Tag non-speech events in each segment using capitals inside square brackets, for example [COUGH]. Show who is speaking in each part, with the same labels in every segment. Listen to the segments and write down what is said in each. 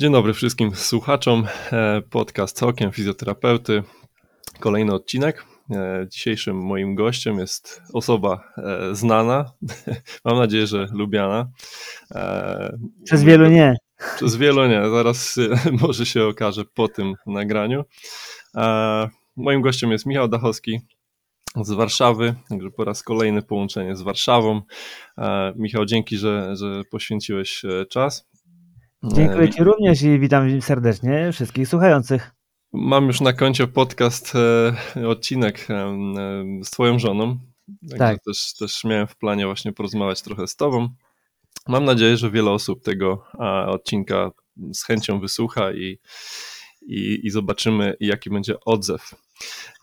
Speaker 1: Dzień dobry wszystkim słuchaczom. E, podcast Okiem Fizjoterapeuty. Kolejny odcinek. E, dzisiejszym moim gościem jest osoba e, znana, [LAUGHS] mam nadzieję, że lubiana.
Speaker 2: Przez wielu nie.
Speaker 1: Przez wielu nie, zaraz [LAUGHS] może się okaże po tym nagraniu. Moim gościem jest Michał Dachowski z Warszawy, także po raz kolejny połączenie z Warszawą. Michał, dzięki, że, że poświęciłeś czas.
Speaker 2: Dziękuję Ci również i witam serdecznie wszystkich słuchających.
Speaker 1: Mam już na koncie podcast, e, odcinek e, z Twoją żoną. Także tak. też, też miałem w planie właśnie porozmawiać trochę z Tobą. Mam nadzieję, że wiele osób tego odcinka z chęcią wysłucha i, i, i zobaczymy, jaki będzie odzew.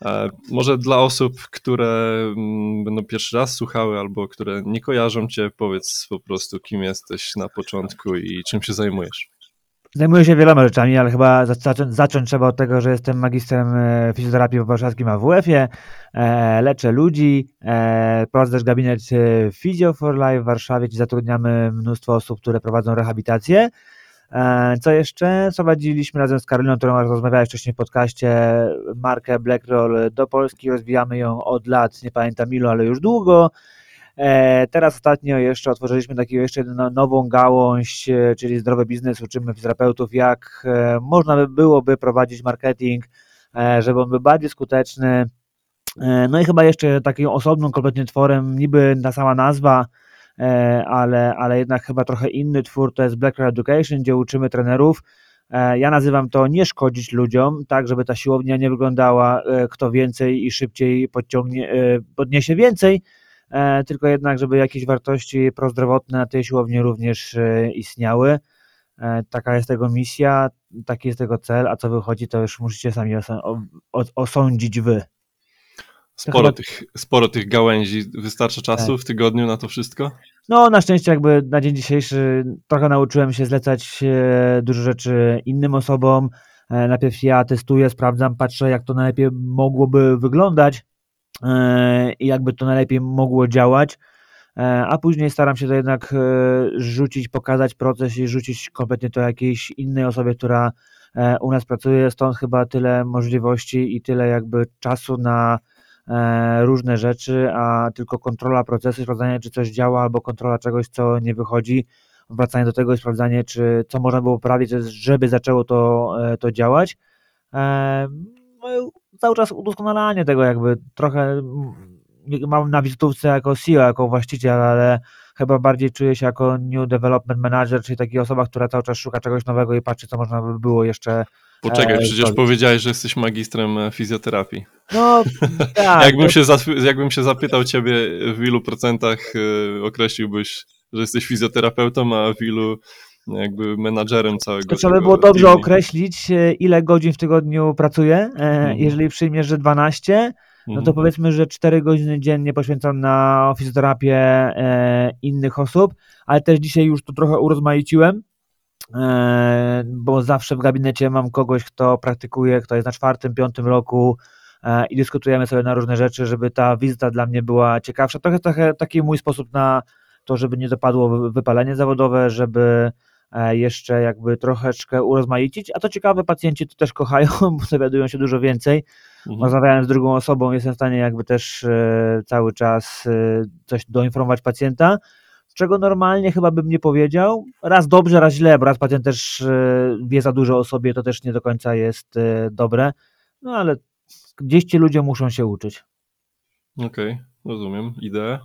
Speaker 1: E, może dla osób, które mm, będą pierwszy raz słuchały albo które nie kojarzą Cię, powiedz po prostu, kim jesteś na początku i czym się zajmujesz.
Speaker 2: Zajmuję się wieloma rzeczami, ale chyba zacząć, zacząć trzeba od tego, że jestem magistrem e, fizjoterapii w warszawskim AWF-ie, e, leczę ludzi, prowadzę też gabinet Physio for Life w Warszawie, gdzie zatrudniamy mnóstwo osób, które prowadzą rehabilitację. E, co jeszcze? Prowadziliśmy razem z Karoliną, którą rozmawiałeś wcześniej w podcaście, markę Blackroll do Polski. Rozwijamy ją od lat, nie pamiętam ilu, ale już długo. E, teraz ostatnio jeszcze otworzyliśmy taką jeszcze nową gałąź, e, czyli zdrowy biznes. Uczymy fizjoterapeutów, jak można by byłoby prowadzić marketing, żeby on był bardziej skuteczny. No i chyba jeszcze takim osobnym kompletnie tworem, niby ta sama nazwa, ale, ale jednak chyba trochę inny twór to jest Black Education, gdzie uczymy trenerów. E, ja nazywam to nie szkodzić ludziom, tak żeby ta siłownia nie wyglądała e, kto więcej i szybciej podciągnie, podniesie więcej, tylko jednak, żeby jakieś wartości prozdrowotne na tej siłowni również istniały. Taka jest tego misja, taki jest tego cel, a co wychodzi, to już musicie sami osądzić wy.
Speaker 1: Sporo, tych, sporo tych gałęzi. Wystarcza czasu tak. w tygodniu na to wszystko?
Speaker 2: No, na szczęście jakby na dzień dzisiejszy trochę nauczyłem się zlecać e, dużo rzeczy innym osobom. E, najpierw ja testuję, sprawdzam, patrzę jak to najlepiej mogłoby wyglądać e, i jakby to najlepiej mogło działać, a później staram się to jednak rzucić, pokazać proces i rzucić kompletnie to jakiejś innej osobie, która u nas pracuje, stąd chyba tyle możliwości i tyle jakby czasu na różne rzeczy, a tylko kontrola procesu, sprawdzanie, czy coś działa, albo kontrola czegoś, co nie wychodzi, wracanie do tego i sprawdzanie, czy co można było poprawić, żeby zaczęło to, e, to działać. E, no cały czas udoskonalanie tego, jakby trochę mam na wizytówce jako CEO, jako właściciel, ale chyba bardziej czuję się jako New Development Manager, czyli taka osoba, która cały czas szuka czegoś nowego i patrzy, co można by było jeszcze
Speaker 1: Poczekaj, e, przecież powiedziałeś, że jesteś magistrem e, fizjoterapii. No, [LAUGHS] tak. jakbym, się jakbym się zapytał ciebie, w ilu procentach e, określiłbyś, że jesteś fizjoterapeutą, a w ilu jakby menadżerem całego. To
Speaker 2: trzeba by było dobrze określić, ile godzin w tygodniu pracuję. Mhm. Jeżeli przyjmiesz, że 12, no to mhm. powiedzmy, że 4 godziny dziennie poświęcam na fizjoterapię innych osób, ale też dzisiaj już to trochę urozmaiciłem bo zawsze w gabinecie mam kogoś, kto praktykuje, kto jest na czwartym, piątym roku e, i dyskutujemy sobie na różne rzeczy, żeby ta wizyta dla mnie była ciekawsza. Trochę, trochę taki mój sposób na to, żeby nie dopadło wypalenie zawodowe, żeby e, jeszcze jakby troszeczkę urozmaicić, a to ciekawe, pacjenci to też kochają, [LAUGHS] bo dowiadują się dużo więcej. Mhm. Rozmawiając z drugą osobą, jestem w stanie jakby też cały czas coś doinformować pacjenta czego normalnie chyba bym nie powiedział. Raz dobrze, raz źle, bo raz pacjent też e, wie za dużo o sobie, to też nie do końca jest e, dobre. No ale gdzieś ci ludzie muszą się uczyć.
Speaker 1: Okej, okay, rozumiem ideę.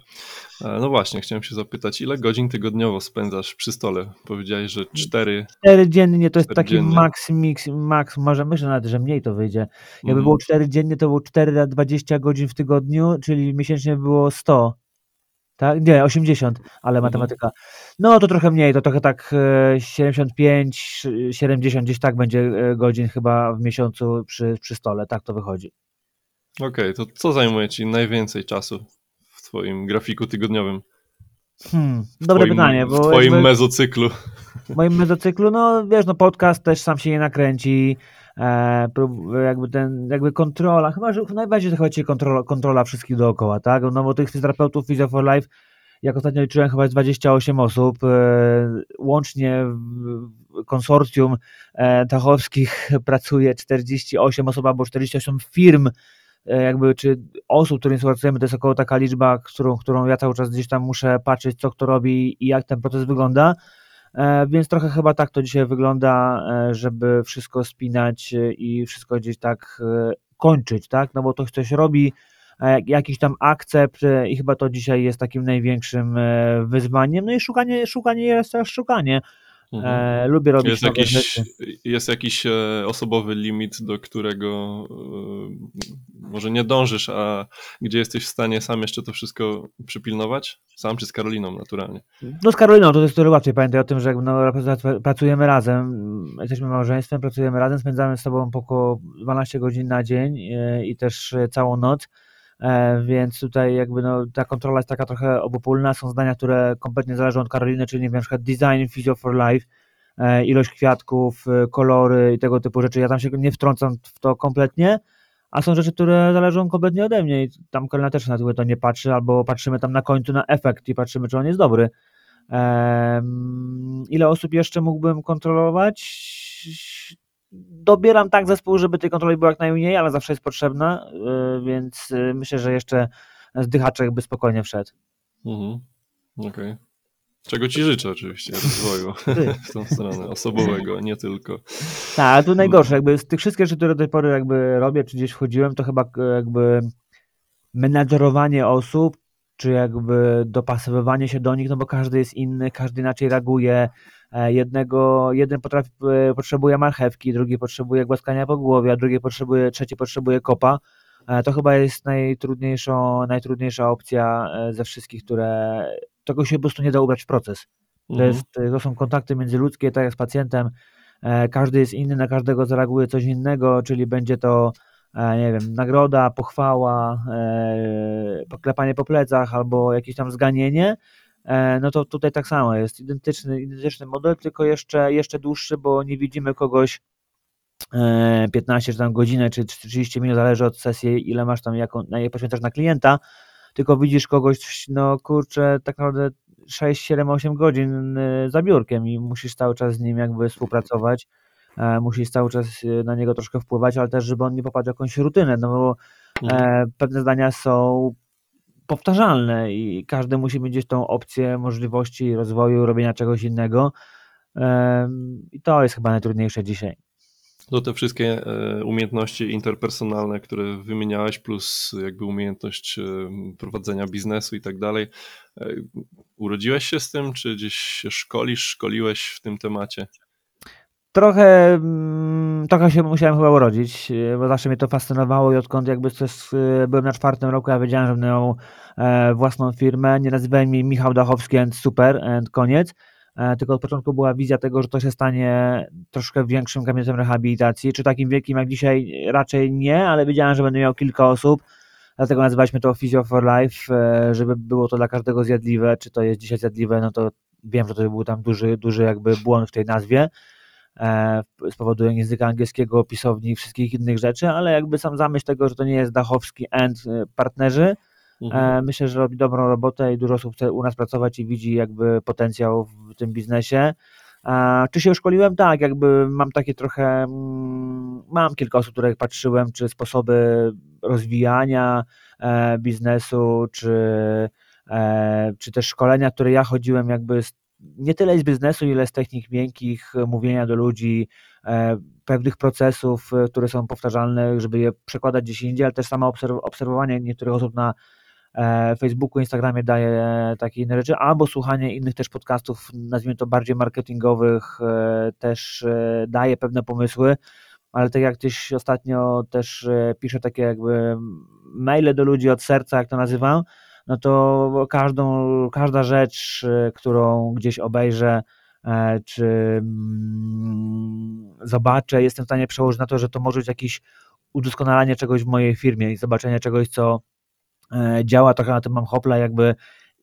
Speaker 1: E, no właśnie, chciałem się zapytać, ile godzin tygodniowo spędzasz przy stole? Powiedziałeś, że cztery.
Speaker 2: Cztery dziennie to jest taki dziennie. max, mix, max, może myślę nawet, że mniej to wyjdzie. Jakby mm. było cztery dziennie, to było 4 na 20 godzin w tygodniu, czyli miesięcznie było 100 tak? Nie, 80, ale mhm. matematyka. No to trochę mniej, to trochę tak 75, e, 70 gdzieś tak będzie e, godzin chyba w miesiącu przy, przy stole, tak to wychodzi.
Speaker 1: Okej, okay, to co zajmuje Ci najwięcej czasu w Twoim grafiku tygodniowym?
Speaker 2: Hmm, dobre twoim, pytanie.
Speaker 1: Bo w Twoim mezocyklu.
Speaker 2: W moim mezocyklu, no wiesz, no podcast też sam się nie nakręci, e, jakby ten, jakby kontrola, chyba, że najbardziej chodzi kontrola, kontrola wszystkich dookoła, tak? No bo tych fizjoterapeutów Physio for Life jak ostatnio liczyłem, chyba jest 28 osób. Łącznie w konsorcjum Tachowskich pracuje 48 osób albo 48 firm, jakby, czy osób, którymi współpracujemy, to jest około taka liczba, którą, którą ja cały czas gdzieś tam muszę patrzeć, co kto robi i jak ten proces wygląda. E, więc trochę chyba tak to dzisiaj wygląda, e, żeby wszystko spinać e, i wszystko gdzieś tak kończyć, tak? No bo to ktoś robi, jakiś tam akcept i chyba to dzisiaj jest takim największym wyzwaniem. No i szukanie, szukanie jest też szukanie. Mhm. E, lubię robić
Speaker 1: jest jakiś, rzeczy. Jest jakiś e, osobowy limit, do którego e, może nie dążysz, a gdzie jesteś w stanie sam jeszcze to wszystko przypilnować? Sam czy z Karoliną naturalnie?
Speaker 2: No z Karoliną to jest to łatwiej. Pamiętaj o tym, że no, pracujemy razem, jesteśmy małżeństwem, pracujemy razem, spędzamy z tobą około 12 godzin na dzień i też całą noc. E, więc tutaj jakby no, ta kontrola jest taka trochę obopólna. Są zdania, które kompletnie zależą od Karoliny, czyli nie wiem, na przykład design Physio for Life, e, ilość kwiatków, e, kolory i tego typu rzeczy. Ja tam się nie wtrącam w to kompletnie, a są rzeczy, które zależą kompletnie ode mnie i tam Karolina też na to nie patrzy, albo patrzymy tam na końcu na efekt i patrzymy, czy on jest dobry. Ile osób jeszcze mógłbym kontrolować? Dobieram tak zespół, żeby tej kontroli było jak najmniej, ale zawsze jest potrzebna, y, więc y, myślę, że jeszcze zdychaczek by spokojnie wszedł.
Speaker 1: Mhm. Okej. Okay. Czego ci życzę oczywiście, rozwoju [LAUGHS] [LAUGHS] w tą stronę, osobowego, nie tylko.
Speaker 2: Tak, ale tu najgorsze, jakby z tych wszystkich rzeczy, które do tej pory jakby robię, czy gdzieś wchodziłem, to chyba jakby menadżerowanie osób, czy jakby dopasowywanie się do nich, no bo każdy jest inny, każdy inaczej reaguje, E, jednego, jeden potrafi, e, potrzebuje marchewki, drugi potrzebuje głaskania po głowie, a drugi potrzebuje, trzeci potrzebuje kopa. E, to chyba jest najtrudniejszą, najtrudniejsza opcja ze wszystkich, które tego się po prostu nie da ubrać w proces. To, mhm. jest, to są kontakty międzyludzkie, tak jak z pacjentem. Każdy jest inny, na każdego zareaguje coś innego, czyli będzie to nie wiem, nagroda, pochwała, poklepanie po plecach albo jakieś tam zganienie, E, no to tutaj tak samo jest identyczny, identyczny model, tylko jeszcze, jeszcze dłuższy, bo nie widzimy kogoś 15 e, czy tam godzinę, czy 30 minut, zależy od sesji, ile masz tam, jaką, na poświęcasz na klienta, tylko widzisz kogoś, no kurczę, tak naprawdę 6, 7, 8 godzin e, za biurkiem i musisz cały czas z nim jakby współpracować, musisz cały czas na niego troszkę wpływać, ale też, żeby on nie popadł w jakąś rutynę, no bo mhm. pewne zdania są powtarzalne i każdy musi mieć tą opcję możliwości rozwoju, robienia czegoś innego. I to jest chyba najtrudniejsze dzisiaj.
Speaker 1: To te wszystkie e, umiejętności interpersonalne, które wymieniałeś, plus jakby umiejętność e, prowadzenia biznesu i tak dalej. E, urodziłeś się z tym, czy gdzieś się szkolisz, szkoliłeś w tym temacie?
Speaker 2: Trochę, mm, trochę się musiałem chyba urodzić, e, bo zawsze mnie to fascynowało i odkąd jakby coś, e, byłem na czwartym roku, ja wiedziałem, że będę miał e, własną firmę. Nie nazywałem mnie Michał Dachowski and super and koniec, tylko od początku była wizja tego, że to się stanie troszkę większym gabinetem rehabilitacji, czy takim wielkim jak dzisiaj? Raczej nie, ale wiedziałem, że będę miał kilka osób, dlatego nazywaliśmy to Physio for Life, żeby było to dla każdego zjadliwe, czy to jest dzisiaj zjadliwe, no to wiem, że to był tam duży, duży jakby błąd w tej nazwie, z powodu języka angielskiego, pisowni i wszystkich innych rzeczy, ale jakby sam zamysł tego, że to nie jest Dachowski and e, partnerzy, mhm. E, myślę, że robi dobrą robotę i dużo osób chce u nas pracować i widzi jakby potencjał w tym biznesie. Czy się szkoliłem? Tak, jakby mam takie trochę, mm, mam kilka osób, które patrzyłem, czy sposoby rozwijania biznesu, czy, czy też szkolenia, które ja chodziłem jakby z nie tyle z biznesu, ile z technik miękkich, e, mówienia do ludzi, e, pewnych procesów, e, które są powtarzalne, żeby je przekładać gdzieś indziej, ale też samo obserwowanie niektórych osób na Facebooku, Instagramie daje takie inne rzeczy, albo słuchanie innych też podcastów, nazwijmy to bardziej marketingowych, też daje pewne pomysły, ale tak jak tyś ostatnio też pisze takie jakby maile do ludzi od serca, jak to nazywam, no to każdą, każda rzecz, e, którą gdzieś obejrzę, e, czy mm, zobaczę, jestem w stanie przełożyć na to, że to może być jakieś udoskonalanie czegoś w mojej firmie i zobaczenie czegoś, co e, działa, trochę na tym mam hopla, jakby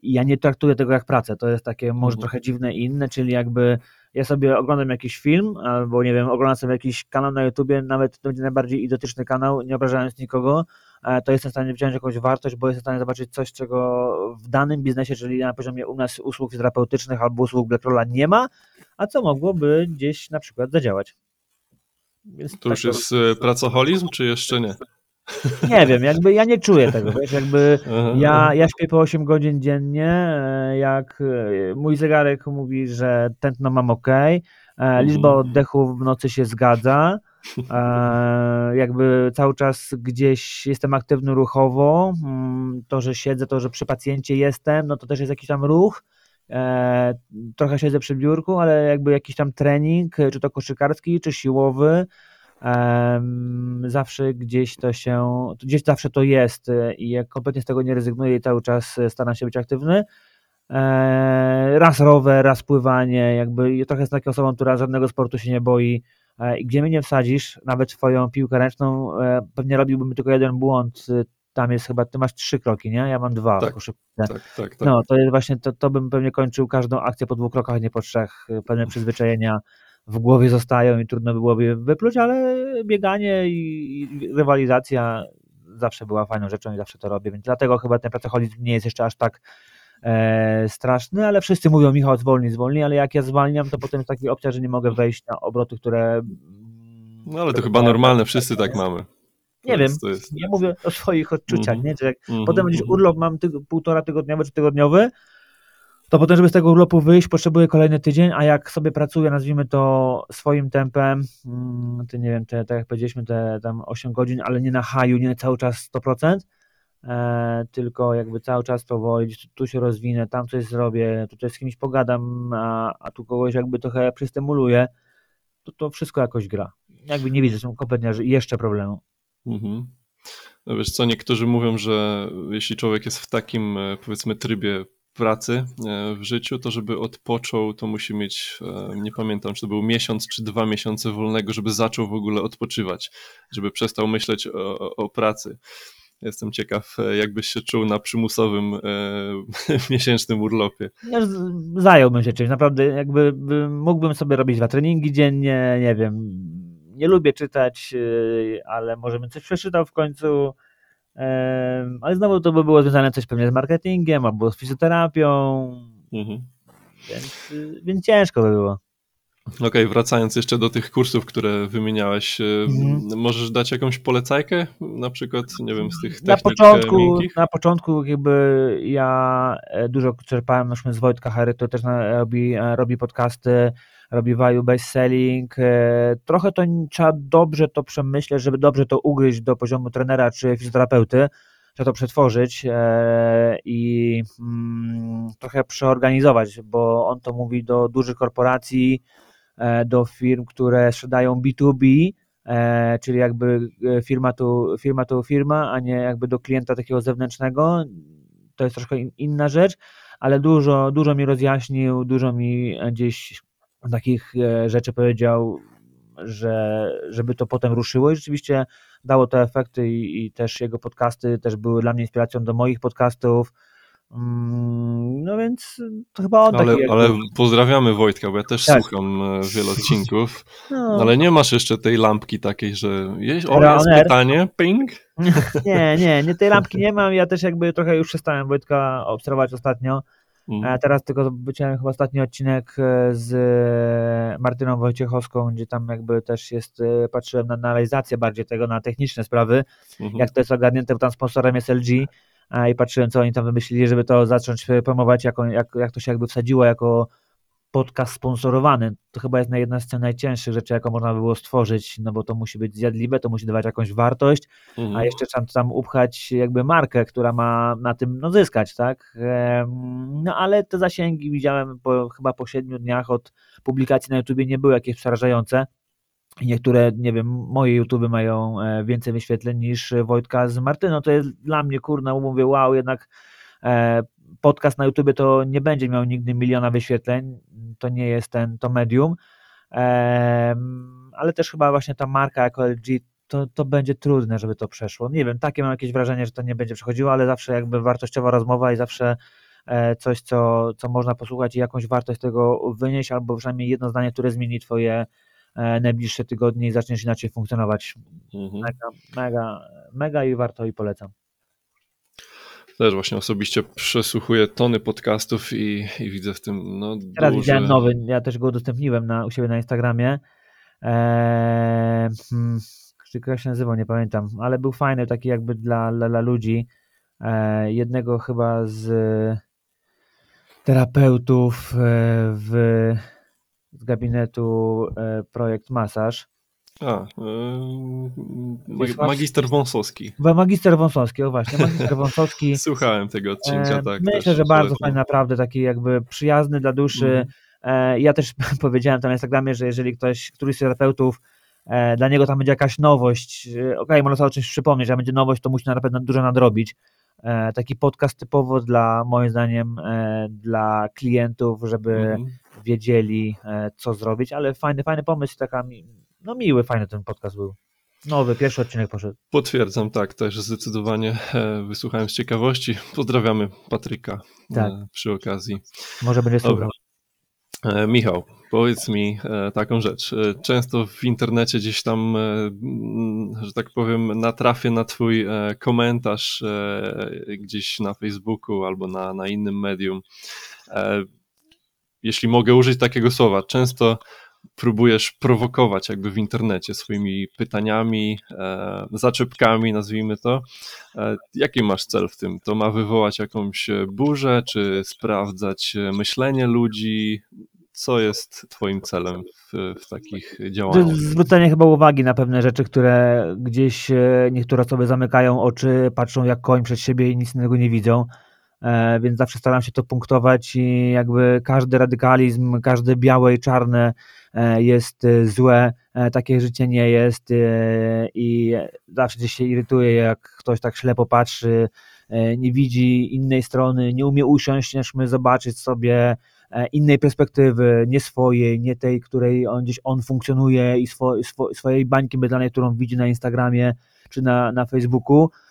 Speaker 2: ja nie traktuję tego jak pracę. To jest takie może
Speaker 1: Mhm.
Speaker 2: trochę dziwne i inne, czyli jakby ja sobie oglądam jakiś film, albo nie wiem, oglądam sobie jakiś kanał na YouTubie, nawet to będzie najbardziej idiotyczny kanał, nie obrażając nikogo, e, to jestem w stanie wziąć jakąś wartość, bo jestem w stanie zobaczyć coś, czego w danym biznesie, czyli na poziomie u nas usług terapeutycznych albo usług Blackrolla nie ma, a co mogłoby gdzieś na przykład zadziałać. Więc
Speaker 1: To
Speaker 2: tak
Speaker 1: już jest e, pracoholizm, czy jeszcze nie?
Speaker 2: Nie wiem, jakby ja nie czuję tego, wiesz, jakby [LAUGHS] ja, ja śpię po 8 godzin dziennie, e, jak e, mój zegarek mówi, że tętno mam ok, liczba
Speaker 1: Mhm.
Speaker 2: oddechów w nocy się zgadza, e, jakby cały czas gdzieś jestem aktywny ruchowo, mm, to, że siedzę, to, że przy pacjencie jestem, no to też jest jakiś tam ruch, e, trochę siedzę przy biurku, ale jakby jakiś tam trening, e, czy to koszykarski, czy siłowy, zawsze gdzieś to się, gdzieś zawsze to jest e, i jak kompletnie z tego nie rezygnuję i cały czas e, staram się być aktywny. E, Raz rower, raz pływanie, jakby ja trochę jestem taką osobą, która żadnego sportu się nie boi i gdzie mnie nie wsadzisz, nawet twoją piłkę ręczną, pewnie robiłbym tylko jeden błąd, tam jest chyba, ty masz trzy kroki, nie? Ja mam dwa.
Speaker 1: Tak. Tak, tak, tak.
Speaker 2: No, to jest właśnie, to, to bym pewnie kończył każdą akcję po dwóch krokach, nie po trzech. Pewne przyzwyczajenia w głowie zostają i trudno byłoby wypluć, ale bieganie i, rywalizacja zawsze była fajną rzeczą i zawsze to robię, więc dlatego chyba ten pracoholizm nie jest jeszcze aż tak e, straszny, ale wszyscy mówią Michał zwolnij, zwolnij, ale jak ja zwalniam, to potem jest taka opcja, że nie mogę wejść na obroty, które...
Speaker 1: No ale to chyba normalne, wszyscy tak mamy.
Speaker 2: Nie wiem,
Speaker 1: jest-
Speaker 2: ja mówię o swoich odczuciach,
Speaker 1: Mhm.
Speaker 2: nie? Że jak
Speaker 1: Mhm,
Speaker 2: potem będziesz
Speaker 1: mhm.
Speaker 2: urlop, mam tyg- półtora tygodniowy czy tygodniowy, to potem, żeby z tego urlopu wyjść, potrzebuję kolejny tydzień, a jak sobie pracuję, nazwijmy to swoim tempem, mm, to nie wiem, te, tak jak powiedzieliśmy, te tam 8 godzin, ale nie na haju, nie cały czas 100%, e, tylko jakby cały czas powoli, tu, się rozwinę, tam coś zrobię, tutaj z kimś pogadam, a, a tu kogoś jakby trochę przystymuluję, to to wszystko jakoś gra. Jakby nie widzę, są kompletnie jeszcze problemu.
Speaker 1: Mhm. No wiesz co, niektórzy mówią, że jeśli człowiek jest w takim, e, powiedzmy, trybie pracy e, w życiu, to żeby odpoczął, to musi mieć, e, nie pamiętam, czy to był miesiąc, czy dwa miesiące wolnego, żeby zaczął w ogóle odpoczywać, żeby przestał myśleć o, o- pracy. Jestem ciekaw, e, jakbyś się czuł na przymusowym e, [LAUGHS] miesięcznym urlopie.
Speaker 2: Ja z- zająłbym się czymś, naprawdę jakby by- mógłbym sobie robić dwa treningi dziennie, nie wiem, nie lubię czytać, ale może bym coś przeczytał w końcu, ale znowu to by było związane coś pewnie z marketingiem albo z fizjoterapią,
Speaker 1: Mhm.
Speaker 2: więc, więc ciężko by było.
Speaker 1: Okej, wracając jeszcze do tych kursów, które wymieniałeś,
Speaker 2: Mhm.
Speaker 1: możesz dać jakąś polecajkę? Na przykład, nie wiem, z tych
Speaker 2: Na
Speaker 1: technik e,
Speaker 2: początku,
Speaker 1: miękkich?
Speaker 2: na początku jakby ja e, dużo czerpałem z Wojtka Hery, który też robi, e, robi podcasty, robi value based selling. e, Trochę to trzeba dobrze to przemyśleć, żeby dobrze to ugryźć do poziomu trenera czy fizjoterapeuty, trzeba to przetworzyć e, i mm, trochę przeorganizować, bo on to mówi do dużych korporacji, e, do firm, które sprzedają B2B, e, czyli jakby firma to, firma to firma, a nie jakby do klienta takiego zewnętrznego. To jest troszkę in- inna rzecz, ale dużo, dużo mi rozjaśnił, dużo mi gdzieś takich e, rzeczy powiedział, że żeby to potem ruszyło i rzeczywiście dało to efekty i, i też jego podcasty też były dla mnie inspiracją do moich podcastów. Mm, No więc to chyba on
Speaker 1: Ale,
Speaker 2: taki
Speaker 1: ale pozdrawiamy Wojtka, bo ja też
Speaker 2: Tak.
Speaker 1: słucham e, wiele odcinków, [LAUGHS]
Speaker 2: no,
Speaker 1: ale nie masz jeszcze tej lampki takiej, że jest, o, jest pytanie, ping. [LAUGHS]
Speaker 2: Nie, nie, nie, tej lampki [LAUGHS] nie mam. Ja też jakby trochę już przestałem Wojtka obserwować ostatnio. A teraz tylko wyciąłem chyba ostatni odcinek e, z e, Martyną Wojciechowską, gdzie tam jakby też jest, e, patrzyłem na analizację bardziej tego, na techniczne sprawy,
Speaker 1: Mhm.
Speaker 2: jak to jest ogarnięte, bo tam sponsorem jest LG i patrzyłem, co oni tam wymyślili, żeby to zacząć promować, jako, jak, jak to się jakby wsadziło jako podcast sponsorowany. To chyba jest jedna z najcięższych rzeczy, jaką można by było stworzyć, no bo to musi być zjadliwe, to musi dawać jakąś wartość,
Speaker 1: Mhm.
Speaker 2: a jeszcze trzeba tam upchać jakby markę, która ma na tym no, zyskać, tak? No ale te zasięgi widziałem po, chyba po siedmiu dniach od publikacji na YouTubie nie były jakieś przerażające. Niektóre, nie wiem, moje YouTube mają e, więcej wyświetleń niż Wojtka z Martyną. To jest dla mnie, kurna, mówię, wow, jednak e, podcast na YouTubie to nie będzie miał nigdy miliona wyświetleń. To nie jest ten, to medium. Ale też chyba właśnie ta marka jako LG to, to będzie trudne, żeby to przeszło. Nie wiem, takie mam jakieś wrażenie, że to nie będzie przechodziło, ale zawsze jakby wartościowa rozmowa i zawsze coś, co, co można posłuchać i jakąś wartość tego wynieść, albo przynajmniej jedno zdanie, które zmieni twoje najbliższe tygodnie i zaczniesz inaczej funkcjonować. Mhm. Mega, mega, mega i warto i polecam
Speaker 1: też właśnie osobiście przesłuchuję tony podcastów i, i widzę w tym no,
Speaker 2: Teraz duży... widziałem nowy, ja też go udostępniłem na, u siebie na Instagramie. Eee, hmm, jak się nazywał, nie pamiętam, ale był fajny, taki jakby dla, dla, dla ludzi. Eee, jednego chyba z terapeutów e, w, z gabinetu e, Projekt Masaż
Speaker 1: a, yy, magister Wąsowski.
Speaker 2: Magister Wąsowski, o właśnie, magister [LAUGHS] Wąsowski.
Speaker 1: Słuchałem tego odcinka, tak.
Speaker 2: Myślę, też, że bardzo fajny, naprawdę taki jakby przyjazny dla duszy. Mm. Ja też [LAUGHS] powiedziałem tam na Instagramie, że jeżeli ktoś, któryś z terapeutów, e, dla niego tam będzie jakaś nowość, okej, okay, można sobie o czymś przypomnieć, a będzie nowość, to musi na pewno dużo nadrobić. Taki podcast typowo dla, moim zdaniem, dla klientów, żeby mm. wiedzieli, co zrobić, ale fajny, fajny pomysł, taka no miły, fajny ten podcast był. Nowy, pierwszy odcinek poszedł.
Speaker 1: Potwierdzam, tak, też zdecydowanie e, wysłuchałem z ciekawości. Pozdrawiamy Patryka e, tak. przy okazji.
Speaker 2: Może będzie słuchał.
Speaker 1: E, Michał, powiedz mi taką rzecz. Często w internecie gdzieś tam, że tak powiem, natrafię na twój komentarz gdzieś na Facebooku albo na, na innym medium. Jeśli mogę użyć takiego słowa, często próbujesz prowokować jakby w internecie swoimi pytaniami, e, zaczepkami, nazwijmy to. E, jaki masz cel w tym? To ma wywołać jakąś burzę, czy sprawdzać myślenie ludzi? Co jest Twoim celem w, w takich działaniach?
Speaker 2: Zwrócenie chyba uwagi na pewne rzeczy, które gdzieś e, niektóre osoby zamykają oczy, patrzą jak koń przed siebie i nic innego nie widzą. Więc zawsze staram się to punktować i jakby każdy radykalizm, każde białe i czarne jest e, złe, takie życie nie jest i zawsze się irytuje, jak ktoś tak ślepo patrzy, nie widzi innej strony, nie umie usiąść, zobaczyć sobie innej perspektywy, nie swojej, nie tej, której on gdzieś on funkcjonuje i swo, swo, swojej bańki mydlanej, którą widzi na Instagramie czy na, na Facebooku, E,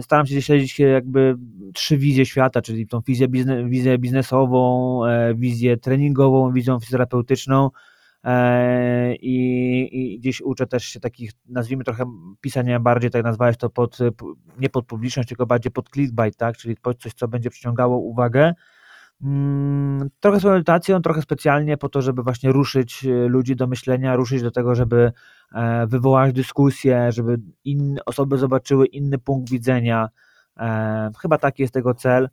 Speaker 2: staram się śledzić jakby trzy wizje świata, czyli tą wizję, biznes, wizję biznesową, e, wizję treningową, wizję fizjoterapeutyczną e, i, i gdzieś uczę też się takich, nazwijmy trochę pisania bardziej, tak nazwałeś to pod, nie pod publiczność, tylko bardziej pod clickbait, tak, czyli coś, co będzie przyciągało uwagę, Mm, trochę z medytacją, trochę specjalnie po to, żeby właśnie ruszyć e, ludzi do myślenia, ruszyć do tego, żeby e, wywołać dyskusję, żeby inne osoby zobaczyły inny punkt widzenia. E, chyba taki jest tego cel,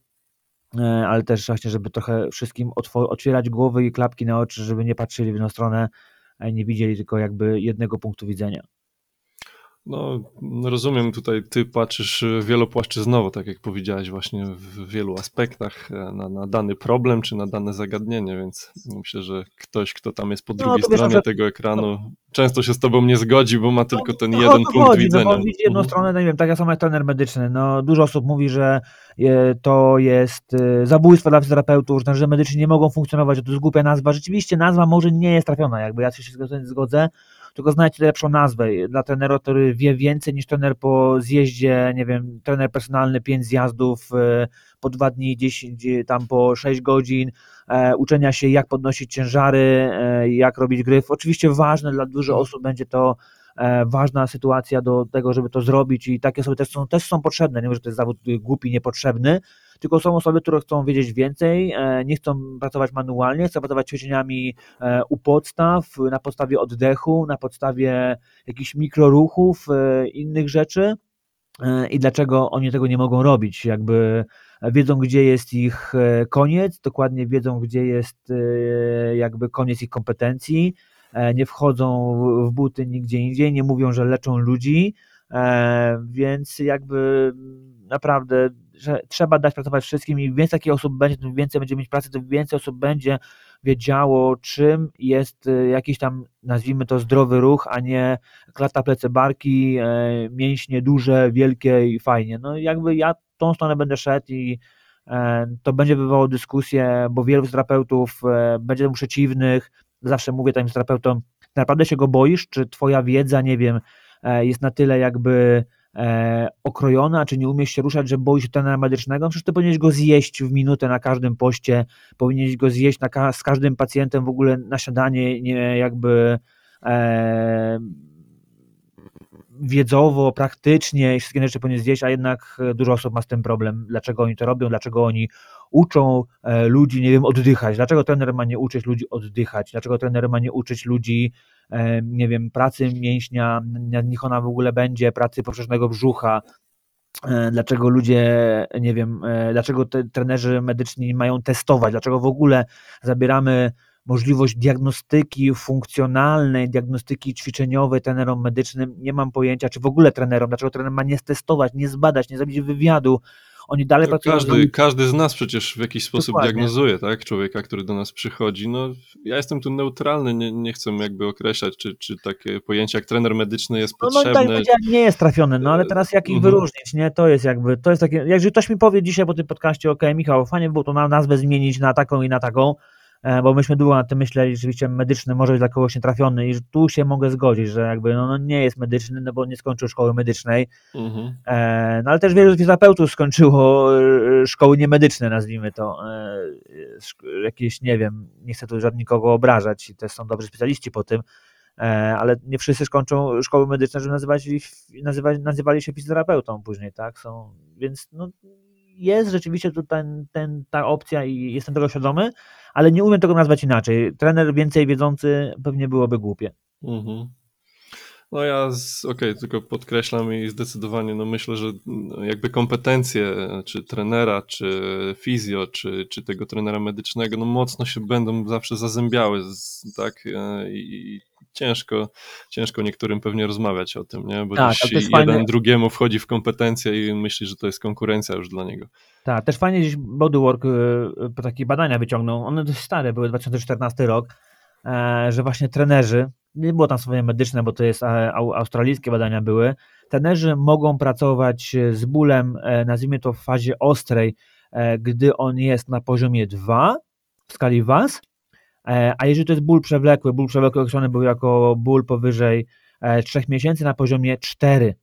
Speaker 2: ale też właśnie, żeby trochę wszystkim otwierać głowy i klapki na oczy, żeby nie patrzyli w jedną stronę, nie widzieli tylko jakby jednego punktu widzenia.
Speaker 1: No, rozumiem, tutaj ty patrzysz wielopłaszczyznowo, tak jak powiedziałeś, właśnie w wielu aspektach e, na, na dany problem czy na dane zagadnienie, więc myślę, że ktoś, kto tam jest po no, drugiej stronie wiesz, tego ekranu, często się z tobą nie zgodzi, bo ma tylko ten no, jeden punkt chodzi, no, widzenia. No,
Speaker 2: widzi jedną mhm. stronę, no nie wiem, tak jak samo jak trener medyczny. No, dużo osób mówi, że e, to jest e, zabójstwo dla fizjoterapeutów, że trenerzy medyczni nie mogą funkcjonować, że to jest głupia nazwa. Rzeczywiście nazwa może nie jest trafiona, jakby ja się zgodzę, tylko znajdźcie lepszą nazwę dla trenera, który wie więcej niż trener po zjeździe, nie wiem, trener personalny, pięć zjazdów e, po dwa dni, 10, tam po 6 godzin, e, uczenia się jak podnosić ciężary, e, jak robić gryf. Oczywiście ważne dla dużo osób będzie to ważna sytuacja do tego, żeby to zrobić i takie osoby też są, też są potrzebne, nie wiem, że to jest zawód głupi, niepotrzebny, tylko są osoby, które chcą wiedzieć więcej, e, nie chcą pracować manualnie, chcą pracować ćwiczeniami e, u podstaw, na podstawie oddechu, na podstawie jakichś mikroruchów, e, innych rzeczy. I dlaczego oni tego nie mogą robić. Jakby wiedzą, gdzie jest ich koniec, dokładnie wiedzą, gdzie jest jakby koniec ich kompetencji, nie wchodzą w buty nigdzie indziej, nie mówią, że leczą ludzi, więc jakby naprawdę że trzeba dać pracować wszystkim i więcej takich osób będzie, tym więcej będzie mieć pracy, tym więcej osób będzie wiedziało, czym jest e, jakiś tam, nazwijmy to, zdrowy ruch, a nie klata, plecy, barki, e, mięśnie duże, wielkie i fajnie. No jakby ja tą stronę będę szedł i e, to będzie wywołało dyskusję, bo wielu terapeutów będzie mu przeciwnych. Zawsze mówię takim terapeutom, naprawdę się go boisz, czy twoja wiedza, nie wiem, jest na tyle jakby e, okrojona, czy nie umiesz się ruszać, że boisz się trenera medycznego, przecież ty powinieneś go zjeść w minutę na każdym poście, powinieneś go zjeść na z każdym pacjentem w ogóle na śniadanie, nie jakby e, wiedzowo, praktycznie wszystkie rzeczy powinien zjeść, a jednak dużo osób ma z tym problem. Dlaczego oni to robią, dlaczego oni uczą e, ludzi, nie wiem, oddychać. Dlaczego trener ma nie uczyć ludzi oddychać? Dlaczego trener ma nie uczyć ludzi, nie wiem, pracy mięśnia, niech ona w ogóle będzie, pracy poprzecznego brzucha, e, dlaczego ludzie, nie wiem, dlaczego te trenerzy medyczni mają testować, dlaczego w ogóle zabieramy możliwość diagnostyki funkcjonalnej, diagnostyki ćwiczeniowej trenerom medycznym, nie mam pojęcia, czy w ogóle trenerom, dlaczego trener ma nie testować, nie zbadać, nie zrobić wywiadu, oni dalej pracują.
Speaker 1: Każdy, każdy z nas przecież w jakiś sposób Dokładnie. diagnozuje, tak? Człowieka, który do nas przychodzi. No, ja jestem tu neutralny, nie, nie chcę jakby określać, czy, czy takie pojęcie jak trener medyczny jest no, potrzebne. No,
Speaker 2: tak nie jest trafiony, no ale teraz jak ich mhm. wyróżnić, nie? To jest jakby, to jest takie, jeżeli ktoś mi powie dzisiaj po tym podcaście, ok, Michał, fajnie by było to na nazwę zmienić na taką i na taką, bo myśmy długo nad tym myśleli, rzeczywiście medyczny może być dla kogoś nietrafiony i tu się mogę zgodzić, że jakby no, no nie jest medyczny, no bo nie skończył szkoły medycznej, mhm. e, no ale też wielu fizjoterapeutów skończyło e, szkoły niemedyczne, nazwijmy to, jakieś, nie wiem, nie chcę tu żadnego nikogo obrażać, też są dobrzy specjaliści po tym, ale nie wszyscy skończą szkoły medyczne, żeby nazywać, nazywać, nazywali się fizjoterapeutą później, tak, są, więc no, jest rzeczywiście tu ten, ten, ta opcja i jestem tego świadomy, ale nie umiem tego nazwać inaczej. Trener więcej wiedzący pewnie byłoby głupie. Mhm.
Speaker 1: No ja, okej, okay, tylko podkreślam i zdecydowanie no myślę, że jakby kompetencje czy trenera, czy fizjo, czy, czy tego trenera medycznego, no mocno się będą zawsze zazębiały, tak, e, i ciężko, ciężko niektórym pewnie rozmawiać o tym, nie? Bo tak, jeden fajne... drugiemu wchodzi w kompetencje i myśli, że to jest konkurencja już dla niego.
Speaker 2: Tak, też fajnie gdzieś Bodywork y, takie badania wyciągnął, one dość stare były, 2014 rok, e, że właśnie trenerzy, nie było tam swoje medyczne, bo to jest e, australijskie badania były, trenerzy mogą pracować z bólem, e, nazwijmy to w fazie ostrej, gdy on jest na poziomie 2 w skali WAS, a jeżeli to jest ból przewlekły, ból przewlekły określony był jako ból powyżej 3 miesięcy na poziomie 4,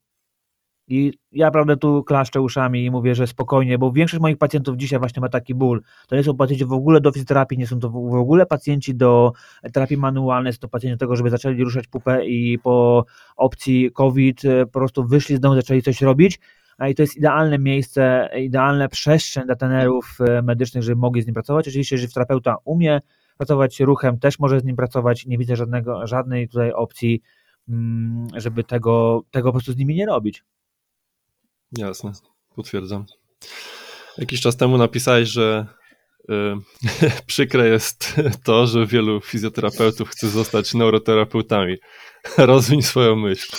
Speaker 2: i ja prawdę tu klaszczę uszami i mówię, że spokojnie, bo większość moich pacjentów dzisiaj właśnie ma taki ból. To nie są pacjenci w ogóle do fizjoterapii, nie są to w ogóle pacjenci do terapii manualnej, są to pacjenci do tego, żeby zaczęli ruszać pupę i po opcji COVID e, po prostu wyszli z domu, zaczęli coś robić. I to jest idealne miejsce, idealna przestrzeń dla trenerów e, medycznych, żeby mogli z nim pracować. Oczywiście, że fizjoterapeuta umie pracować ruchem, też może z nim pracować. Nie widzę żadnego, żadnej tutaj opcji, mm, żeby tego, tego po prostu z nimi nie robić.
Speaker 1: Jasne, potwierdzam. Jakiś czas temu napisałeś, że y, [LAUGHS] przykre jest [LAUGHS] to, że wielu fizjoterapeutów chce zostać neuroterapeutami. [LAUGHS] Rozwiń swoją myśl.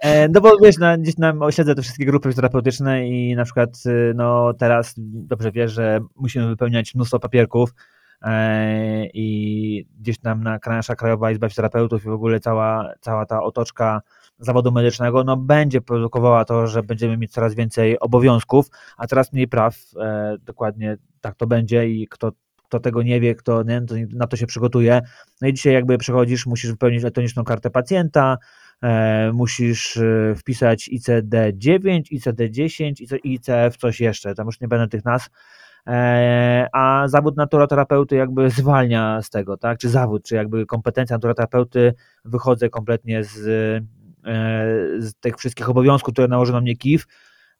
Speaker 2: E, no bo wiesz, na, gdzieś nam osiedzę te wszystkie grupy fizjoterapeutyczne i na przykład y, no teraz dobrze wiesz, że musimy wypełniać mnóstwo papierków e, i gdzieś tam na nasza Krajowa Izba Fizjoterapeutów i w ogóle cała, cała ta otoczka zawodu medycznego, no będzie produkowała to, że będziemy mieć coraz więcej obowiązków, a coraz mniej praw. E, dokładnie tak to będzie i kto, kto tego nie wie, kto nie, to na to się przygotuje. No i dzisiaj jakby przychodzisz, musisz wypełnić elektroniczną kartę pacjenta, e, musisz e, wpisać ICD-9, ICD-10, ICF, coś jeszcze, tam już nie będę tych nazw, e, a zawód naturoterapeuty jakby zwalnia z tego, tak, czy zawód, czy jakby kompetencja naturoterapeuty wychodzę kompletnie z z tych wszystkich obowiązków, które nałożył na mnie KIF,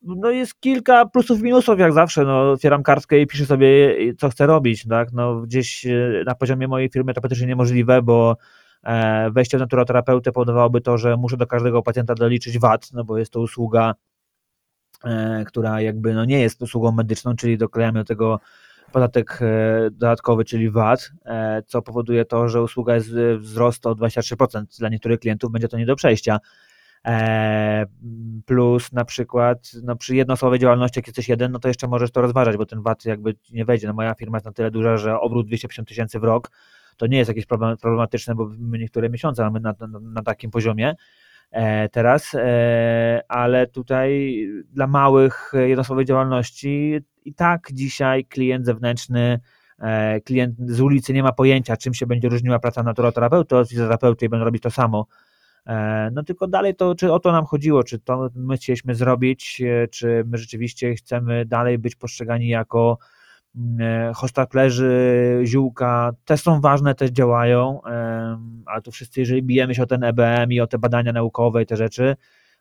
Speaker 2: no jest kilka plusów i minusów jak zawsze, no otwieram kartkę i piszę sobie co chcę robić, tak, no gdzieś e, na poziomie mojej firmy to praktycznie niemożliwe, bo e, wejście w naturoterapeutę powodowałoby to, że muszę do każdego pacjenta doliczyć VAT, no bo jest to usługa, która jakby no nie jest usługą medyczną, czyli doklejamy do tego podatek e, dodatkowy, czyli VAT, e, co powoduje to, że usługa jest wzrost o 23%. Dla niektórych klientów będzie to nie do przejścia. E, plus na przykład no przy jednoosobowej działalności, jak jesteś jeden, no to jeszcze możesz to rozważać, bo ten VAT jakby nie wejdzie. No moja firma jest na tyle duża, że obrót 250 tysięcy w rok to nie jest jakieś problematyczne, bo my niektóre miesiące mamy na, na, na takim poziomie teraz, ale tutaj dla małych jednoosobowej działalności i tak dzisiaj klient zewnętrzny, e, klient z ulicy nie ma pojęcia, czym się będzie różniła praca naturoterapeuty od fizjoterapeuty i będą robić to samo. E, no tylko dalej to, czy o to nam chodziło, czy to my chcieliśmy zrobić, e, czy my rzeczywiście chcemy dalej być postrzegani jako mm, hostaplerzy, ziółka, też są ważne, też działają, ale tu wszyscy, jeżeli bijemy się o ten EBM i o te badania naukowe i te rzeczy,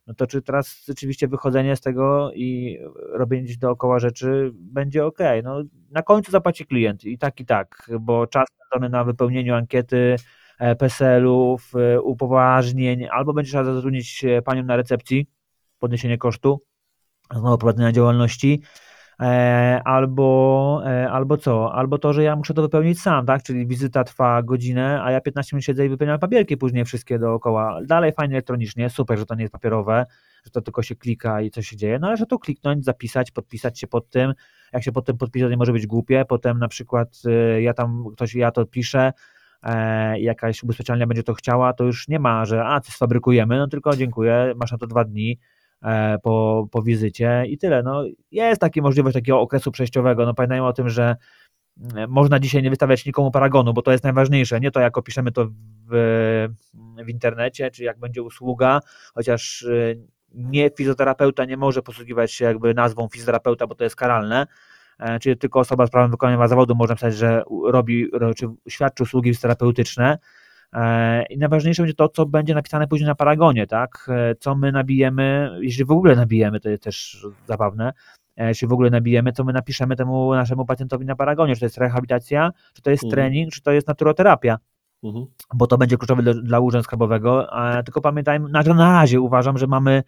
Speaker 2: no to czy teraz rzeczywiście wychodzenie z tego i robienie dookoła rzeczy będzie ok. No, na końcu zapłaci klient i tak i tak, bo czas na wypełnieniu ankiety, e, PESEL-ów, e, upoważnień, albo będzie trzeba zatrudnić panią na recepcji, podniesienie kosztu, znowu prowadzenia działalności, E, albo, e, albo co? Albo to, że ja muszę to wypełnić sam, tak? Czyli wizyta trwa godzinę, a ja 15 minut siedzę i wypełniam papierki później wszystkie dookoła. Dalej fajnie elektronicznie, super, że to nie jest papierowe, że to tylko się klika i coś się dzieje, no ale że to kliknąć, zapisać, podpisać się pod tym. Jak się potem podpisze, to nie może być głupie. Potem na przykład y, ja tam, ktoś, ja to piszę, e, jakaś ubezpieczalnia będzie to chciała, to już nie ma, że a, coś sfabrykujemy, no tylko dziękuję, masz na to dwa dni, E, po, po wizycie i tyle. No, jest taka możliwość takiego okresu przejściowego. No, pamiętajmy o tym, że mm, można dzisiaj nie wystawiać nikomu paragonu, bo to jest najważniejsze. Nie to, jak opiszemy to w, w internecie, czy jak będzie usługa, chociaż y, nie fizjoterapeuta nie może posługiwać się jakby nazwą fizjoterapeuta, bo to jest karalne. E, czyli tylko osoba z prawem wykonywania zawodu może napisać, że robi, czy świadczy usługi fizjoterapeutyczne, E, I najważniejsze będzie to, co będzie napisane później na paragonie, tak? E, co my nabijemy, jeśli w ogóle nabijemy, to jest też zabawne, e, jeśli w ogóle nabijemy, co my napiszemy temu naszemu pacjentowi na paragonie, czy to jest rehabilitacja, czy to jest mhm. trening, czy to jest naturoterapia. Mhm. Bo to będzie kluczowe dla, dla urzędu skarbowego. Tylko pamiętajmy, na, na razie uważam, że mamy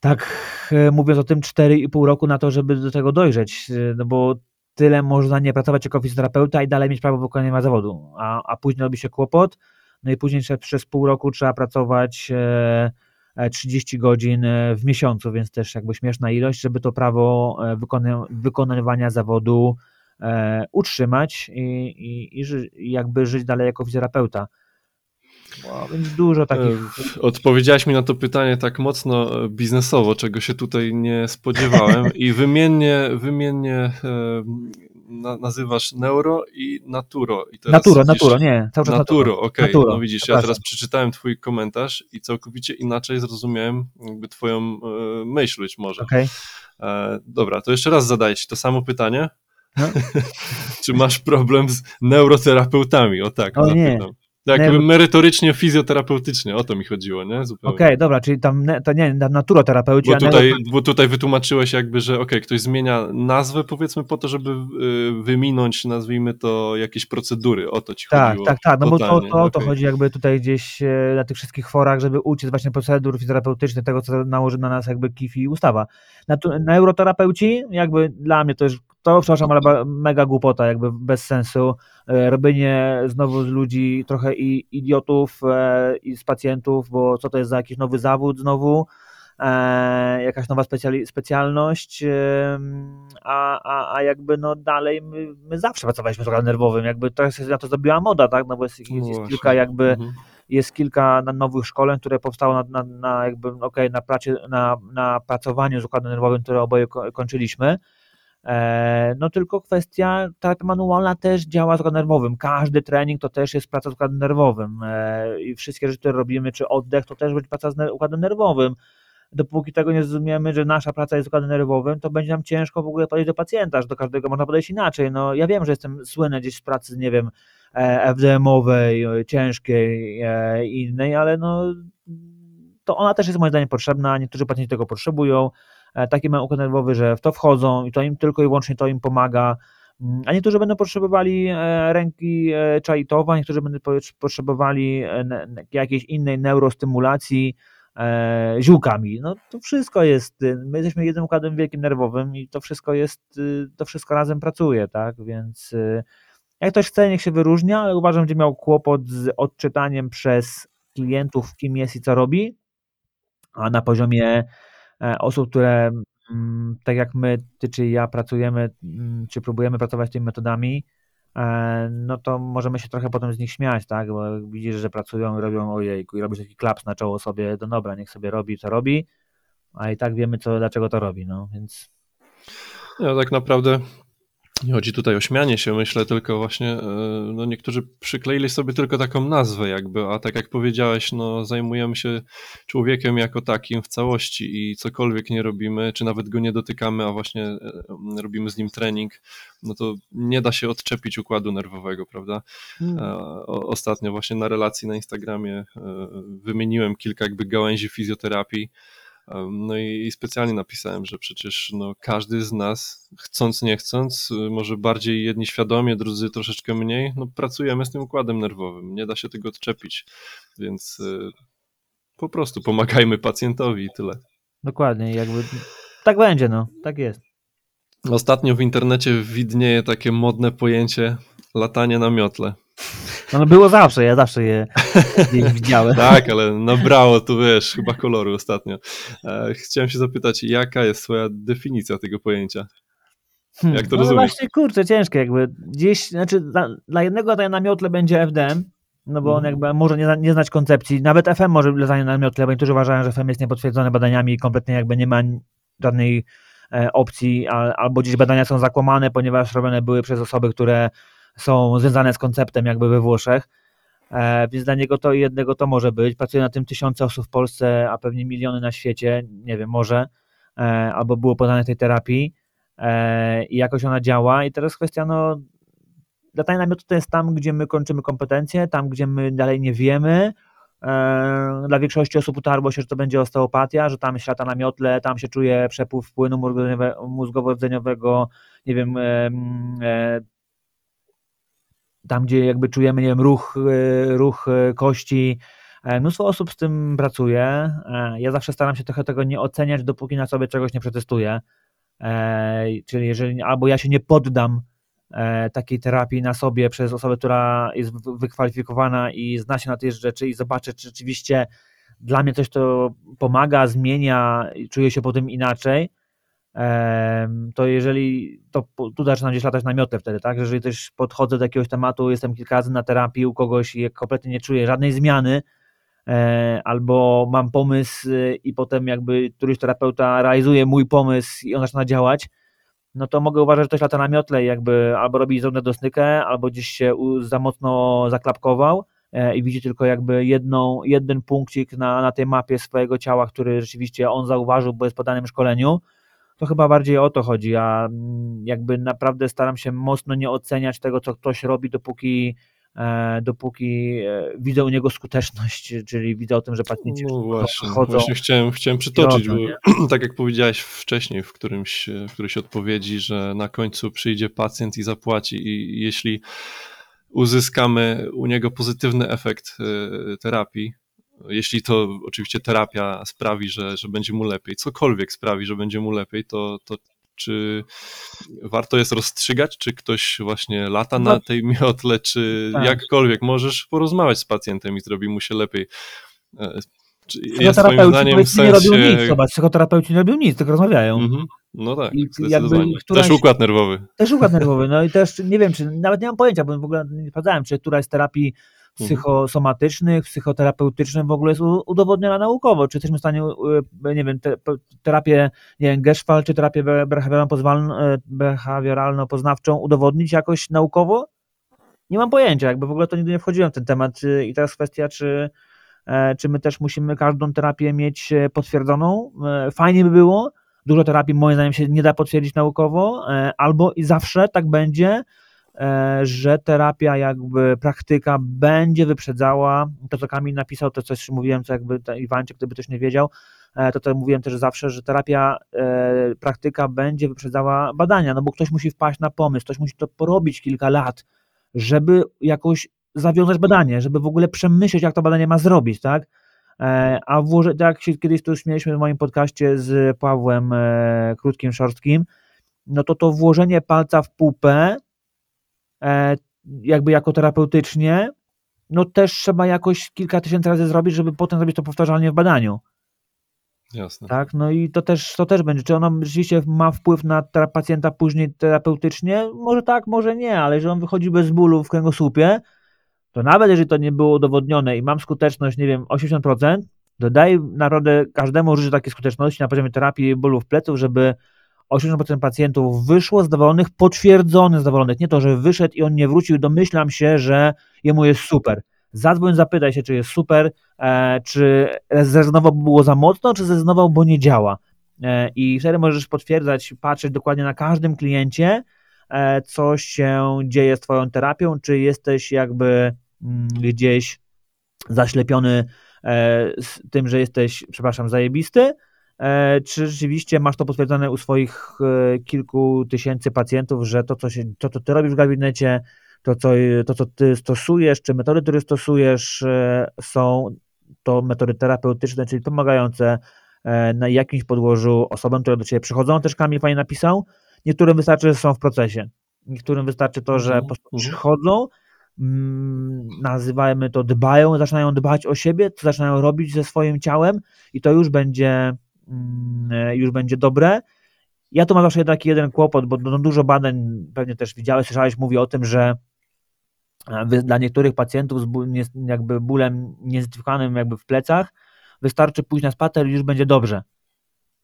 Speaker 2: tak mówiąc o tym 4,5 roku na to, żeby do tego dojrzeć, no bo tyle można nie pracować jako fizjoterapeuta i dalej mieć prawo wykonywania zawodu, a, a później robi się kłopot, no i później przez pół roku trzeba pracować 30 e, e, godzin e, w miesiącu, więc też jakby śmieszna ilość, żeby to prawo wykonywania zawodu utrzymać i, i, i jakby żyć dalej jako fizjoterapeuta. No, więc dużo takich.
Speaker 1: Odpowiedziałaś mi na to pytanie tak mocno biznesowo, czego się tutaj nie spodziewałem. [LAUGHS] I wymiennie, wymiennie nazywasz neuro i naturo. I
Speaker 2: naturo, naturo, nie, cały czas
Speaker 1: naturo. okej, okay. no widzisz, ja teraz przeczytałem twój komentarz i całkowicie inaczej zrozumiałem jakby twoją e, myśl być może. Okay. E, dobra, to jeszcze raz zadaję ci to samo pytanie. No. [LAUGHS] Czy masz problem z neuroterapeutami? O tak,
Speaker 2: o, zapytam. Nie.
Speaker 1: Tak, jakby merytorycznie, fizjoterapeutycznie, o to mi chodziło, nie?
Speaker 2: Okej, okay, dobra, czyli tam, to nie, naturoterapeuci.
Speaker 1: Bo tutaj, bo tutaj wytłumaczyłeś jakby, że okej, okay, ktoś zmienia nazwę powiedzmy po to, żeby y, wyminąć, nazwijmy to, jakieś procedury, o to ci
Speaker 2: tak,
Speaker 1: chodziło.
Speaker 2: Tak, tak, no bo to, to, o to chodzi jakby tutaj gdzieś e, na tych wszystkich forach, żeby uciec właśnie procedur fizjoterapeutycznych, tego co nałoży na nas jakby KIF i ustawa. Neuroterapeuci, jakby dla mnie to już to, przepraszam, ale mega głupota, jakby bez sensu. E, robienie znowu z ludzi trochę i idiotów e, i z pacjentów, bo co to jest za jakiś nowy zawód znowu, e, jakaś nowa specjalność, a, a, a jakby no dalej my, my zawsze pracowaliśmy z układem nerwowym, jakby to jest na to zrobiła moda, tak, no bo jest, jest, jest kilka jakby mhm jest kilka nowych szkoleń, które powstało na, na, na jakby, okay, na, pracie, na, na pracowaniu z układem nerwowym, które oboje kończyliśmy. E, no tylko kwestia, ta manualna też działa z nerwowym. Każdy trening to też jest praca z układem nerwowym e, i wszystkie rzeczy, które robimy, czy oddech, to też będzie praca z układem nerwowym. Dopóki tego nie zrozumiemy, że nasza praca jest z układem nerwowym, to będzie nam ciężko w ogóle podejść do pacjenta, że do każdego można podejść inaczej. No ja wiem, że jestem słynny gdzieś z pracy, nie wiem, e, FDM-owej, ciężkiej innej, ale no to ona też jest moim zdaniem potrzebna, niektórzy pacjenci tego potrzebują, E, taki mają układ nerwowy, że w to wchodzą i to im tylko i wyłącznie to im pomaga. Mm, a niektórzy będą potrzebowali e, ręki e, czajtowa, niektórzy będą potrzebowali jakiejś innej neurostymulacji ziółkami. No to wszystko jest, my jesteśmy jednym układem wielkim nerwowym i to wszystko jest, to wszystko razem pracuje, tak, więc jak ktoś chce, niech się wyróżnia, ale uważam, że miał kłopot z odczytaniem przez klientów, kim jest i co robi, a na poziomie osób, które mm, tak jak my, ty czy ja pracujemy, mm, czy próbujemy pracować tymi metodami, e, no to możemy się trochę potem z nich śmiać, tak, bo widzisz, że pracują i robią ojejku i robisz taki klaps na czoło sobie, no dobra, niech sobie robi, co robi, a i tak wiemy, co, dlaczego to robi, no, więc...
Speaker 1: Ja tak naprawdę Nie chodzi tutaj o śmianie się, myślę, tylko właśnie e, no niektórzy przykleili sobie tylko taką nazwę jakby, a tak jak powiedziałeś, no zajmujemy się człowiekiem jako takim w całości i cokolwiek nie robimy, czy nawet go nie dotykamy, a właśnie e, robimy z nim trening, no to nie da się odczepić układu nerwowego, prawda? Hmm. E, ostatnio właśnie na relacji na Instagramie wymieniłem kilka jakby gałęzi fizjoterapii, no i, specjalnie napisałem, że przecież no, każdy z nas, chcąc nie chcąc, y, może bardziej jedni świadomie, drudzy troszeczkę mniej, no, pracujemy z tym układem nerwowym. Nie da się tego odczepić, więc y, po prostu pomagajmy pacjentowi i tyle.
Speaker 2: Dokładnie, jakby tak będzie, no, tak jest.
Speaker 1: Ostatnio w internecie widnieje takie modne pojęcie latanie na miotle.
Speaker 2: No, no było zawsze, ja zawsze je [LAUGHS] widziałem.
Speaker 1: tak, ale nabrało tu, wiesz, chyba koloru ostatnio. E, chciałem się zapytać, jaka jest twoja definicja tego pojęcia? Hmm. Jak to no rozumiesz?
Speaker 2: właśnie, kurczę, ciężkie jakby. Gdzieś, znaczy dla, dla jednego to na miotle będzie FDM, no bo on mhm. jakby może nie, nie, znać koncepcji. Nawet FM może latanie na miotle, bo niektórzy uważają, że FM jest niepotwierdzone badaniami i kompletnie jakby nie ma żadnej e, opcji, albo gdzieś badania są zakłamane, ponieważ robione były przez osoby, które są związane z konceptem jakby we Włoszech, e, więc dla niego to jednego to może być. Pracuje na tym tysiące osób w Polsce, a pewnie miliony na świecie, nie wiem, może, e, albo było podane tej terapii e, i jakoś ona działa i teraz kwestia, no latanie namiotu to jest tam, gdzie my kończymy kompetencje, tam, gdzie my dalej nie wiemy, dla większości osób utarło się, że to będzie osteopatia, że tam się lata na miotle, tam się czuje przepływ płynu mózgowo-rdzeniowego, nie wiem, tam gdzie jakby czujemy, nie wiem, ruch, e, ruch e, kości. E, mnóstwo osób z tym pracuje. Ja zawsze staram się trochę tego nie oceniać, dopóki na sobie czegoś nie przetestuję. Czyli jeżeli albo ja się nie poddam takiej terapii na sobie przez osobę, która jest wykwalifikowana i zna się na tej rzeczy i zobaczę, czy rzeczywiście dla mnie coś to pomaga, zmienia czuję się po tym inaczej, to jeżeli, to tu zaczynam gdzieś latać na miotę wtedy, tak, jeżeli też podchodzę do jakiegoś tematu, jestem kilka razy na terapii u kogoś i kompletnie nie czuję żadnej zmiany, e, albo mam pomysł y, i potem jakby któryś terapeuta realizuje mój pomysł i on zaczyna działać, no to mogę uważać, że ktoś lata na miotle i jakby albo robi zone dosnykę, albo gdzieś się za mocno zaklapkował e, i widzi tylko jakby jedną, jeden punkcik na, na tej mapie swojego ciała, który rzeczywiście on zauważył, bo jest po danym szkoleniu, to chyba bardziej o to chodzi. Ja mm, jakby naprawdę staram się mocno nie oceniać tego, co ktoś robi, dopóki e, dopóki e, widzę u niego skuteczność, [LAUGHS] czyli widzę o tym, że pacjenci
Speaker 1: no właśnie, chodzą. Właśnie chciałem, chciałem przytoczyć, bo [CLEARS THROAT] tak jak powiedziałeś wcześniej w którymś, w którymś odpowiedzi, że na końcu przyjdzie pacjent i zapłaci i jeśli uzyskamy u niego pozytywny efekt e, terapii, jeśli to oczywiście terapia sprawi, że, że będzie mu lepiej, cokolwiek sprawi, że będzie mu lepiej, to, to czy warto jest rozstrzygać, czy ktoś właśnie lata no. na tej miotle, czy tak. jakkolwiek możesz porozmawiać z pacjentem i zrobi mu się lepiej.
Speaker 2: E, jest zdaniem w sensie... nie robią nic, zobacz, psychoterapeuci nie robią nic, tylko rozmawiają. -hmm.
Speaker 1: No tak, I zdecydowanie. Któraś, też układ nerwowy.
Speaker 2: Też układ nerwowy, no i też nie wiem, czy nawet nie mam pojęcia, bo w ogóle nie sprawdzałem, czy któraś z terapii Mhm. Psychosomatycznych, psychoterapeutycznych w ogóle jest udowodniona naukowo. Czy jesteśmy w stanie, nie wiem, te, terapię, nie wiem, Gestalt czy terapię behawioralno-poznawczą udowodnić jakoś naukowo? Nie mam pojęcia, jakby w ogóle to nigdy nie wchodziłem w ten temat. I teraz kwestia, czy, e, czy my też musimy każdą terapię mieć e, potwierdzoną. E, fajnie by było. Dużo terapii moim zdaniem się nie da potwierdzić naukowo, albo i zawsze tak będzie, E, że terapia, jakby praktyka będzie wyprzedzała to, co Kamil napisał, to coś mówiłem, co jakby Iwańczyk, gdyby ktoś nie wiedział, e, to to mówiłem też zawsze, że terapia, e, praktyka będzie wyprzedzała badania, no bo ktoś musi wpaść na pomysł, ktoś musi to porobić kilka lat, żeby jakoś zawiązać badanie, żeby w ogóle przemyśleć, jak to badanie ma zrobić, tak? A włożę, tak jak się kiedyś tu już mieliśmy w moim podcaście z Pawłem Krótkim, Szorstkim, no to to włożenie palca w pupę E, jakby jako terapeutycznie, no też trzeba jakoś kilka tysięcy razy zrobić, żeby potem zrobić to powtarzalnie w badaniu.
Speaker 1: Jasne.
Speaker 2: Tak, no i to też, to też będzie. Czy ono rzeczywiście ma wpływ na pacjenta później terapeutycznie? Może tak, może nie, ale jeżeli on wychodzi bez bólu w kręgosłupie, to nawet jeżeli to nie było udowodnione i mam skuteczność, nie wiem, 80%, to daj narodę każdemu życzyć takiej skuteczności na poziomie terapii bólów pleców, żeby 80% pacjentów wyszło zadowolonych, potwierdzonych zadowolonych. Nie to, że wyszedł i on nie wrócił, domyślam się, że jemu jest super. Zadzwoń, zapytaj się, czy jest super, e, czy zrezygnował, bo było za mocno, czy zrezygnował, bo nie działa. E, I wtedy możesz potwierdzać, patrzeć dokładnie na każdym kliencie, e, co się dzieje z Twoją terapią, czy jesteś jakby mm, gdzieś zaślepiony z tym, że jesteś, przepraszam, zajebisty, czy rzeczywiście masz to potwierdzone u swoich e, kilku tysięcy pacjentów, że to, co, się, to, co ty robisz w gabinecie, to co, to, co ty stosujesz, czy metody, które stosujesz, są to metody terapeutyczne, czyli pomagające na jakimś podłożu osobom, które do ciebie przychodzą. Też Kamil fajnie napisał, niektórym wystarczy, że są w procesie. Niektórym wystarczy to, że po prostu mhm. przychodzą, Mm, nazywajmy to dbają, zaczynają dbać o siebie, zaczynają robić ze swoim ciałem i to już będzie, już będzie dobre. Ja tu mam zawsze taki jeden kłopot, bo no, dużo badań, pewnie też widziałeś, słyszałeś, mówi o tym, że e, dla niektórych pacjentów z jakby bólem niezidentyfikowanym jakby w plecach wystarczy pójść na spacer i już będzie dobrze.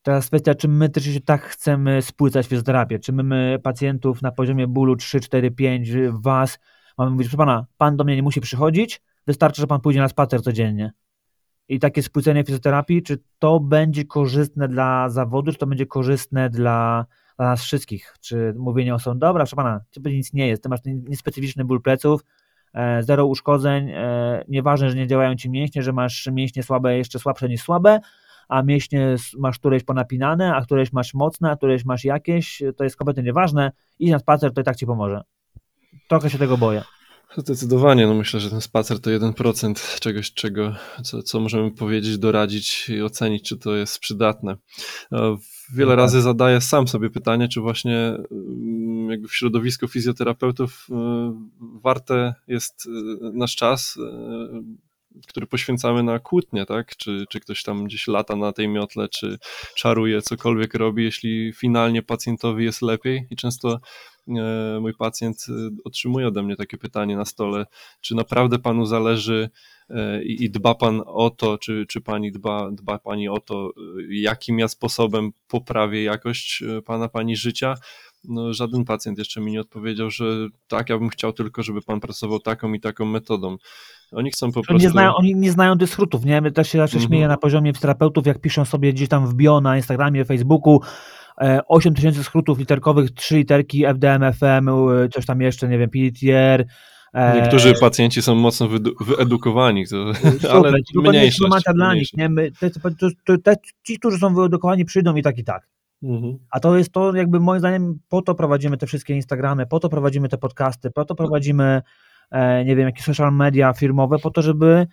Speaker 2: Teraz kwestia, czy my też się tak chcemy spłycać fizjoterapię, czy my, my pacjentów na poziomie bólu 3, 4, 5 was Mamy mówić, proszę pana, pan do mnie nie musi przychodzić, wystarczy, że pan pójdzie na spacer codziennie. I takie spłycenie fizjoterapii, czy to będzie korzystne dla zawodu, czy to będzie korzystne dla, dla nas wszystkich? Czy mówienie osobom, dobra, proszę pana, ciebie nic nie jest, ty masz niespecyficzny ból pleców, e, zero uszkodzeń, e, nieważne, że nie działają ci mięśnie, że masz mięśnie słabe, jeszcze słabsze niż słabe, a mięśnie masz któreś ponapinane, a któreś masz mocne, a któreś masz jakieś, to jest kompletnie nieważne, idź na spacer, to i tak ci pomoże trochę się tego boję.
Speaker 1: Zdecydowanie, no myślę, że ten spacer to 1% czegoś, czego, co, co możemy powiedzieć, doradzić i ocenić, czy to jest przydatne. E, wiele no razy zadaję sam sobie pytanie, czy właśnie mm, jakby w środowisku fizjoterapeutów e, warte jest e, nasz czas, który poświęcamy na kłótnie, tak? Czy, czy ktoś tam gdzieś lata na tej miotle, czy czaruje, cokolwiek robi, jeśli finalnie pacjentowi jest lepiej i często mój pacjent e, otrzymuje ode mnie takie pytanie na stole, czy naprawdę panu zależy e, i, i dba pan o to, czy, czy pani dba, dba pani o to, jakim ja sposobem poprawię jakość pana, pani życia. No, żaden pacjent jeszcze mi nie odpowiedział, że tak, ja bym chciał tylko, żeby pan pracował taką i taką metodą. Oni chcą po prostu...
Speaker 2: Nie znają, oni nie znają tych skrótów, nie? My też się zawsze mm -hmm. śmieję na poziomie terapeutów, jak piszą sobie gdzieś tam w bio na Instagramie, Facebooku, 8 e, tysięcy skrótów literkowych, 3 literki FDM, FM, coś tam jeszcze, nie wiem, PDTR.
Speaker 1: E, Niektórzy pacjenci są mocno wyedukowani, to, Super, [LAUGHS] ale mniejszość.
Speaker 2: To dla nich, nie? My, te, te, te, ci, którzy są wyedukowani, przyjdą i tak i tak. Mhm. A to jest to, jakby moim zdaniem, po to prowadzimy te wszystkie Instagramy, po to prowadzimy te podcasty, po to prowadzimy, e, nie wiem, jakieś social media firmowe, po to, żeby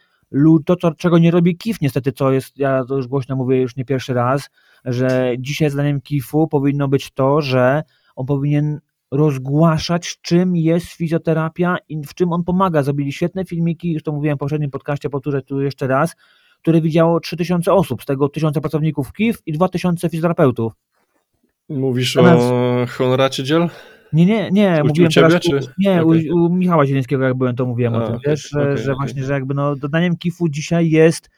Speaker 2: to, to, czego nie robi KIF niestety, co jest, ja to już głośno mówię już nie pierwszy raz, że dzisiaj zdaniem KIF-u powinno być to, że on powinien rozgłaszać, czym jest fizjoterapia i w czym on pomaga. Zrobili świetne filmiki, już to mówiłem w poprzednim podcaście, powtórzę tu jeszcze raz, które widziało 3000 osób, z tego 1000 pracowników KIF i 2000 fizjoterapeutów.
Speaker 1: Mówisz Natomiast... o Honoracie Dziel?
Speaker 2: Nie, nie, nie, u, mówiłem u ciebie, teraz, czy? nie, okay. u, u, Michała Zielińskiego jak byłem, to mówiłem A, o tym, okay, wiesz, okay, że, właśnie, że jakby no, dodaniem KIF-u dzisiaj jest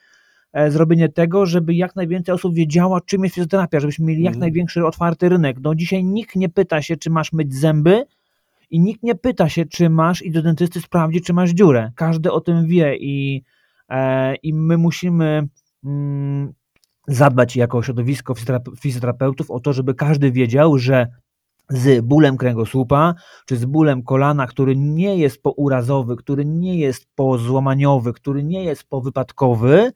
Speaker 2: e, zrobienie tego, żeby jak najwięcej osób wiedziała, czym jest fizjoterapia, żebyśmy mieli jak mm. największy otwarty rynek. No dzisiaj nikt nie pyta się, czy masz myć zęby i nikt nie pyta się, czy masz i do dentysty sprawdzić, czy masz dziurę. Każdy o tym wie i, e, i my musimy mm, zadbać jako środowisko fizjoterapeutów o to, żeby każdy wiedział, że z bólem kręgosłupa, czy z bólem kolana, który nie jest pourazowy, który nie jest pozłamaniowy, który nie jest powypadkowy,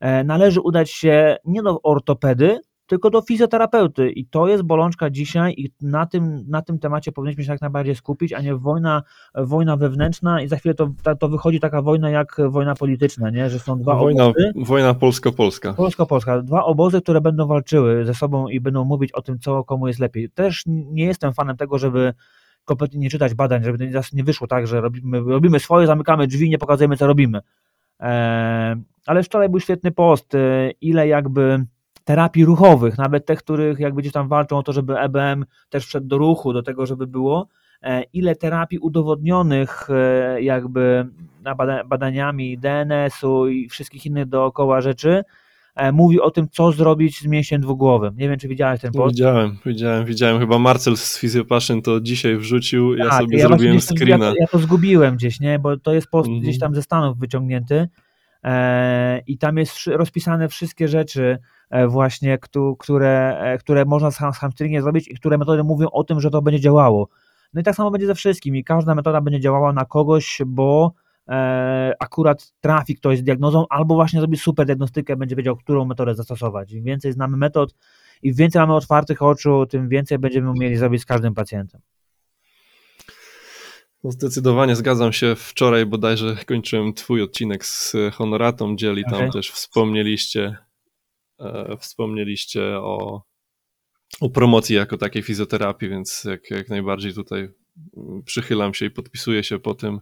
Speaker 2: e, należy udać się nie do ortopedy, tylko do fizjoterapeuty. I to jest bolączka dzisiaj i na tym, na tym temacie powinniśmy się jak najbardziej skupić, a nie wojna, wojna wewnętrzna i za chwilę to, to wychodzi taka wojna jak wojna polityczna, nie? że są dwa
Speaker 1: wojna, obozy. Wojna polsko-polska.
Speaker 2: Polsko-polska. Dwa obozy, które będą walczyły ze sobą i będą mówić o tym, co komu jest lepiej. Też nie jestem fanem tego, żeby kompletnie nie czytać badań, żeby nie wyszło tak, że robimy, robimy swoje, zamykamy drzwi, nie pokazujemy, co robimy. Eee, ale wczoraj był świetny post, e, ile jakby terapii ruchowych, nawet tych, których jakby gdzieś tam walczą o to, żeby EBM też wszedł do ruchu, do tego, żeby było, e, ile terapii udowodnionych e, jakby badaniami DNS-u i wszystkich innych dookoła rzeczy e, mówi o tym, co zrobić z mięśniem dwugłowym. Nie wiem, czy widziałeś ten post.
Speaker 1: Widziałem, widziałem, widziałem. Chyba Marcel z Physiopassion to dzisiaj wrzucił, ja tak, sobie ja zrobiłem screena.
Speaker 2: Ja to, ja to, zgubiłem gdzieś, nie? bo to jest post mm -hmm. gdzieś tam ze Stanów wyciągnięty i tam jest rozpisane wszystkie rzeczy, właśnie, które, e, które można z hamstringiem zrobić i które metody mówią o tym, że to będzie działało. No i tak samo będzie ze wszystkim i każda metoda będzie działała na kogoś, bo e, akurat trafi ktoś z diagnozą albo właśnie zrobi super diagnostykę, będzie wiedział, którą metodę zastosować. Im więcej znamy metod i więcej mamy otwartych oczu, tym więcej będziemy umieli zrobić z każdym pacjentem.
Speaker 1: No zdecydowanie zgadzam się. Wczoraj bodajże kończyłem twój odcinek z Honoratą Dzieli, tam okay. też wspomnieliście E, wspomnieliście o, o promocji jako takiej fizjoterapii, więc jak, jak najbardziej tutaj przychylam się i podpisuję się po tym,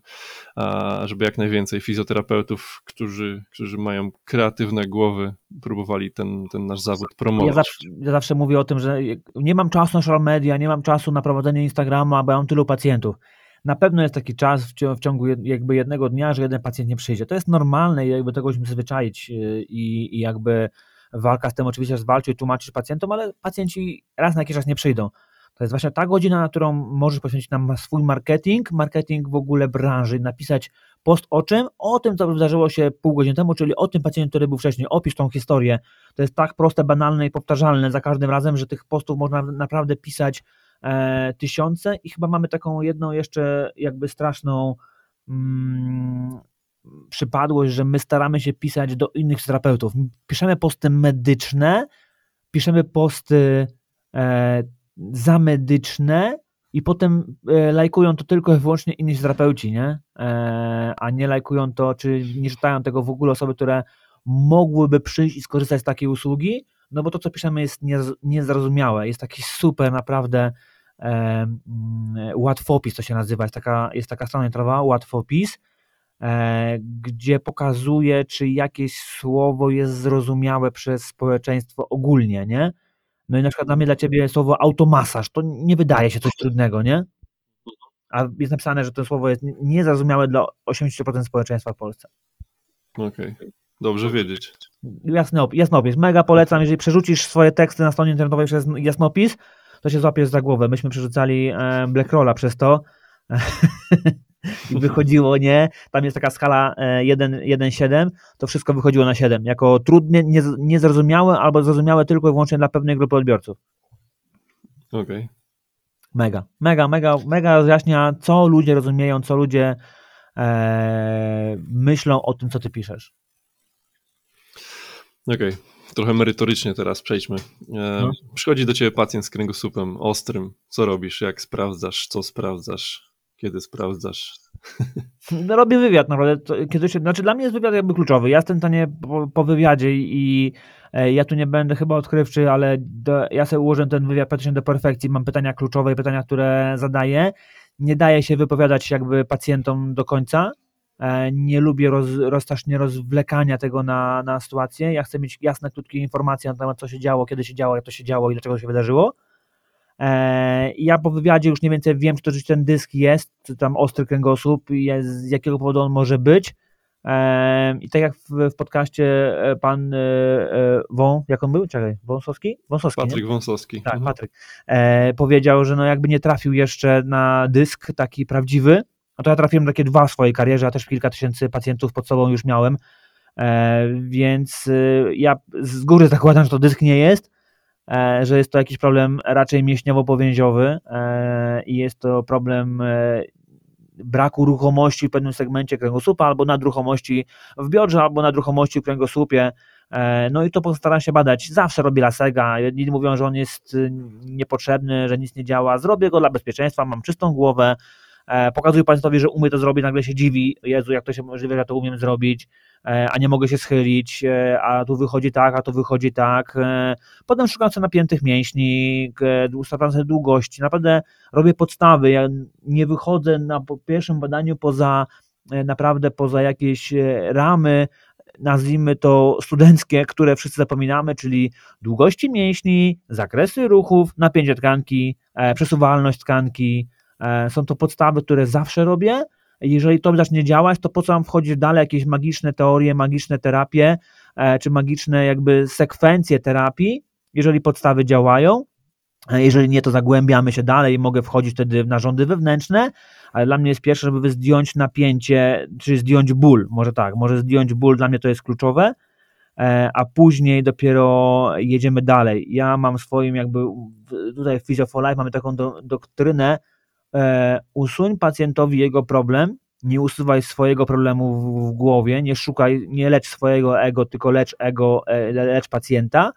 Speaker 1: żeby jak najwięcej fizjoterapeutów, którzy, którzy mają kreatywne głowy, próbowali ten, ten nasz zawód promować.
Speaker 2: Ja zawsze, ja zawsze mówię o tym, że nie mam czasu na social media, nie mam czasu na prowadzenie Instagrama, bo ja mam tylu pacjentów. Na pewno jest taki czas w ciągu jakby jednego dnia, że jeden pacjent nie przyjdzie. To jest normalne i jakby tego musimy zwyczaić y, i, i jakby walka z tym oczywiście zwalczyć, tłumaczyć pacjentom, ale pacjenci raz na jakiś czas nie przyjdą. To jest właśnie ta godzina, na którą możesz poświęcić nam swój marketing, marketing w ogóle branży, napisać post o czym? O tym, co wydarzyło się pół godziny temu, czyli o tym pacjencie, który był wcześniej. Opisz tą historię. To jest tak proste, banalne i powtarzalne za każdym razem, że tych postów można naprawdę pisać e, tysiące i chyba mamy taką jedną jeszcze jakby straszną mm, przypadłość, że my staramy się pisać do innych terapeutów. Piszemy posty medyczne, piszemy posty e, zamedyczne i potem e, lajkują to tylko i wyłącznie inni terapeuci, nie? E, a nie lajkują to, czy nie czytają tego w ogóle osoby, które mogłyby przyjść i skorzystać z takiej usługi, no bo to, co piszemy jest niezrozumiałe, jest taki super naprawdę e, mm, łatwopis, to się nazywa, jest taka, jest taka strona internetowa, łatwopis, gdzie pokazuje, czy jakieś słowo jest zrozumiałe przez społeczeństwo ogólnie, nie? No i na przykład dla mnie, dla ciebie słowo automasaż, to nie wydaje się coś trudnego, nie? A jest napisane, że to słowo jest niezrozumiałe dla 80% społeczeństwa w Polsce.
Speaker 1: Okej, okay. dobrze wiedzieć.
Speaker 2: Jasny, jasnopis, mega polecam, jeżeli przerzucisz swoje teksty na stronie internetowej przez jasnopis, to się złapiesz za głowę. Myśmy przerzucali e, Blackrolla przez to [LAUGHS] i wychodziło nie, tam jest taka skala 1,7, e, to wszystko wychodziło na 7, jako trudne, niezrozumiałe albo zrozumiałe tylko i wyłącznie dla pewnej grupy odbiorców.
Speaker 1: Okej. Okay.
Speaker 2: Mega, mega, mega, mega rozjaśnia, co ludzie rozumieją, co ludzie e, myślą o tym, co ty piszesz.
Speaker 1: Okej, okay. trochę merytorycznie teraz przejdźmy. E, no. Przychodzi do ciebie pacjent z kręgosłupem ostrym. Co robisz? Jak sprawdzasz? Co sprawdzasz? Kiedy sprawdzasz?
Speaker 2: No, robię wywiad naprawdę. Kiedyś, znaczy dla mnie jest wywiad jakby kluczowy. Ja jestem stanie po, po wywiadzie i e, ja tu nie będę chyba odkrywczy, ale do, ja sobie ułożę ten wywiad praktycznie do perfekcji. Mam pytania kluczowe i pytania, które zadaję. Nie daję się wypowiadać jakby pacjentom do końca. E, nie lubię roz, rozstrasznie rozwlekania tego na, na sytuację. Ja chcę mieć jasne, krótkie informacje na temat, co się działo, kiedy się działo, jak to się działo i dlaczego się wydarzyło. E, ja po wywiadzie już mniej więcej wiem, czy ten dysk jest, czy tam ostry kręgosłup, jest, z jakiego powodu on może być. E, I tak jak w, w podcaście e, pan Wą, jak on był? Czekaj, Wąsowski?
Speaker 1: Wąsowski Patryk nie? Wąsowski.
Speaker 2: Tak, mhm. Patryk. powiedział, że no jakby nie trafił jeszcze na dysk taki prawdziwy, no to ja trafiłem takie dwa w swojej karierze, a też kilka tysięcy pacjentów pod sobą już miałem, więc ja z góry zakładam, że to dysk nie jest, E, że jest to jakiś problem raczej mięśniowo-powięziowy e, i jest to problem e, braku ruchomości w pewnym segmencie kręgosłupa, albo nadruchomości w biodrze, albo nadruchomości w kręgosłupie. No i to postaram się badać. Zawsze robię lasega. Jedni mówią, że on jest niepotrzebny, że nic nie działa. Zrobię go dla bezpieczeństwa, mam czystą głowę, pokazuję pacjentowi, że umie to zrobić, nagle się dziwi, Jezu, jak to się możliwe, że to umiem zrobić. E, a nie mogę się schylić, e, a tu wychodzi tak, a tu wychodzi tak. E, potem szukam sobie napiętych mięśni, ustawiam sobie długości, naprawdę robię podstawy. Ja nie wychodzę na pierwszym badaniu poza naprawdę poza jakieś ramy, nazwijmy to studenckie, które wszyscy zapominamy, czyli długości mięśni, zakresy ruchów, napięcie tkanki, przesuwalność tkanki. Są to podstawy, które zawsze robię jeżeli to zacznie działać, to po co mam wchodzić dalej, jakieś magiczne teorie, magiczne terapie, czy magiczne jakby sekwencje terapii, jeżeli podstawy działają. Jeżeli nie, to zagłębiamy się dalej i mogę wchodzić wtedy w narządy wewnętrzne, ale dla mnie jest pierwsze, żeby zdjąć napięcie, czy zdjąć ból, może tak, może zdjąć ból, dla mnie to jest kluczowe, e, a później dopiero jedziemy dalej. Ja mam swoim jakby, tutaj w Physio for Life mamy taką do, doktrynę, e, usuń pacjentowi jego problem, nie usuwaj swojego problemu w, w, głowie, nie szukaj, nie lecz swojego ego, tylko lecz ego, e, lecz pacjenta,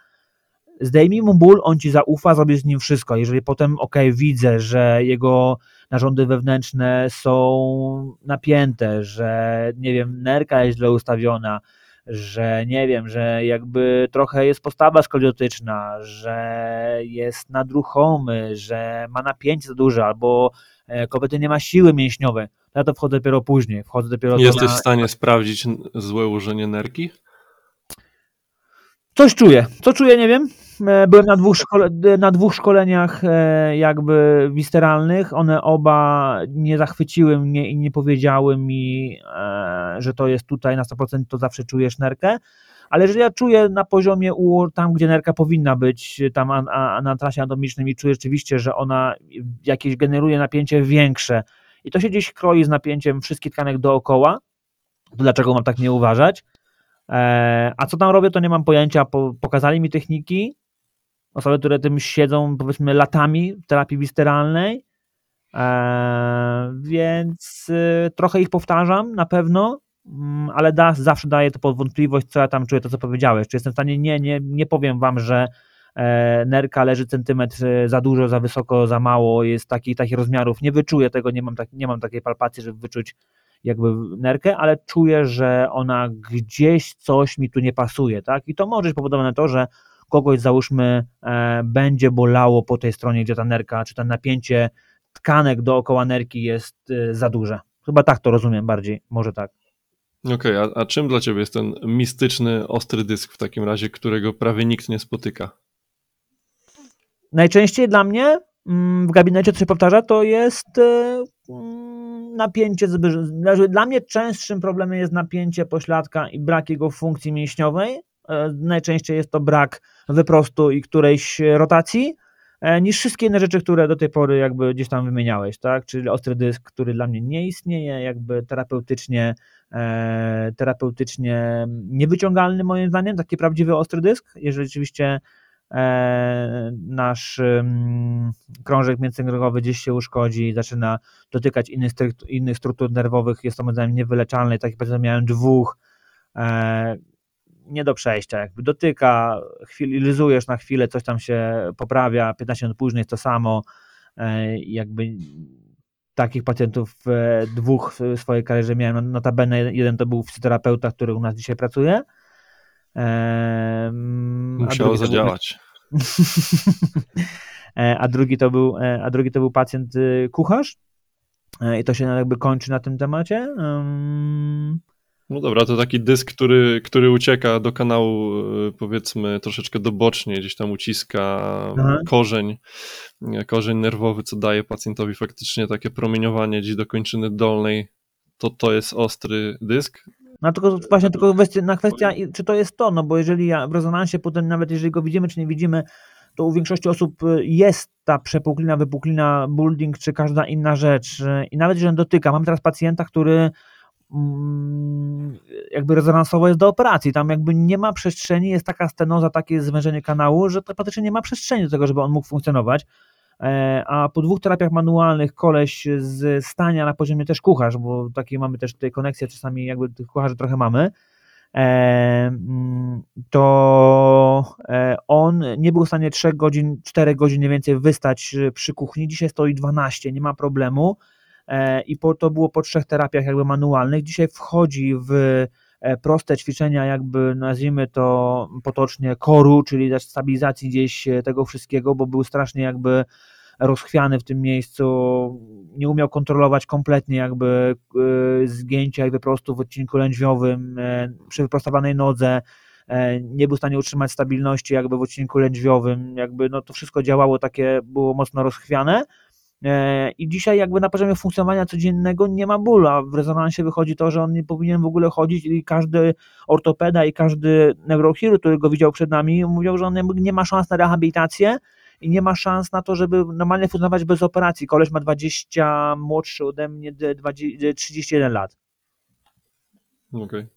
Speaker 2: zdejmij mu ból, on ci zaufa, zrobisz z nim wszystko. Jeżeli potem, ok, widzę, że jego narządy wewnętrzne są napięte, że nie wiem, nerka jest źle ustawiona, że nie wiem, że jakby trochę jest postawa skoliotyczna, że jest nadruchomy, że ma napięcie za duże, albo e, kobiety nie ma siły mięśniowej, ja to wchodzę dopiero później. Wchodzę dopiero
Speaker 1: Jesteś na... w stanie sprawdzić złe ułożenie nerki?
Speaker 2: Coś czuję. Co czuję, nie wiem. E, byłem na dwóch, szkole, na dwóch szkoleniach e, jakby wisteralnych. One oba nie zachwyciły mnie i nie powiedziały mi, e, że to jest tutaj na 100%, to zawsze czujesz nerkę. Ale jeżeli ja czuję na poziomie u, tam, gdzie nerka powinna być, tam a, a, na trasie anatomicznej i czuję rzeczywiście, że ona jakieś generuje napięcie większe i to się gdzieś kroi z napięciem wszystkich tkanek dookoła, to dlaczego mam tak nie uważać? A co tam robię, to nie mam pojęcia. Pokazali mi techniki, osoby, które tym siedzą powiedzmy latami w terapii wisteralnej, e, więc e, trochę ich powtarzam na pewno, mm, ale da, zawsze daje to pod wątpliwość, co ja tam czuję, to co powiedziałeś. Czy jestem w stanie, nie, nie, nie powiem wam, że e, nerka leży centymetr za dużo, za wysoko, za mało, jest taki, takich rozmiarów, nie wyczuję tego, nie mam, tak, nie mam takiej palpacji, żeby wyczuć jakby nerkę, ale czuję, że ona gdzieś coś mi tu nie pasuje, tak? I to może być powodowane to, że kogoś załóżmy e, będzie bolało po tej stronie, gdzie ta nerka, czy to napięcie tkanek dookoła nerki jest e, za duże. Chyba tak to rozumiem bardziej, może tak.
Speaker 1: Okej, okay, a, a czym dla Ciebie jest ten mistyczny, ostry dysk w takim razie, którego prawie nikt nie spotyka?
Speaker 2: Najczęściej dla mnie mm, w gabinecie, co się powtarza, to jest e, mm, napięcie znaczy, Dla mnie częstszym problemem jest napięcie pośladka i brak jego funkcji mięśniowej. Najczęściej jest to brak wyprostu i którejś rotacji, e, niż wszystkie inne rzeczy, które do tej pory jakby gdzieś tam wymieniałeś, tak? Czyli ostry dysk, który dla mnie nie istnieje, jakby terapeutycznie, e, terapeutycznie niewyciągalny moim zdaniem, taki prawdziwy ostry dysk, jeżeli rzeczywiście e, nasz mm, krążek międzykręgowy gdzieś się uszkodzi i zaczyna dotykać innych, innych struktur nerwowych, jest to moim zdaniem niewyleczalne, tak jak miałem dwóch, nie do przejścia, jakby dotyka, chwili, lizujesz na chwilę, coś tam się poprawia, 15 minut później jest to samo, e, jakby takich pacjentów dwóch w swojej karierze miałem, notabene jeden to był fizjoterapeuta, który u nas dzisiaj pracuje.
Speaker 1: Musiało zadziałać. [LAUGHS]
Speaker 2: E, a drugi to był, e, a drugi to był pacjent y, kucharz i to się jakby kończy na tym temacie.
Speaker 1: No dobra, to taki dysk, który, który ucieka do kanału, e, powiedzmy, troszeczkę dobocznie, gdzieś tam uciska Aha. korzeń, e, korzeń nerwowy, co daje pacjentowi faktycznie takie promieniowanie gdzieś do kończyny dolnej. To to jest ostry dysk.
Speaker 2: No tylko właśnie tylko kwestia, na kwestia, czy to jest to, no bo jeżeli ja w rezonansie potem, nawet jeżeli go widzimy, czy nie widzimy, to u większości osób e, jest ta przepuklina, wypuklina, building, czy każda inna rzecz. I nawet jeżeli on dotyka, mam teraz pacjenta, który jakby rezonansowo jest do operacji. Tam jakby nie ma przestrzeni, jest taka stenoza, takie zwężenie kanału, że praktycznie nie ma przestrzeni do tego, żeby on mógł funkcjonować. E, a po dwóch terapiach manualnych koleś z stania na poziomie też kucharz, bo takie mamy też tutaj koneksje, czasami jakby tych kucharzy trochę mamy, e, mm, to e, on nie był w stanie 3 godzin, 4 godzin mniej więcej wystać przy kuchni, dzisiaj stoi 12, nie ma problemu i po, to było po trzech terapiach jakby manualnych. Dzisiaj wchodzi w e, proste ćwiczenia, jakby nazwijmy to potocznie koru, czyli stabilizacji gdzieś e, tego wszystkiego, bo był strasznie jakby rozchwiany w tym miejscu, nie umiał kontrolować kompletnie jakby zgięcia jakby prostu w odcinku lędźwiowym, przy wyprostowanej nodze, nie był w stanie utrzymać stabilności jakby w odcinku lędźwiowym, jakby no to wszystko działało takie, było mocno rozchwiane, E, I dzisiaj jakby na poziomie funkcjonowania codziennego nie ma bólu, a w rezonansie wychodzi to, że on nie powinien w ogóle chodzić i każdy ortopeda i każdy neurochirurg, który go widział przed nami, mówią, że on nie ma szans na rehabilitację i nie ma szans na to, żeby normalnie funkcjonować bez operacji. Koleś ma 20, młodszy ode mnie 20, 31 lat.
Speaker 1: Okej. Okay.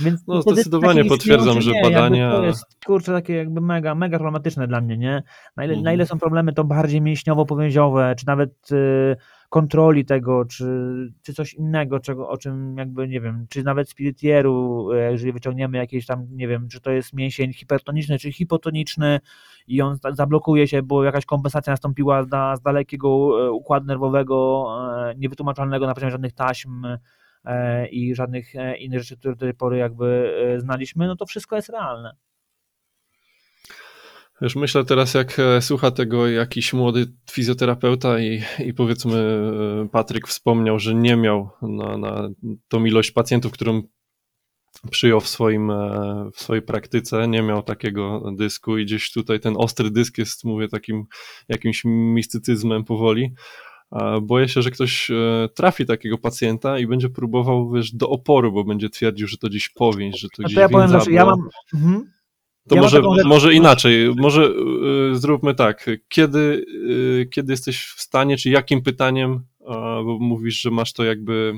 Speaker 1: Więc no zdecydowanie potwierdzam, że badania...
Speaker 2: To jest, kurczę, takie jakby mega, mega problematyczne dla mnie, nie? Na ile, mhm. na ile są problemy to bardziej mięśniowo-powięziowe, czy nawet y, kontroli tego, czy, czy coś innego, czego, o czym jakby, nie wiem, czy nawet spiritieru, y, jeżeli wyciągniemy jakieś tam, nie wiem, czy to jest mięsień hipertoniczny, czy hipotoniczny i on zablokuje się, bo jakaś kompensacja nastąpiła z dalekiego y, układu nerwowego, niewytłumaczalnego na poziomie żadnych taśm, E, i żadnych e, innych rzeczy, które do tej pory jakby e, znaliśmy, no to wszystko jest realne.
Speaker 1: Wiesz, myślę teraz, jak słucha tego jakiś młody fizjoterapeuta i, i powiedzmy Patryk wspomniał, że nie miał na, na tą ilość pacjentów, którą przyjął w, swoim, w swojej praktyce, nie miał takiego dysku i gdzieś tutaj ten ostry dysk jest, mówię, takim jakimś mistycyzmem powoli boję się, że ktoś e, trafi takiego pacjenta i będzie próbował, wiesz, do oporu, bo będzie twierdził, że to gdzieś powięź, że to gdzieś
Speaker 2: to ja powiem zawsze, ja mam... Mhm.
Speaker 1: To ja może, może inaczej, może y, zróbmy tak, kiedy, y, kiedy jesteś w stanie, czy jakim pytaniem, bo mówisz, że masz to jakby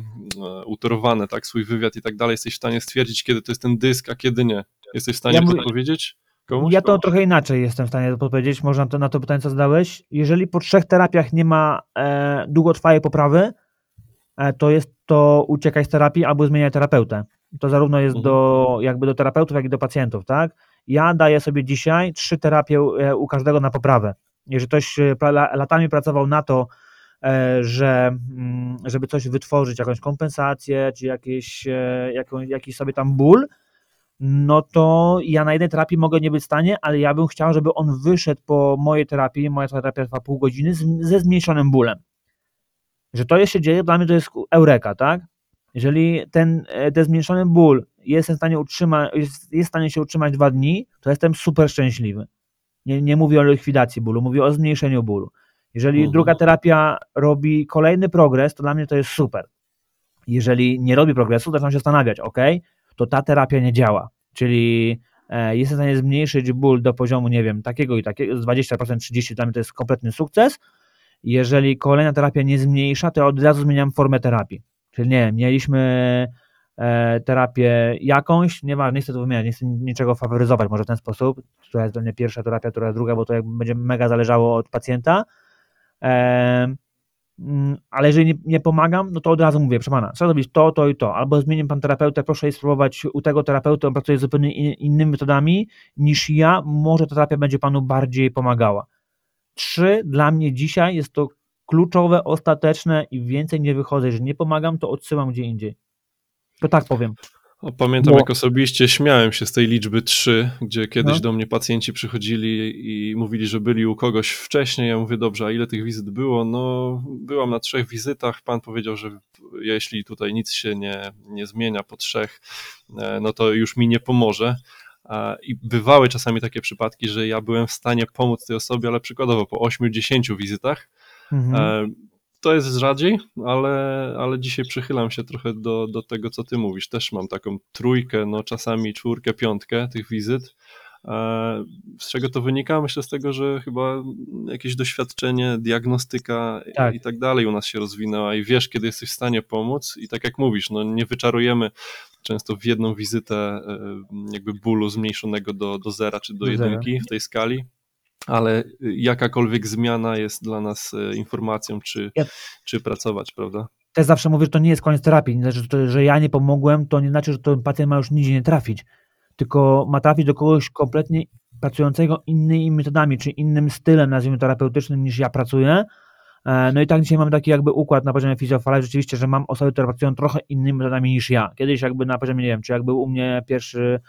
Speaker 1: utorowane, tak, swój wywiad i tak dalej, jesteś w stanie stwierdzić, kiedy to jest ten dysk, a kiedy nie. Jesteś w stanie ja podpowiedzieć?
Speaker 2: Komuś? Ja to trochę inaczej jestem w stanie odpowiedzieć, można na to, na to pytanie, co zadałeś. Jeżeli po trzech terapiach nie ma e, długotrwałej poprawy, e, to jest to uciekaj z terapii albo zmieniaj terapeutę. To zarówno jest mhm. do, jakby do terapeutów, jak i do pacjentów, tak? Ja daję sobie dzisiaj trzy terapie e, u każdego na poprawę. Jeżeli ktoś e, latami pracował na to, e, że mm, żeby coś wytworzyć, jakąś kompensację, czy jakieś, jakiś sobie tam ból, no to ja na jednej terapii mogę nie być w stanie, ale ja bym chciał, żeby on wyszedł po mojej terapii, moja terapia trwa pół godziny, z, ze zmniejszonym bólem. Że to się dzieje, dla mnie to jest eureka, tak? Jeżeli ten, e, ten zmniejszony ból jest w stanie utrzymać, jest, jest w stanie się utrzymać dwa dni, to jestem super szczęśliwy. Nie, nie mówię o likwidacji bólu, mówię o zmniejszeniu bólu. Jeżeli mhm. druga terapia robi kolejny progres, to dla mnie to jest super. Jeżeli nie robi progresu, zaczynam się zastanawiać, ok, to ta terapia nie działa. Czyli e, jest w stanie zmniejszyć ból do poziomu, nie wiem, takiego i takiego, z 20%, 30% dla mnie to jest kompletny sukces. Jeżeli kolejna terapia nie zmniejsza, to ja od razu zmieniam formę terapii. Czyli nie, mieliśmy e, terapię jakąś, nieważne, nie chcę to wymieniać, nie chcę niczego faworyzować może w ten sposób, która jest dla mnie pierwsza terapia, która jest druga, bo to jakby będzie mega zależało od pacjenta. Mm, ale jeżeli nie, nie, pomagam, no to od razu mówię, proszę pana, trzeba zrobić to, to i to, albo zmienię pan terapeutę, proszę spróbować u tego terapeuty, on pracuje zupełnie innymi metodami niż ja, może ta terapia będzie panu bardziej pomagała. Trzy, dla mnie dzisiaj jest to kluczowe, ostateczne i więcej nie wychodzę, jeżeli nie pomagam, to odsyłam gdzie indziej. To tak powiem.
Speaker 1: Pamiętam, Bo... jak osobiście śmiałem się z tej liczby 3, gdzie kiedyś no. do mnie pacjenci przychodzili i mówili, że byli u kogoś wcześniej. Ja mówię, dobrze, a ile tych wizyt było? No, byłam na trzech wizytach. Pan powiedział, że jeśli tutaj nic się nie, nie zmienia po trzech, e, no to już mi nie pomoże. I bywały czasami takie przypadki, że ja byłem w stanie pomóc tej osobie, ale przykładowo po 8-10 wizytach. Mhm. To jest rzadziej, ale, ale dzisiaj przychylam się trochę do, do tego, co ty mówisz. Też mam taką trójkę, no czasami czwórkę, piątkę tych wizyt. E, z czego to wynika? Myślę z tego, że chyba jakieś doświadczenie, diagnostyka tak. i tak dalej u nas się rozwinęła i wiesz, kiedy jesteś w stanie pomóc i tak jak mówisz, no nie wyczarujemy często w jedną wizytę e, jakby bólu zmniejszonego do, do zera czy do, do jedynki zera. w tej skali, ale jakakolwiek zmiana jest dla nas e, informacją, czy, ja... czy pracować, prawda?
Speaker 2: Też zawsze mówię, że to nie jest koniec terapii. Znaczy, że, to, że ja nie pomogłem, to nie znaczy, że ten pacjent ma już nigdzie nie trafić, tylko ma trafić do kogoś kompletnie pracującego innymi metodami, czy innym stylem, nazwijmy terapeutycznym, niż ja pracuję. E, no i tak dzisiaj mam taki jakby układ na poziomie fizjofala, rzeczywiście, że mam osoby, które pracują trochę innymi metodami niż ja. Kiedyś jakby na poziomie, nie wiem, czy jakby u mnie pierwszy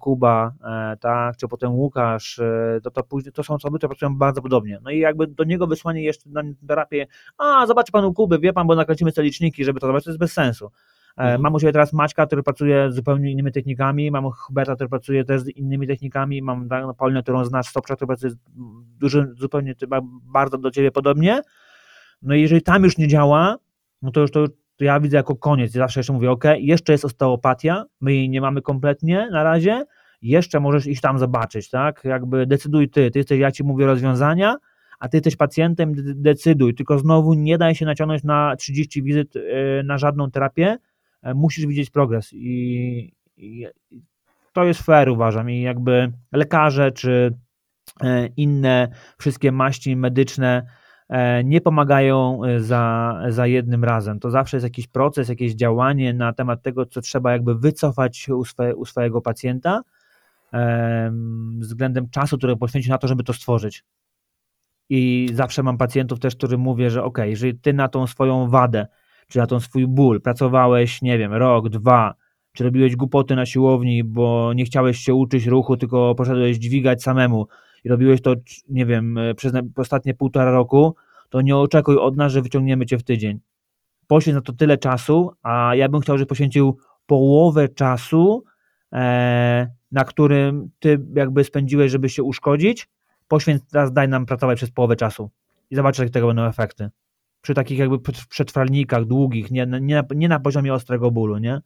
Speaker 2: Kuba, e, tak, czy potem Łukasz, e, to, to, później, to są osoby, które pracują bardzo podobnie. No i jakby do niego wysłanie jeszcze na terapię, a zobaczy panu Kuby, wie pan, bo nakręcimy te liczniki, żeby to zobaczyć, to jest bez sensu. Mhm. Mam u siebie teraz Maćka, który pracuje zupełnie innymi technikami, mam Huberta, który pracuje też z innymi technikami, mam Paulinę, którą znasz, Stopcza, który pracuje dużo, zupełnie bardzo do ciebie podobnie No i jeżeli tam już nie działa, no to już to, to ja widzę jako koniec. Zawsze jeszcze mówię, ok, jeszcze jest osteopatia, my jej nie mamy kompletnie na razie, jeszcze możesz iść tam zobaczyć, tak? Jakby decyduj ty, ty jesteś, ja ci mówię rozwiązania, a ty jesteś pacjentem, decyduj, tylko znowu nie daj się naciągnąć na 30 wizyt e, na żadną terapię, e, musisz widzieć progres i, i to jest fair uważam i jakby lekarze czy e, inne wszystkie maści medyczne nie pomagają za, za jednym razem. To zawsze jest jakiś proces, jakieś działanie na temat tego, co trzeba jakby wycofać u, swe, u swojego pacjenta względem czasu, który poświęci na to, żeby to stworzyć. I zawsze mam pacjentów też, którym mówię, że ok, jeżeli ty na tą swoją wadę, czy na tą swój ból pracowałeś, nie wiem, rok, dwa, czy robiłeś głupoty na siłowni, bo nie chciałeś się uczyć ruchu, tylko poszedłeś dźwigać samemu i robiłeś to, nie wiem, przez ostatnie półtora roku, to nie oczekuj od nas, że wyciągniemy cię w tydzień. Poświęć na to tyle czasu, a ja bym chciał, żebyś poświęcił połowę czasu, e, na którym ty jakby spędziłeś, żeby się uszkodzić, poświęć, teraz daj nam pracować przez połowę czasu i zobaczysz, jakie tego będą efekty. Przy takich jakby przetrwalnikach długich, nie, nie, nie na poziomie ostrego bólu, nie?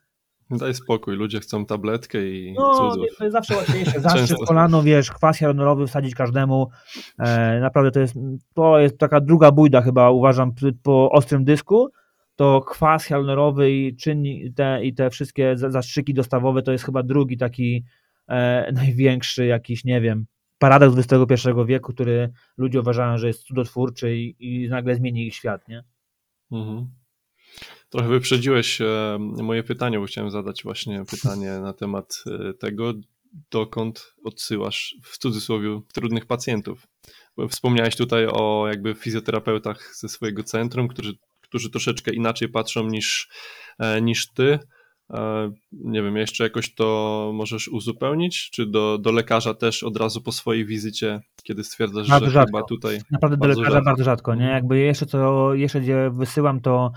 Speaker 1: Daj spokój, ludzie chcą tabletkę i
Speaker 2: no, cudów. to jest zawsze łatwiejsze. [LAUGHS] Zawsze kolano, wiesz, kwas hialuronowy wsadzić każdemu. E, naprawdę to jest, to jest taka druga bójda chyba, uważam, po ostrym dysku, to kwas hialuronowy i czynni, te, i te wszystkie zastrzyki dostawowe to jest chyba drugi taki e, [LAUGHS] największy jakiś, nie wiem, paradoks XXI wieku, który ludzie uważają, że jest cudotwórczy i, i nagle zmieni ich świat, nie? Mhm.
Speaker 1: Trochę wyprzedziłeś e, moje pytanie, bo chciałem zadać właśnie pytanie [LAUGHS] na temat e, tego, dokąd odsyłasz w cudzysłowie trudnych pacjentów. Bo wspomniałeś tutaj o jakby fizjoterapeutach ze swojego centrum, którzy, którzy troszeczkę inaczej patrzą niż, e, niż ty. Nie wiem, jeszcze jakoś to możesz uzupełnić? Czy do, do lekarza też od razu po swojej wizycie, kiedy stwierdzasz, bardzo że rzadko. chyba tutaj.
Speaker 2: Naprawdę do lekarza rzadko. bardzo rzadko, nie? Jakby jeszcze co jeszcze gdzie wysyłam, to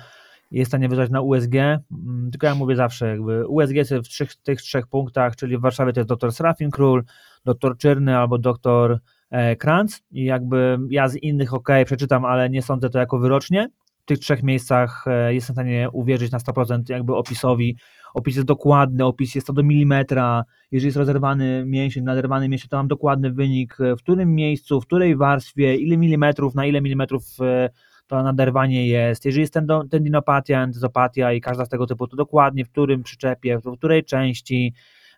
Speaker 2: jest w stanie wysłać na USG, mm, tylko ja mówię zawsze, jakby USG jest w trzech, tych trzech punktach, czyli w Warszawie to jest dr Srafin Król, dr Czyrny albo dr e, Kranz. I jakby ja z innych ok, przeczytam, ale nie sądzę to jako wyrocznie. W tych trzech miejscach e, jestem w stanie uwierzyć na 100% jakby opisowi. Opis jest dokładny, opis jest to do milimetra, jeżeli jest rozerwany mięsień, naderwany mięsień, to mam dokładny wynik, w którym miejscu, w której warstwie, ile milimetrów, na ile milimetrów e, to naderwanie jest, jeżeli jest tendinopatia, entezopatia i każda z tego typu, to dokładnie w którym przyczepie, w której części,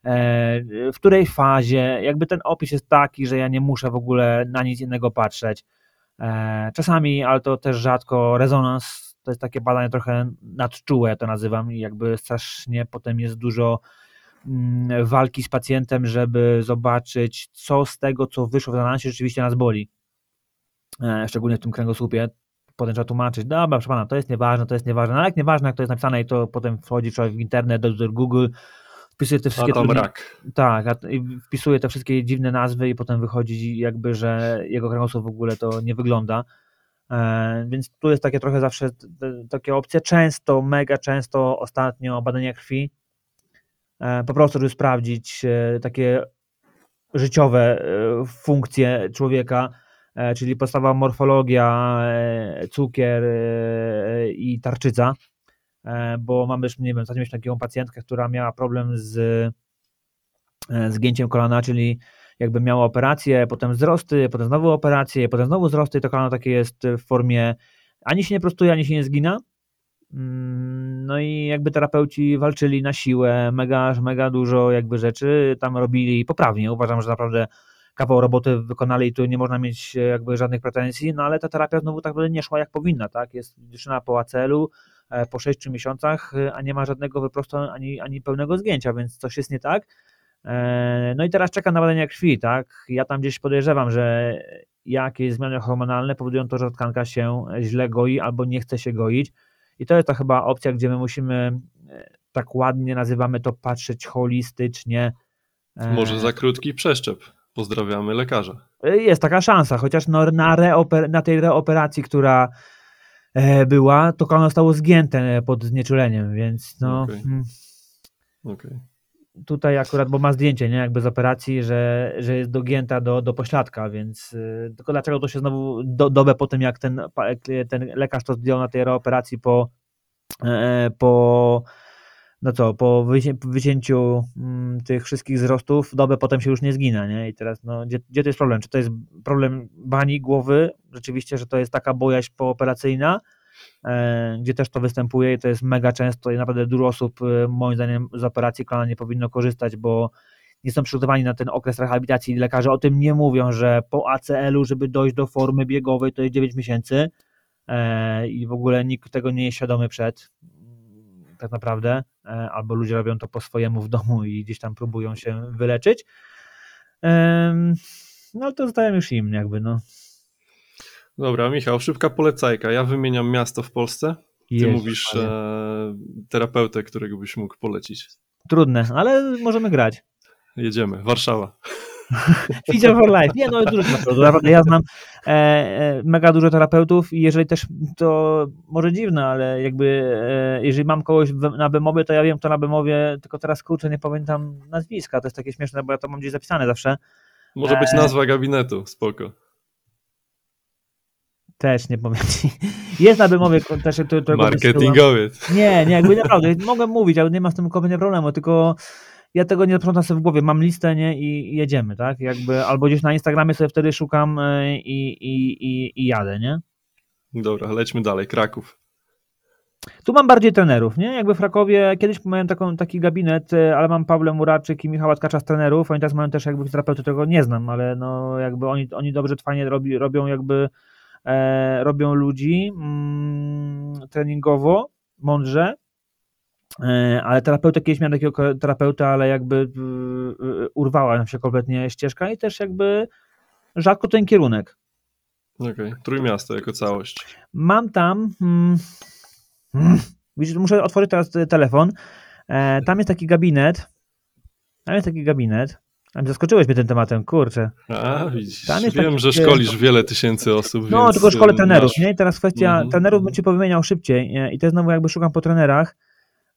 Speaker 2: e, w której fazie, jakby ten opis jest taki, że ja nie muszę w ogóle na nic innego patrzeć. E, czasami, ale to też rzadko, rezonans to jest takie badanie trochę nadczułe, to nazywam, i jakby strasznie potem jest dużo mm, walki z pacjentem, żeby zobaczyć, co z tego, co wyszło w analizie, rzeczywiście nas boli. E, szczególnie w tym kręgosłupie. Potem trzeba tłumaczyć, dobra, proszę pana, to jest nieważne, to jest nieważne, no ale jak nieważne, jak to jest napisane i to potem wchodzi człowiek w internet, do Google, wpisuje te wszystkie...
Speaker 1: Rak.
Speaker 2: Tak, wpisuje te wszystkie dziwne nazwy i potem wychodzi jakby, że jego kręgosłup w ogóle to nie wygląda. E, więc tu jest takie trochę zawsze takie opcje. Często, mega często ostatnio badania krwi, e, po prostu, żeby sprawdzić e, takie życiowe funkcje człowieka, czyli podstawowa morfologia, cukier i tarczyca, bo mamy, nie wiem, ostatnio mieliśmy taką pacjentkę, która miała problem z zgięciem kolana, czyli jakby miała operację, potem wzrosty, potem znowu operacje, potem znowu wzrosty to kolano takie jest w formie ani się nie prostuje, ani się nie zgina. Mm, no i jakby terapeuci walczyli na siłę, mega, mega dużo jakby rzeczy tam robili poprawnie. Uważam, że naprawdę kawał roboty wykonali i tu nie można mieć jakby żadnych pretensji, no ale ta terapia znowu tak nie szła jak powinna, tak? Jest dziewczyna po acelu, e, po 6 miesiącach, a nie ma żadnego wyprostu ani, ani pełnego zgięcia, więc coś jest nie tak. E, no i teraz czekam na badania krwi, tak? Ja tam gdzieś podejrzewam, że jakieś zmiany hormonalne powodują to, że tkanka się źle goi albo nie chce się goić. I to jest to chyba opcja, gdzie my musimy, e, tak ładnie nazywamy to, patrzeć holistycznie.
Speaker 1: E, Może za krótki przeszczep. Pozdrawiamy lekarza.
Speaker 2: Jest taka szansa, chociaż no na, reoper- na tej reoperacji, która była, to kolano zostało zgięte pod znieczuleniem, więc no. Okay.
Speaker 1: Okay.
Speaker 2: tutaj akurat, bo ma zdjęcie, nie, jakby z operacji, że, że jest dogięta do, do pośladka, więc y, tylko dlaczego to się znowu do, dobę po tym, jak ten, ten lekarz to zdjął na tej reoperacji po, e, po no co, po wycięciu mm, tych wszystkich wzrostów, dobę potem się już nie zgina, nie? I teraz, no, gdzie, gdzie to jest problem? Czy to jest problem bani głowy? Rzeczywiście, że to jest taka bojaźń pooperacyjna, e, gdzie też to występuje i to jest mega często i naprawdę dużo osób, e, moim zdaniem, z operacji kolana nie powinno korzystać, bo nie są przygotowani na ten okres rehabilitacji. Lekarze o tym nie mówią, że po ACL-u, żeby dojść do formy biegowej, to jest 9 miesięcy e, i w ogóle nikt tego nie jest świadomy przed tak naprawdę, e, albo ludzie robią to po swojemu w domu i gdzieś tam próbują się wyleczyć. No ale to zostawiam już im jakby, no.
Speaker 1: Dobra, Michał, szybka polecajka. Ja wymieniam miasto w Polsce. Ty Jezu, mówisz e, terapeutę, którego byś mógł polecić.
Speaker 2: Trudne, ale możemy grać.
Speaker 1: Jedziemy. Warszawa. [LAUGHS]
Speaker 2: Physio for life. Nie, no dużo terapeutów. Naprawdę ja znam e, e, mega dużo terapeutów i jeżeli też, to może dziwne, ale jakby e, jeżeli mam kogoś na Bemowie, to ja wiem to na Bemowie, tylko teraz kurczę nie pamiętam nazwiska, to jest takie śmieszne, bo ja to mam gdzieś zapisane zawsze.
Speaker 1: Może być nazwa gabinetu, spoko.
Speaker 2: Też nie powiem [LAUGHS] Jest na Bemowie też...
Speaker 1: Marketingowiec.
Speaker 2: Nie, nie, jakby naprawdę, mogę mówić, ale nie ma z tym kompletnie problemu, tylko ja tego nie sprzątam sobie w głowie, mam listę nie, i jedziemy, tak? Jakby, albo gdzieś na Instagramie sobie wtedy szukam e, i, i, i, i jadę, nie?
Speaker 1: Dobra, lećmy dalej. Kraków.
Speaker 2: Tu mam bardziej trenerów, nie? Jakby w Krakowie kiedyś miałem taką, taki gabinet, e, ale mam Pawle Muraczyk i Michała Tkacza z trenerów. Oni teraz mają też jakby terapeuty, tego nie znam, ale no jakby oni, oni dobrze, fajnie robi, robią jakby e, robią ludzi mm, treningowo, mądrze ale terapeuta kiedyś miałem takiego terapeuta, ale jakby urwała nam się kompletnie ścieżka i też jakby rzadko ten kierunek.
Speaker 1: Okej, okay. Trójmiasto jako całość.
Speaker 2: Mam tam. Widzisz, muszę otworzyć teraz telefon. E, tam jest taki gabinet. Tam jest taki gabinet. Zaskoczyłeś mnie tym tematem, kurczę.
Speaker 1: A, widzisz, wiem, taki, że szkolisz wiele tysięcy osób.
Speaker 2: No, tylko szkole trenerów, masz... nie? I teraz kwestia mm -hmm. trenerów bym ci powymieniał szybciej. I to znowu jakby szukam po trenerach.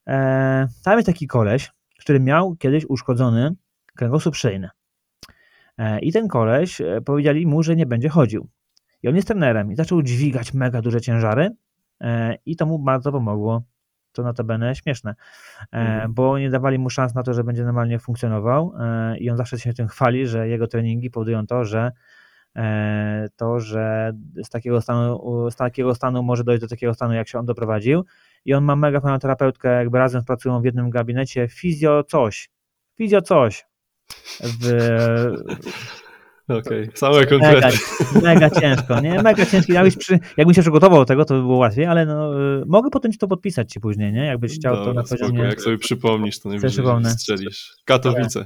Speaker 2: E, tam jest taki koleś, który miał kiedyś uszkodzony kręgosłup szyjny. E, I ten koleś e, powiedzieli mu, że nie będzie chodził. I on jest trenerem i zaczął dźwigać mega duże ciężary i to mu bardzo pomogło. To notabene śmieszne, mhm. bo nie dawali mu szans na to, że będzie normalnie funkcjonował i on zawsze się tym chwali, że jego treningi powodują to, że to, że z takiego stanu, z takiego stanu może dojść do takiego stanu, jak się on doprowadził i on ma mega fajną terapeutkę, jakby razem pracują w jednym gabinecie, fizjo coś, fizjo coś. W... [LAUGHS]
Speaker 1: Okej, okay. same konkrety.
Speaker 2: Mega, mega [LAUGHS] ciężko, nie? Mega ciężko. Jakbyś przy, jakbym się przygotował do tego, to by było łatwiej, ale no, y, mogę potem ci to podpisać ci później, nie? Jakbyś chciał Dobra, to na
Speaker 1: poziomie... Spoko, jak sobie przypomnisz, to najwyżej strzelisz. Katowice.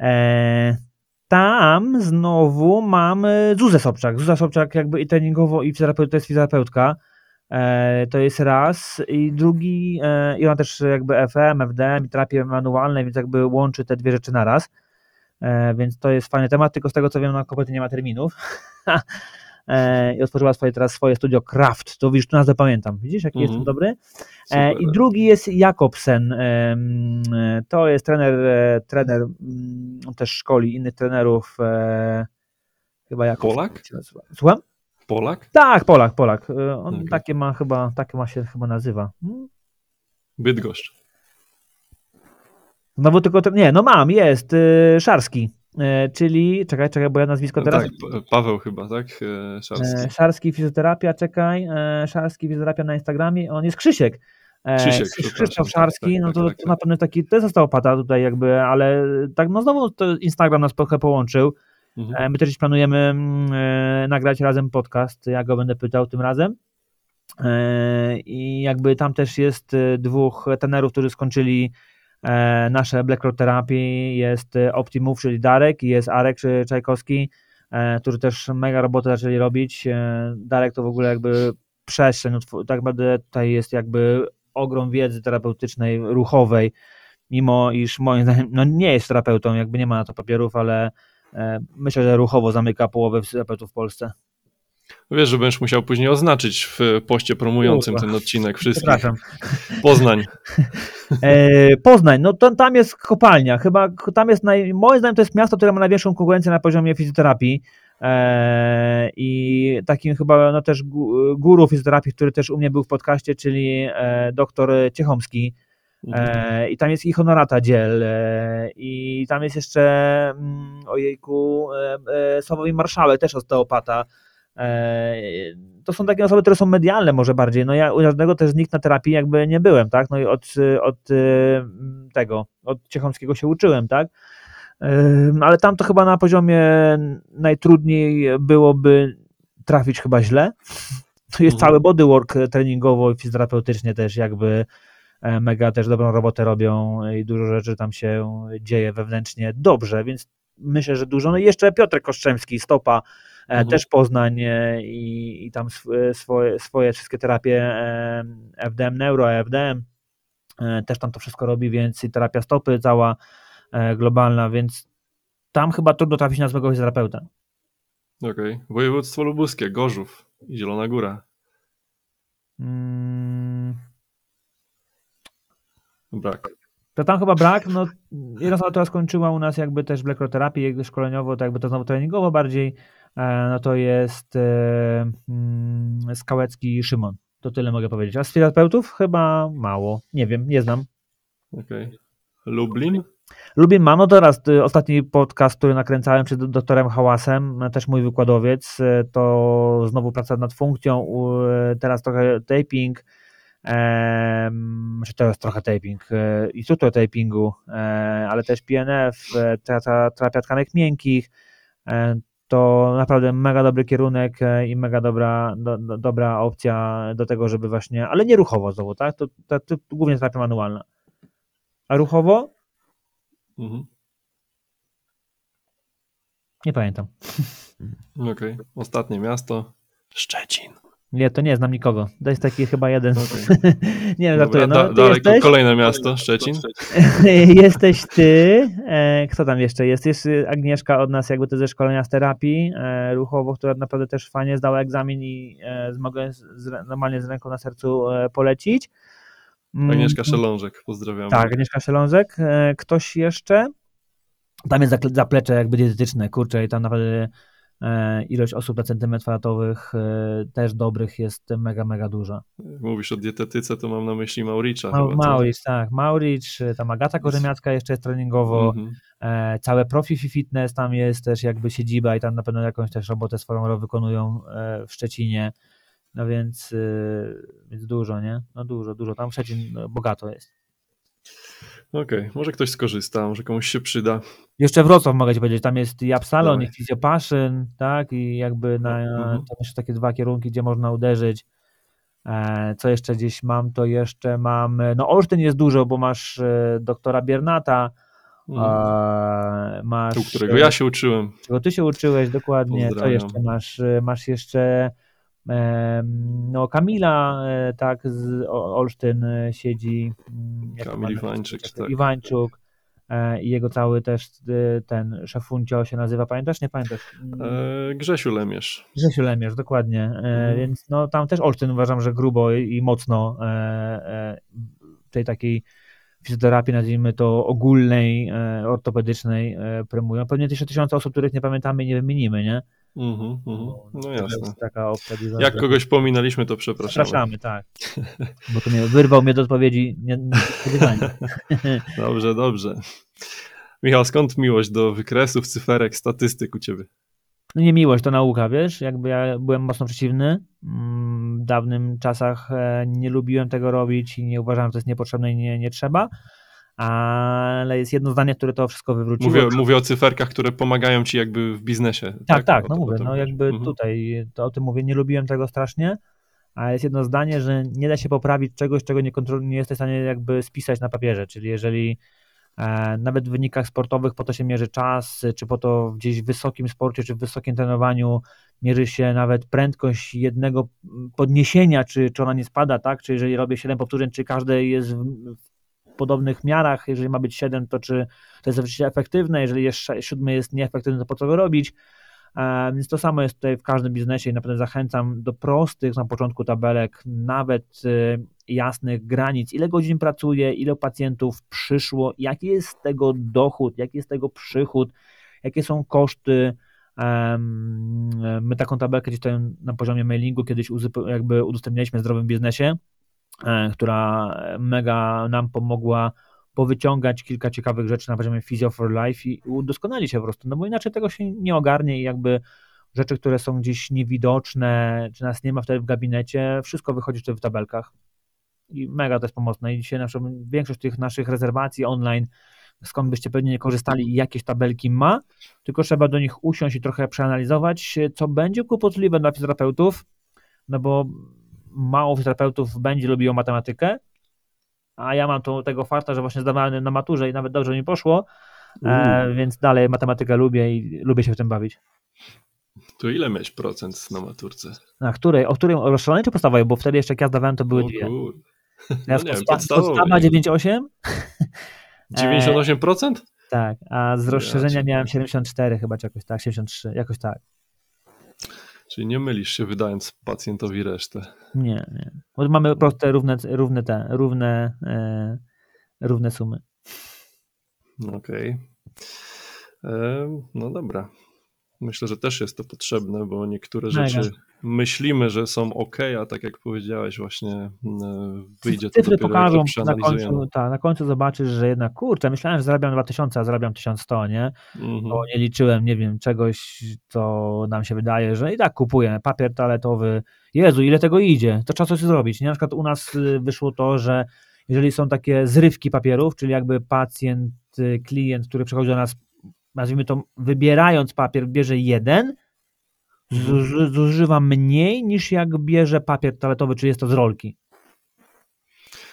Speaker 2: E, tam znowu mamy Zuzę Sobczak. Zuza Sobczak jakby i treningowo, i to jest fizjoterapeutka. E, to jest raz i drugi, e, i ona też jakby FM, FDM i terapie manualne, więc jakby łączy te dwie rzeczy na raz. E, więc to jest fajny temat, tylko z tego co wiem, na kompletnie nie ma terminów. [LAUGHS] I otworzyła swoje, teraz swoje studio Craft. To widzisz, tu nazwę pamiętam. Widzisz, jaki mm -hmm. jest dobry? Super. I drugi jest Jakobsen. To jest trener, trener, on też szkoli innych trenerów. Chyba Jakobsen.
Speaker 1: Polak?
Speaker 2: Słucham?
Speaker 1: Polak?
Speaker 2: Tak, Polak, Polak. Y, on okay. takie ma chyba, takie ma się chyba nazywa. Hmm?
Speaker 1: Bydgoszcz.
Speaker 2: Znowu tylko, ten, nie, no mam, jest, y, Szarski, y, czyli, czekaj, czekaj, bo ja nazwisko teraz... Tak,
Speaker 1: Paweł chyba, tak? Szarski.
Speaker 2: Szarski fizjoterapia, czekaj, Szarski fizjoterapia na Instagramie, on jest Krzysiek.
Speaker 1: Krzysiek,
Speaker 2: Krzysztof Szarski, tak, no to, tak, tak, to na pewno taki, to jest został tutaj jakby, ale tak, no znowu to Instagram nas trochę połączył, Mhm. E, my też planujemy mm, e, nagrać razem podcast, ja go będę pytał tym razem. E, I jakby tam też jest dwóch tenerów, którzy skończyli nasze Black Road terapii. Jest Optimów, czyli Darek i jest Arek Czajkowski, którzy też mega robotę zaczęli robić. Darek to w ogóle jakby przestrzeń, no, tak naprawdę tutaj jest jakby ogrom wiedzy terapeutycznej, ruchowej, mimo iż moim zdaniem no nie jest terapeutą, jakby nie ma na to papierów, ale myślę, że ruchowo zamyka połowę fizjoterapeutów w Polsce.
Speaker 1: Wiesz, że będziesz musiał później oznaczyć w poście promującym ten odcinek wszystkich.
Speaker 2: Przepraszam.
Speaker 1: Poznań. [LAUGHS]
Speaker 2: E, Poznań, no to tam jest kopalnia. Chyba tam jest, naj, moim zdaniem to jest miasto, które ma największą konkurencję na poziomie fizjoterapii. E, I takim chyba no też gu- guru fizjoterapii, który też u mnie był w podcaście, czyli e, doktor Ciechomski. E, I tam jest i honorata dziel. E, I tam jest jeszcze mm, ojejku e, Sławomir Marszałek, też osteopata. To są takie osoby, które są medialne może bardziej. No ja u żadnego też z nich na terapii jakby nie byłem, tak? No i od, od e, tego, od Ciechomskiego się uczyłem, tak? E, Ale tam to chyba na poziomie najtrudniej byłoby trafić chyba źle. [LAUGHS] To jest
Speaker 1: Mhm.
Speaker 2: cały bodywork treningowo i fizjoterapeutycznie też jakby mega też dobrą robotę robią i dużo rzeczy tam się dzieje wewnętrznie dobrze, więc myślę, że dużo. No i jeszcze Piotr Koszczemski, Stopa, e,
Speaker 1: Mhm.
Speaker 2: też Poznań e, i, i tam sw- swoje, swoje wszystkie terapie e, FDM Neuro, FDM e, też tam to wszystko robi, więc i terapia stopy cała e, globalna, więc tam chyba trudno trafić na złego fizjoterapeuta.
Speaker 1: Okej. Województwo lubuskie, Gorzów i Zielona Góra.
Speaker 2: Mm,
Speaker 1: Brak.
Speaker 2: To tam chyba brak, no jedna osoba, która skończyła u nas jakby też blekroterapię szkoleniowo, to jakby to znowu treningowo bardziej, e, no to jest mm, Skałecki Szymon. To tyle mogę powiedzieć. A z fizjoterapeutów chyba mało. Nie wiem, nie znam.
Speaker 1: Okej. Lublin?
Speaker 2: Lubię mam, no teraz y, ostatni podcast, który nakręcałem przed doktorem Hałasem, e, też mój wykładowiec, e, to znowu praca nad funkcją, e, teraz trochę taping, czy to jest trochę taping, e, i tutaj tapingu, e, ale też PNF, e, terapia, tkanek miękkich, to naprawdę mega dobry kierunek i mega dobra, do, do, dobra opcja do tego, żeby właśnie, ale nie ruchowo znowu, tak? To, to, to głównie terapia manualna. A ruchowo?
Speaker 1: Mhm.
Speaker 2: Nie pamiętam.
Speaker 1: Okej. Ostatnie miasto. Szczecin.
Speaker 2: Nie, to nie znam nikogo. To jest taki chyba jeden.
Speaker 1: Okej. [LAUGHS]
Speaker 2: nie, żartuję. No,
Speaker 1: da, dalej,
Speaker 2: jesteś,
Speaker 1: kolejne miasto, Szczecin. [LAUGHS]
Speaker 2: jesteś ty. E, kto tam jeszcze jest? Jest y, Agnieszka od nas jakby to ze szkolenia z terapii e, ruchowo, która naprawdę też fajnie zdała egzamin i e, mogę z, normalnie z ręką na sercu e, polecić. Mm,
Speaker 1: Agnieszka Szelążek, pozdrawiam.
Speaker 2: Tak, Agnieszka Szelązek. E, ktoś jeszcze? Tam jest zaplecze jakby dietetyczne, kurczę, i tam naprawdę ilość osób na centymetr kwadratowych e, też dobrych jest mega, mega duża.
Speaker 1: Mówisz o dietetyce, to mam na myśli Mauricza.
Speaker 2: Ma? Mauricz, tak, Mauricz, tam Agata Korzemiacka jeszcze jest treningowo,
Speaker 1: Mhm.
Speaker 2: e, całe Profi Fitness, tam jest też jakby siedziba i tam na pewno jakąś też robotę swoją wykonują e, w Szczecinie, no więc, e, więc dużo, nie? No dużo, dużo, tam Szczecin no, bogato jest.
Speaker 1: Okej, może ktoś skorzysta, może komuś się przyda.
Speaker 2: Jeszcze Wrocław mogę ci powiedzieć, tam jest i Upsalon, i
Speaker 1: Dawaj.
Speaker 2: Physiopassion, tak, i jakby na,
Speaker 1: Mhm.
Speaker 2: to jeszcze takie dwa kierunki, gdzie można uderzyć. E, Co jeszcze gdzieś mam, to jeszcze mam, no Olsztyn jest dużo, bo masz e, doktora Biernata,
Speaker 1: Mhm.
Speaker 2: e, masz...
Speaker 1: U którego ja się uczyłem.
Speaker 2: Czego ty się uczyłeś, dokładnie, co jeszcze masz? Masz jeszcze no Kamila, e, tak, z Olsztyn e, siedzi. mm,
Speaker 1: Kamil Iwańczyk, tak.
Speaker 2: Iwańczuk e, i jego cały też ten szefuncio się nazywa, pamiętasz? Nie pamiętasz?
Speaker 1: E, Grzesiu Lemierz.
Speaker 2: Grzesiu Lemierz, dokładnie.
Speaker 1: Mhm.
Speaker 2: Więc no, tam też Olsztyn uważam, że grubo i, mocno tej takiej fizjoterapii, nazwijmy to ogólnej, ortopedycznej prymują. Pewnie jeszcze tysiące osób, których nie pamiętamy i nie wymienimy, nie?
Speaker 1: Mhm, mhm. No
Speaker 2: To
Speaker 1: jasne.
Speaker 2: taka opcja.
Speaker 1: Jak kogoś pominęliśmy, to przepraszamy.
Speaker 2: Zapraszamy, tak. [LAUGHS] Bo to mnie wyrwał mnie do odpowiedzi nie- niespodziewanie. [LAUGHS]
Speaker 1: Dobrze, dobrze. Michał, skąd miłość do wykresów, cyferek, statystyk u ciebie?
Speaker 2: No nie miłość, to nauka, wiesz, jakby ja byłem mocno przeciwny. Mm, W dawnym czasach e, nie lubiłem tego robić i nie uważałem, że to jest niepotrzebne i nie, nie trzeba. Ale jest jedno zdanie, które to wszystko wywróciło.
Speaker 1: Mówię, mówię o cyferkach, które pomagają ci jakby w biznesie.
Speaker 2: Tak, tak,
Speaker 1: O
Speaker 2: no
Speaker 1: to-
Speaker 2: mówię, no jakby
Speaker 1: Mhm.
Speaker 2: tutaj to o tym mówię, nie lubiłem tego strasznie, a jest jedno zdanie, że nie da się poprawić czegoś, czego nie, nie jesteś w stanie jakby spisać na papierze, czyli jeżeli e, nawet w wynikach sportowych po to się mierzy czas, czy po to gdzieś w wysokim sporcie, czy w wysokim trenowaniu mierzy się nawet prędkość jednego podniesienia, czy, czy ona nie spada, tak, czy jeżeli robię 7 powtórzeń, czy każde jest w podobnych miarach, jeżeli ma być 7, to czy to jest rzeczywiście efektywne, jeżeli jest sze- siódmy jest nieefektywny, to po co go robić, E, więc to samo jest tutaj w każdym biznesie i naprawdę zachęcam do prostych na początku tabelek, nawet y, jasnych granic, ile godzin pracuje, ile pacjentów przyszło, jaki jest z tego dochód, jaki jest z tego przychód, jakie są koszty. My taką tabelkę gdzieś tutaj na poziomie mailingu kiedyś jakby udostępnialiśmy w zdrowym biznesie, która mega nam pomogła powyciągać kilka ciekawych rzeczy na poziomie Physio for Life i udoskonalić się po prostu, no bo inaczej tego się nie ogarnie i jakby rzeczy, które są gdzieś niewidoczne, czy nas nie ma wtedy w gabinecie, wszystko wychodzi wtedy w tabelkach. I mega to jest pomocne. I dzisiaj na większość tych naszych rezerwacji online, skąd byście pewnie nie korzystali jakieś tabelki ma, tylko trzeba do nich usiąść i trochę przeanalizować, co będzie kłopotliwe dla fizjoterapeutów, no bo mało fizjoterapeutów będzie lubiło matematykę, a ja mam to, tego farta, że właśnie zdawałem na maturze i nawet dobrze mi poszło, e, więc dalej matematykę lubię i lubię się w tym bawić.
Speaker 1: To ile miałeś procent na maturce?
Speaker 2: Na której? O której? O rozszerzonej czy podstawowej? Bo wtedy jeszcze jak ja zdawałem, to były o, dwie. Kur... Ja no nie podstawa 9,8?
Speaker 1: 98%?
Speaker 2: E, tak, a z rozszerzenia ja miałem 74 chyba, czy jakoś tak, 73, jakoś tak.
Speaker 1: Czyli nie mylisz się wydając pacjentowi resztę.
Speaker 2: Nie, nie. Bo mamy proste, równe, równe te, równe, e, równe sumy.
Speaker 1: Okej. Okay. E, no dobra. Myślę, że też jest to potrzebne, bo niektóre rzeczy Mega. myślimy, że są ok, a tak jak powiedziałeś, właśnie e, wyjdzie
Speaker 2: Cyfry to dopiero pokażą, na końcu, tak, na końcu zobaczysz, że jednak, kurczę, myślałem, że zarabiam 2000, a zarabiam 1100, nie? Mhm. Bo nie liczyłem, nie wiem, czegoś, co nam się wydaje, że i tak kupuję papier toaletowy. Jezu, ile tego idzie? To trzeba coś zrobić, nie? Na przykład u nas y, wyszło to, że jeżeli są takie zrywki papierów, czyli jakby pacjent, y, klient, który przychodzi do nas nazwijmy to, wybierając papier, bierze jeden, mhm. zużywa mniej niż jak bierze papier toaletowy, czy jest to z rolki.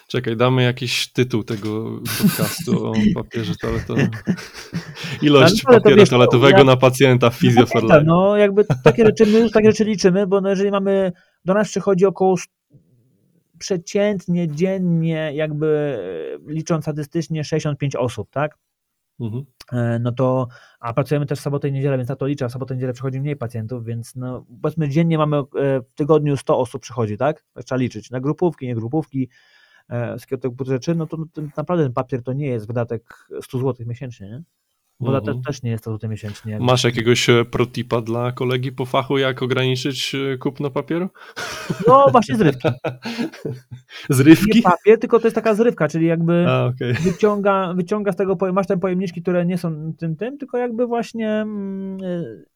Speaker 1: Czekaj, damy jakiś tytuł tego podcastu o papierze toaletowym. Ilość no, papieru wiesz, toaletowego na pacjenta w for Life.
Speaker 2: No, jakby takie rzeczy, my już takie rzeczy liczymy, bo no jeżeli mamy, do nas przychodzi około przeciętnie, dziennie, jakby licząc statystycznie 65 osób, tak? Mhm. E, no to, a pracujemy też w sobotę i niedzielę, więc na to liczę, a sobotę i niedzielę przychodzi mniej pacjentów, więc no, powiedzmy dziennie mamy, e, w tygodniu 100 osób przychodzi, tak? Trzeba liczyć na grupówki, nie grupówki, e, z tego rzeczy, no to, to naprawdę ten papier to nie jest wydatek 100 zł miesięcznie, nie? Woda mhm. też nie jest to tutaj miesięcznie.
Speaker 1: Masz jakiegoś e, protipa dla kolegi po fachu, jak ograniczyć e, kupno papieru?
Speaker 2: No właśnie zrywki. [LAUGHS]
Speaker 1: Zrywki?
Speaker 2: Nie papier, tylko to jest taka zrywka, czyli jakby A, okay. [LAUGHS] wyciąga, wyciąga z tego, masz te pojemniczki, które nie są tym, tym, tylko jakby właśnie mm, e,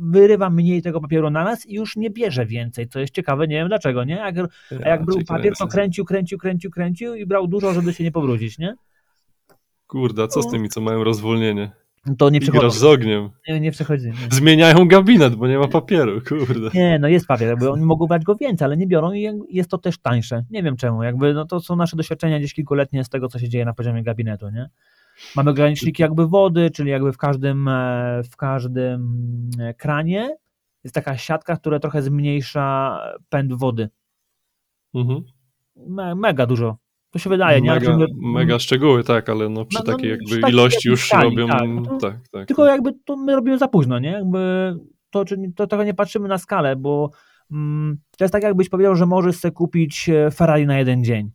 Speaker 2: wyrywa mniej tego papieru na nas i już nie bierze więcej, co jest ciekawe, nie wiem dlaczego, nie? Jak, a jak brał papier, to kręcił, kręcił, kręcił, kręcił i brał dużo, żeby się nie powrócić, nie?
Speaker 1: Kurde, co z no. tymi, co mają rozwolnienie?
Speaker 2: To nie przechodzi.
Speaker 1: z ogniem.
Speaker 2: Nie, nie przechodzi. Nie.
Speaker 1: Zmieniają gabinet, bo nie ma papieru, kurde.
Speaker 2: Nie, no jest papier, jakby oni mogą brać go więcej, ale nie biorą i jest to też tańsze. Nie wiem czemu, jakby no to są nasze doświadczenia gdzieś kilkuletnie z tego, co się dzieje na poziomie gabinetu, nie? Mamy ograniczniki jakby wody, czyli jakby w każdym, e, w każdym e, kranie jest taka siatka, która trochę zmniejsza pęd wody. Mhm. mega dużo to się wydaje,
Speaker 1: nie? Mega, my... mega szczegóły, tak, ale no przy no, no, takiej jakby tak, ilości już skali, robią. Tak, no tak, tak,
Speaker 2: tylko tak. jakby to my robimy za późno, nie? Jakby to, to trochę nie patrzymy na skalę, bo mm, to jest tak, jakbyś powiedział, że możesz sobie kupić e, Ferrari na jeden dzień.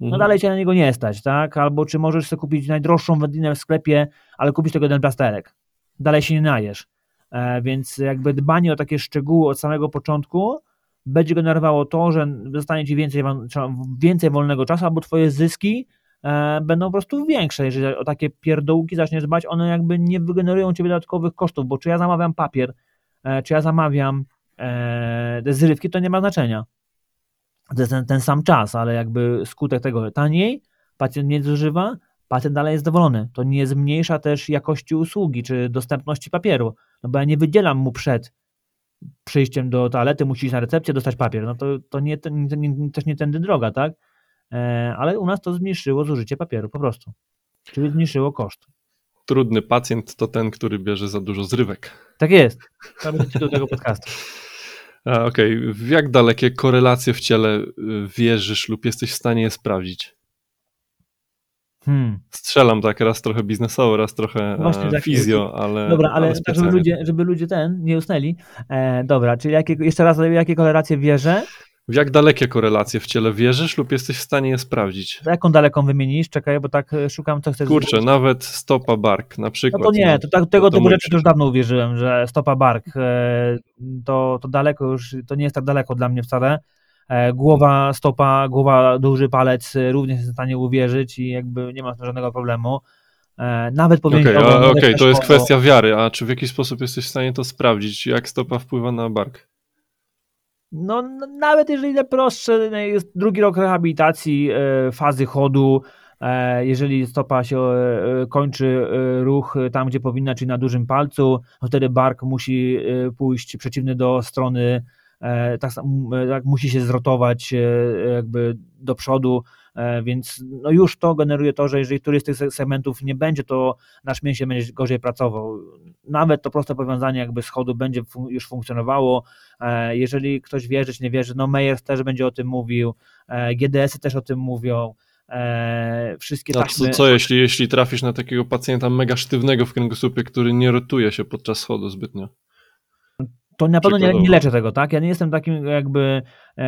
Speaker 2: No mhm. dalej cię na niego nie stać, tak? Albo czy możesz sobie kupić najdroższą wędlinę w sklepie, ale kupić tego jeden plasterek. Dalej się nie najesz. E, więc jakby dbanie o takie szczegóły od samego początku będzie generowało to, że zostanie ci więcej, więcej wolnego czasu, albo twoje zyski e, będą po prostu większe. Jeżeli o takie pierdołki zaczniesz dbać, one jakby nie wygenerują ciebie dodatkowych kosztów, bo czy ja zamawiam papier, e, czy ja zamawiam e, te zrywki, to nie ma znaczenia. To jest ten, ten sam czas, ale jakby skutek tego taniej, pacjent nie zużywa, pacjent dalej jest zadowolony. To nie zmniejsza też jakości usługi czy dostępności papieru, no bo ja nie wydzielam mu przed przyjściem do toalety musisz iść na recepcję, dostać papier. No to, to nie, nie, nie, też nie tędy droga, tak? E, ale u nas to zmniejszyło zużycie papieru po prostu. Czyli zmniejszyło koszt.
Speaker 1: Trudny pacjent to ten, który bierze za dużo zrywek.
Speaker 2: Tak jest. To będzie tytuł tego podcastu. [LAUGHS]
Speaker 1: Okej, okay. w jak dalekie korelacje w ciele y, wierzysz lub jesteś w stanie je sprawdzić? Hmm. Strzelam tak, raz trochę biznesowo, raz trochę Właśnie, tak, fizjo, ale.
Speaker 2: Dobra, ale, ale tak, żeby, ludzie, żeby ludzie ten nie usnęli. E, dobra, czyli jakie, jeszcze raz, jakie korelacje wierzę?
Speaker 1: W jak dalekie korelacje w ciele wierzysz lub jesteś w stanie je sprawdzić?
Speaker 2: Jaką daleką wymienisz? Czekaj, bo tak e, szukam, co chcesz
Speaker 1: Kurczę, zrobić. nawet stopa bark na przykład.
Speaker 2: No to nie, to, tak, tego typu rzeczy już dawno uwierzyłem, że stopa bark e, to, to daleko już, to nie jest tak daleko dla mnie wcale. E, głowa, stopa, głowa, duży palec również jest w stanie uwierzyć i jakby nie ma żadnego problemu. Nawet powiem.
Speaker 1: Okej, okay, okay, to jest kwestia wiary, a czy w jakiś sposób jesteś w stanie to sprawdzić, jak stopa wpływa na bark?
Speaker 2: no nawet jeżeli prostsze, no, jest drugi rok rehabilitacji, e, fazy chodu, e, jeżeli stopa się e, kończy ruch tam, gdzie powinna, czyli na dużym palcu, no wtedy bark musi pójść przeciwny do strony, tak, tak musi się zrotować jakby do przodu, E, więc no już to generuje to, że jeżeli któryś z tych segmentów nie będzie, to nasz mięsień będzie gorzej pracował. Nawet to proste powiązanie jakby schodu będzie już funkcjonowało. E, jeżeli ktoś wierzy czy nie wierzy, no Meyers też będzie o tym mówił, e, GDS-y też o tym mówią. wszystkie
Speaker 1: taśmy... co, co jeśli, jeśli trafisz na takiego pacjenta mega sztywnego w kręgosłupie, który nie rotuje się podczas schodu zbytnio?
Speaker 2: To na pewno nie, nie leczę tego, tak? Ja nie jestem takim jakby,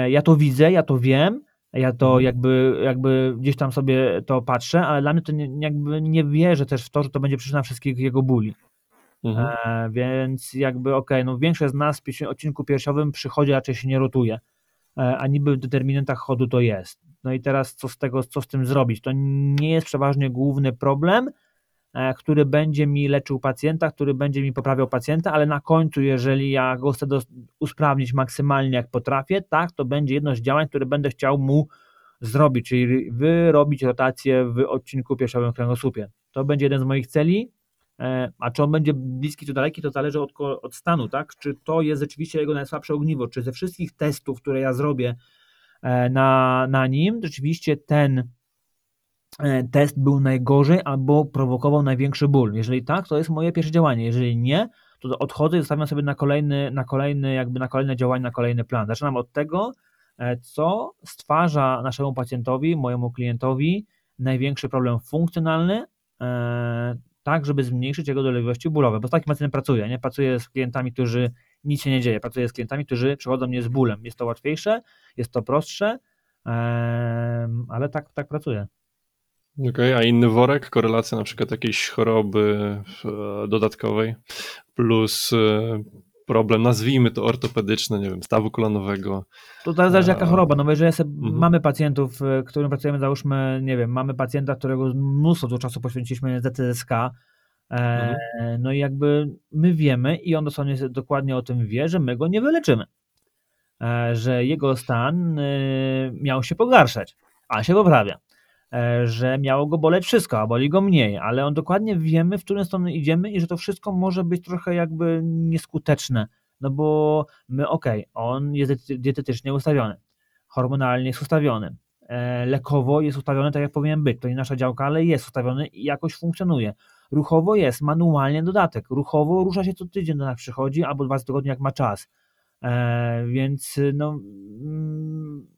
Speaker 2: ja to widzę, ja to wiem, ja to mhm. jakby, jakby gdzieś tam sobie to patrzę, ale dla mnie to nie, jakby nie wierzę też w to, że to będzie przyczyna wszystkich jego bóli. Mhm. E, więc jakby okej, okay, no większość z nas w odcinku piersiowym przychodzi, raczej się nie rotuje, e, a niby w determinantach chodu to jest. No i teraz co z tego, co z tym zrobić? To nie jest przeważnie główny problem, E, który będzie mi leczył pacjenta, który będzie mi poprawiał pacjenta, ale na końcu, jeżeli ja go chcę usprawnić maksymalnie jak potrafię, tak, to będzie jedno z działań, które będę chciał mu zrobić, czyli wyrobić rotację w odcinku piersiowym kręgosłupie. To będzie jeden z moich celi, e, a czy on będzie bliski czy daleki, to zależy od, od stanu, tak? Czy to jest rzeczywiście jego najsłabsze ogniwo, czy ze wszystkich testów, które ja zrobię e, na, na nim, rzeczywiście ten E, test był najgorzej albo prowokował największy ból. Jeżeli tak, to jest moje pierwsze działanie. Jeżeli nie, to odchodzę i zostawiam sobie na kolejny, na kolejny, jakby na kolejne działanie, na kolejny plan. Zaczynam od tego, e, co stwarza naszemu pacjentowi, mojemu klientowi największy problem funkcjonalny, e, tak, żeby zmniejszyć jego dolegliwości bólowe. Bo z takim pacjentem pracuję, nie? Pracuję z klientami, którzy nic się nie dzieje. Pracuję z klientami, którzy przychodzą mnie z bólem. Jest to łatwiejsze, jest to prostsze, ale tak, tak pracuję.
Speaker 1: Okej, okay, a inny worek, korelacja na przykład jakiejś choroby e, dodatkowej plus e, problem, nazwijmy to ortopedyczny, nie wiem, stawu kolanowego.
Speaker 2: To zależy jaka choroba, no bo jeżeli sobie, mhm. mamy pacjentów, e, którym pracujemy, załóżmy, nie wiem, mamy pacjenta, którego mnóstwo do czasu poświęciliśmy ZTSK, mhm. no i jakby my wiemy i on dosłownie dokładnie o tym wie, że my go nie wyleczymy, że jego stan miał się pogarszać, a się poprawia. E, że miało go boleć wszystko, a boli go mniej, ale on dokładnie wiemy, w którą stronę idziemy i że to wszystko może być trochę jakby nieskuteczne, no bo my, okej, okay, on jest dietetycznie ustawiony, hormonalnie jest ustawiony, e, lekowo jest ustawiony tak, jak powinien być, to nie nasza działka, ale jest ustawiony i jakoś funkcjonuje. Ruchowo jest, manualnie dodatek, ruchowo rusza się co tydzień do nas przychodzi, albo dwa tygodnie jak ma czas, e, więc no mm,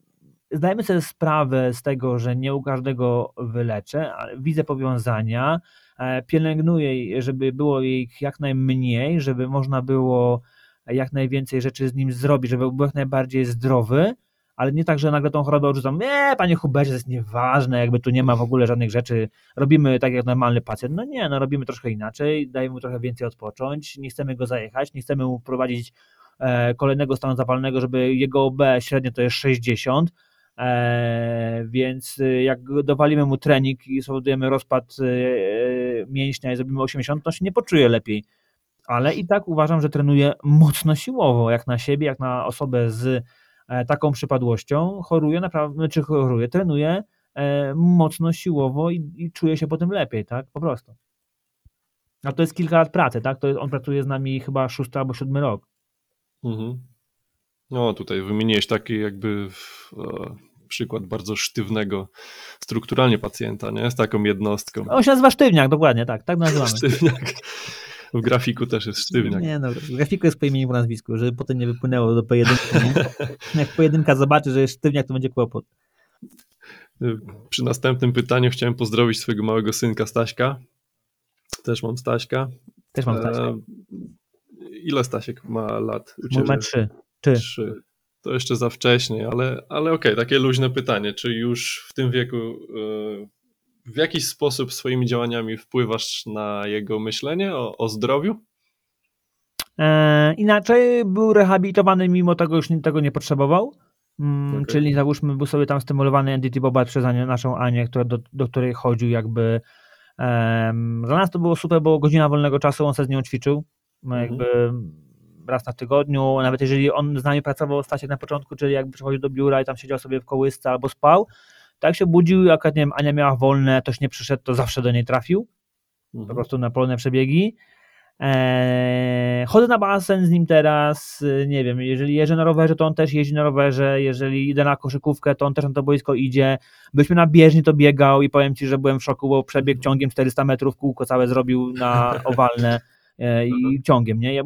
Speaker 2: zdajemy sobie sprawę z tego, że nie u każdego wyleczę, widzę powiązania, e, pielęgnuję, żeby było ich jak najmniej, żeby można było jak najwięcej rzeczy z nim zrobić, żeby był jak najbardziej zdrowy, ale nie tak, że nagle tą chorobę odrzucam, nie, panie Hubercie, to jest nieważne, jakby tu nie ma w ogóle żadnych rzeczy, robimy tak jak normalny pacjent. No nie, no robimy troszkę inaczej, dajemy mu trochę więcej odpocząć, nie chcemy go zajechać, nie chcemy mu prowadzić e, kolejnego stanu zapalnego, żeby jego OB średnio to jest 60, E, więc y, jak dowalimy mu trening i spowodujemy rozpad y, y, mięśnia i zrobimy 80, to się nie poczuje lepiej. Ale i tak uważam, że trenuje mocno siłowo, jak na siebie, jak na osobę z e, taką przypadłością. Choruje naprawdę, czy choruje, trenuje e, mocno siłowo i, i czuje się potem lepiej, tak? Po prostu. A to jest kilka lat pracy, tak? To jest, on pracuje z nami chyba szósty albo siódmy rok. Mhm.
Speaker 1: No, tutaj wymieniłeś taki jakby przykład bardzo sztywnego strukturalnie pacjenta, nie? Z taką jednostką.
Speaker 2: On się nazywa sztywniak, dokładnie, tak, tak nazywamy. [LAUGHS]
Speaker 1: Sztywniak. W grafiku też jest sztywniak.
Speaker 2: Nie, no, w grafiku jest po imieniu po nazwisku, żeby potem nie wypłynęło do pojedynku. Jak pojedynka zobaczy, że jest sztywniak, to będzie kłopot.
Speaker 1: Przy następnym pytaniu chciałem pozdrowić swojego małego synka Staśka. Też mam Staśka.
Speaker 2: Też mam Staśka. E,
Speaker 1: ile Stasiek ma lat?
Speaker 2: Ma trzy.
Speaker 1: Trzy. To jeszcze za wcześnie, ale, ale okej, okay, takie luźne pytanie. Czy już w tym wieku e, w jakiś sposób swoimi działaniami wpływasz na jego myślenie o, o zdrowiu?
Speaker 2: E, inaczej był rehabilitowany, mimo tego już tego nie potrzebował. Mm, okay. Czyli załóżmy, był sobie tam stymulowany Entity Boba przez naszą Anię, która, do, do której chodził jakby. Um, dla nas to było super, bo godzina wolnego czasu, on sobie z nią ćwiczył. No mhm. Jakby raz na tygodniu, nawet jeżeli on z nami pracował Stasiek na początku, czyli jakby przychodził do biura i tam siedział sobie w kołysce albo spał, tak się budził, jak nie wiem, Ania miała wolne, ktoś nie przyszedł, to zawsze do niej trafił. Mhm. Po prostu na polne przebiegi. Eee, chodzę na basen z nim teraz, nie wiem, jeżeli jeżdżę na rowerze, to on też jeździ na rowerze, jeżeli idę na koszykówkę, to on też na to boisko idzie. Byliśmy na bieżni, to biegał i powiem Ci, że byłem w szoku, bo przebieg ciągiem 400 metrów, kółko całe zrobił na [LAUGHS] owalne e, i mhm. ciągiem, nie? Ja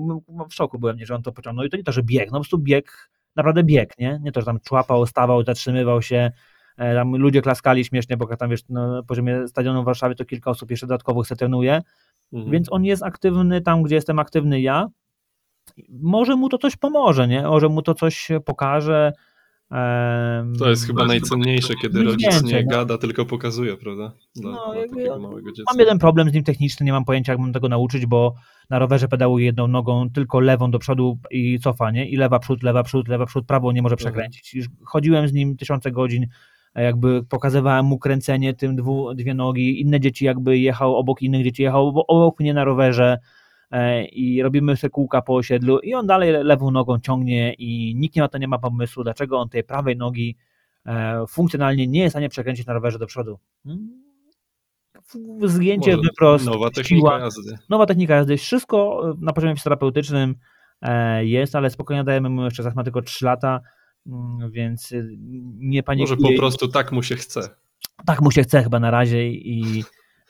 Speaker 2: w szoku byłem, nie, że on to pociągnął i to nie to, że bieg, no po prostu bieg, naprawdę bieg, nie? Nie to, że tam człapał, stawał, zatrzymywał się, e, tam ludzie klaskali śmiesznie, bo tam wiesz, no, na poziomie stadionu w Warszawie to kilka osób jeszcze dodatkowo chce trenuje, Mhm. Więc on jest aktywny tam, gdzie jestem aktywny ja. Może mu to coś pomoże, nie? Może mu to coś pokaże.
Speaker 1: To jest chyba najcenniejsze, kiedy rodzic nie no. gada, tylko pokazuje, prawda?
Speaker 2: Dla, no, dla takiego małego dziecka. Mam jeden problem z nim techniczny, nie mam pojęcia, jak mam tego nauczyć, bo na rowerze pedałuję jedną nogą, tylko lewą do przodu i cofa, nie? I lewa przód, lewa przód, lewa przód, prawo nie może mhm. przekręcić. Już chodziłem z nim tysiące godzin, jakby pokazywałem mu kręcenie tym dwu, dwie nogi, inne dzieci jakby jechał obok innych dzieci, jechał obok mnie na rowerze i robimy sobie kółka po osiedlu i on dalej lewą nogą ciągnie i nikt nie ma to nie ma pomysłu, dlaczego on tej prawej nogi e, funkcjonalnie nie jest w stanie przekręcić na rowerze do przodu. Hmm? Zgięcie, wyprost,
Speaker 1: Nowa technika siła, jazdy.
Speaker 2: Nowa technika jazdy. Wszystko na poziomie fizjoterapeutycznym e, jest, ale spokojnie dajemy mu jeszcze, ma tylko 3 lata, Mm, więc nie panikuje.
Speaker 1: Może po prostu tak mu się chce.
Speaker 2: Tak mu się chce chyba na razie i,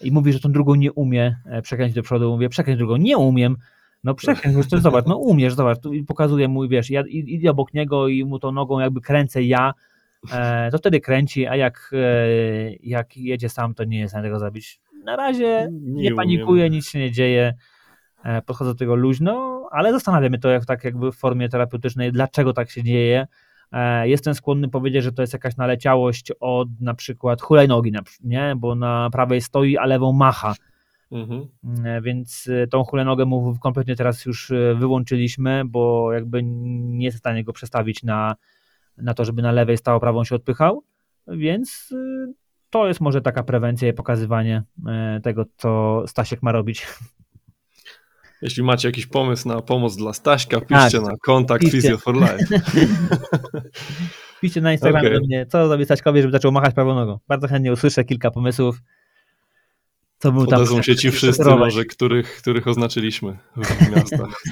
Speaker 2: i mówi, że tą drugą nie umie e, przekręcić do przodu. Mówię, przekręć drugą, nie umiem. No przekręć, już zobacz, no umiesz, zobacz, tu pokazuję mu, wiesz, ja idę obok niego i mu tą nogą jakby kręcę ja, e, to wtedy kręci, a jak, e, jak jedzie sam, to nie jest na tego zrobić. Na razie nie, nie panikuje, nic się nie dzieje, podchodzę do tego luźno, ale zastanawiamy to jak, tak jakby w formie terapeutycznej, dlaczego tak się dzieje, jestem skłonny powiedzieć, że to jest jakaś naleciałość od na przykład hulajnogi, nie? bo na prawej stoi, a lewą macha. Mhm. E, więc e, tą hulajnogę mu kompletnie teraz już wyłączyliśmy, bo jakby nie jest w stanie go przestawić na, na to, żeby na lewej stał, prawą się odpychał. Więc to jest może taka prewencja i pokazywanie tego, co Stasiek ma robić. [LAUGHS]
Speaker 1: Jeśli macie jakiś pomysł na pomoc dla Staśka, piszcie tak, na kontakt Physio for Life. [LAUGHS]
Speaker 2: piszcie na Instagramie okay. do mnie, co zrobić Staśkowi, żeby zaczął machać prawą nogą. Bardzo chętnie usłyszę kilka pomysłów.
Speaker 1: Co był tam się ci wszyscy może, których, których oznaczyliśmy w [LAUGHS] miastach.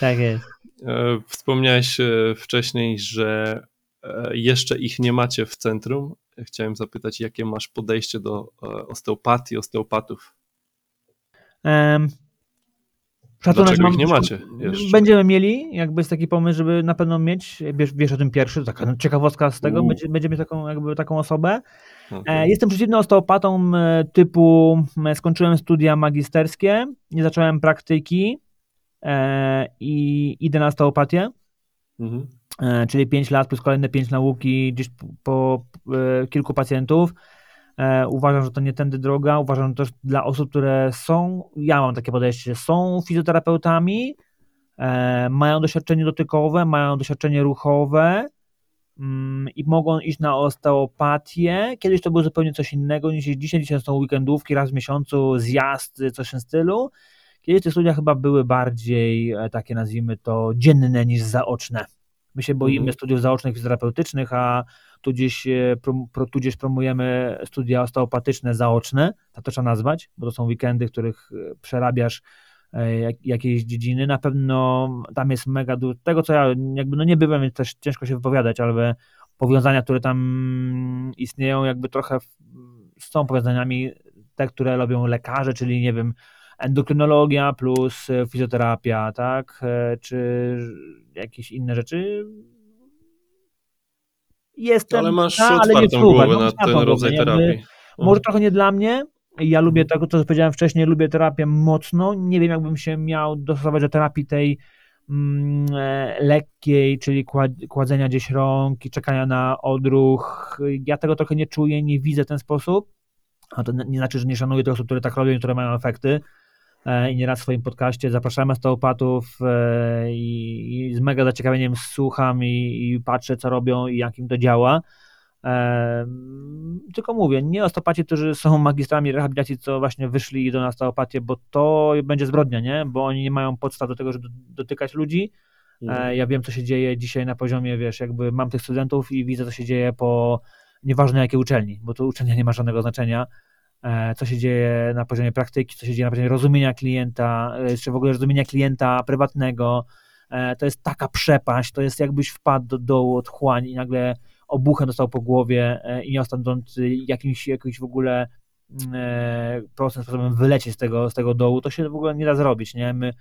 Speaker 2: tak jest.
Speaker 1: E, wspomniałeś e, wcześniej, że e, jeszcze ich nie macie w centrum. Chciałem zapytać, jakie masz podejście do osteopatii, osteopatów?
Speaker 2: Um,
Speaker 1: Szacunek Dlaczego mam, ich nie macie jeszcze?
Speaker 2: Będziemy mieli, jakby jest taki pomysł, żeby na pewno mieć, wiesz, wiesz o tym pierwszy, taka ciekawostka z tego, będzie, będziemy taką, jakby taką osobę. Okay. E, jestem przeciwny osteopatą e, typu, skończyłem studia magisterskie, nie zacząłem praktyki e, i idę na osteopatię, mhm. czyli 5 lat plus kolejne 5 nauki gdzieś po, kilku pacjentów E, uważam, że to nie tędy droga. Uważam też dla osób, które są, ja mam takie podejście, są fizjoterapeutami, e, mają doświadczenie dotykowe, mają doświadczenie ruchowe mm, i mogą iść na osteopatię. Kiedyś to było zupełnie coś innego niż dzisiaj. Dzisiaj są weekendówki, raz w miesiącu, zjazd, coś w tym stylu. Kiedyś te studia chyba były bardziej e, takie, nazwijmy to, dzienne niż zaoczne. My się boimy mhm. studiów zaocznych fizjoterapeutycznych, a tudzież, e, tudzież promujemy studia osteopatyczne zaoczne, tak to trzeba nazwać, bo to są weekendy, w których e, przerabiasz e, jakieś dziedziny. Na pewno tam jest mega dużo, tego co ja jakby no nie byłem, więc też ciężko się wypowiadać, ale powiązania, które tam istnieją, jakby trochę tą powiązaniami te, które robią lekarze, czyli nie wiem, endokrynologia plus fizjoterapia, tak, czy jakieś inne rzeczy jestem
Speaker 1: Ale masz
Speaker 2: za, ale nie
Speaker 1: głowę
Speaker 2: No,
Speaker 1: na
Speaker 2: otwartą
Speaker 1: ten rodzaj
Speaker 2: głowę, jakby-
Speaker 1: terapii.
Speaker 2: Może trochę nie dla mnie. Ja lubię tego, co powiedziałem wcześniej, lubię terapię mocno. Nie wiem, jakbym się miał dostosować do terapii tej mm, e, lekkiej, czyli kład- kładzenia gdzieś rąk i czekania na odruch. Ja tego trochę nie czuję, nie widzę w ten sposób. A to nie znaczy, że nie szanuję tych osób, które tak robią i które mają efekty. E, I nieraz w swoim podcaście zapraszamy osteopatów e, i, i z mega zaciekawieniem słucham i, i patrzę, co robią i jak im to działa. Em, Tylko mówię, nie osteopaci, którzy są magistrami rehabilitacji, co właśnie wyszli i idą na osteopatię, bo to będzie zbrodnia, nie? Bo oni nie mają podstaw do tego, żeby dotykać ludzi. E, Ja wiem, co się dzieje dzisiaj na poziomie, wiesz, jakby mam tych studentów i widzę, co się dzieje po nieważne jakiej uczelni, bo to uczelnia nie ma żadnego znaczenia. E, Co się dzieje na poziomie praktyki, co się dzieje na poziomie rozumienia klienta, e, czy w ogóle rozumienia klienta prywatnego. E, To jest taka przepaść, to jest jakbyś wpadł do dołu od chłań i nagle obuchem dostał po głowie i miał stamtąd jakimś, jakimś w ogóle mm, prostym sposobem wylecieć z tego, z tego dołu, to się w ogóle nie da zrobić, nie? My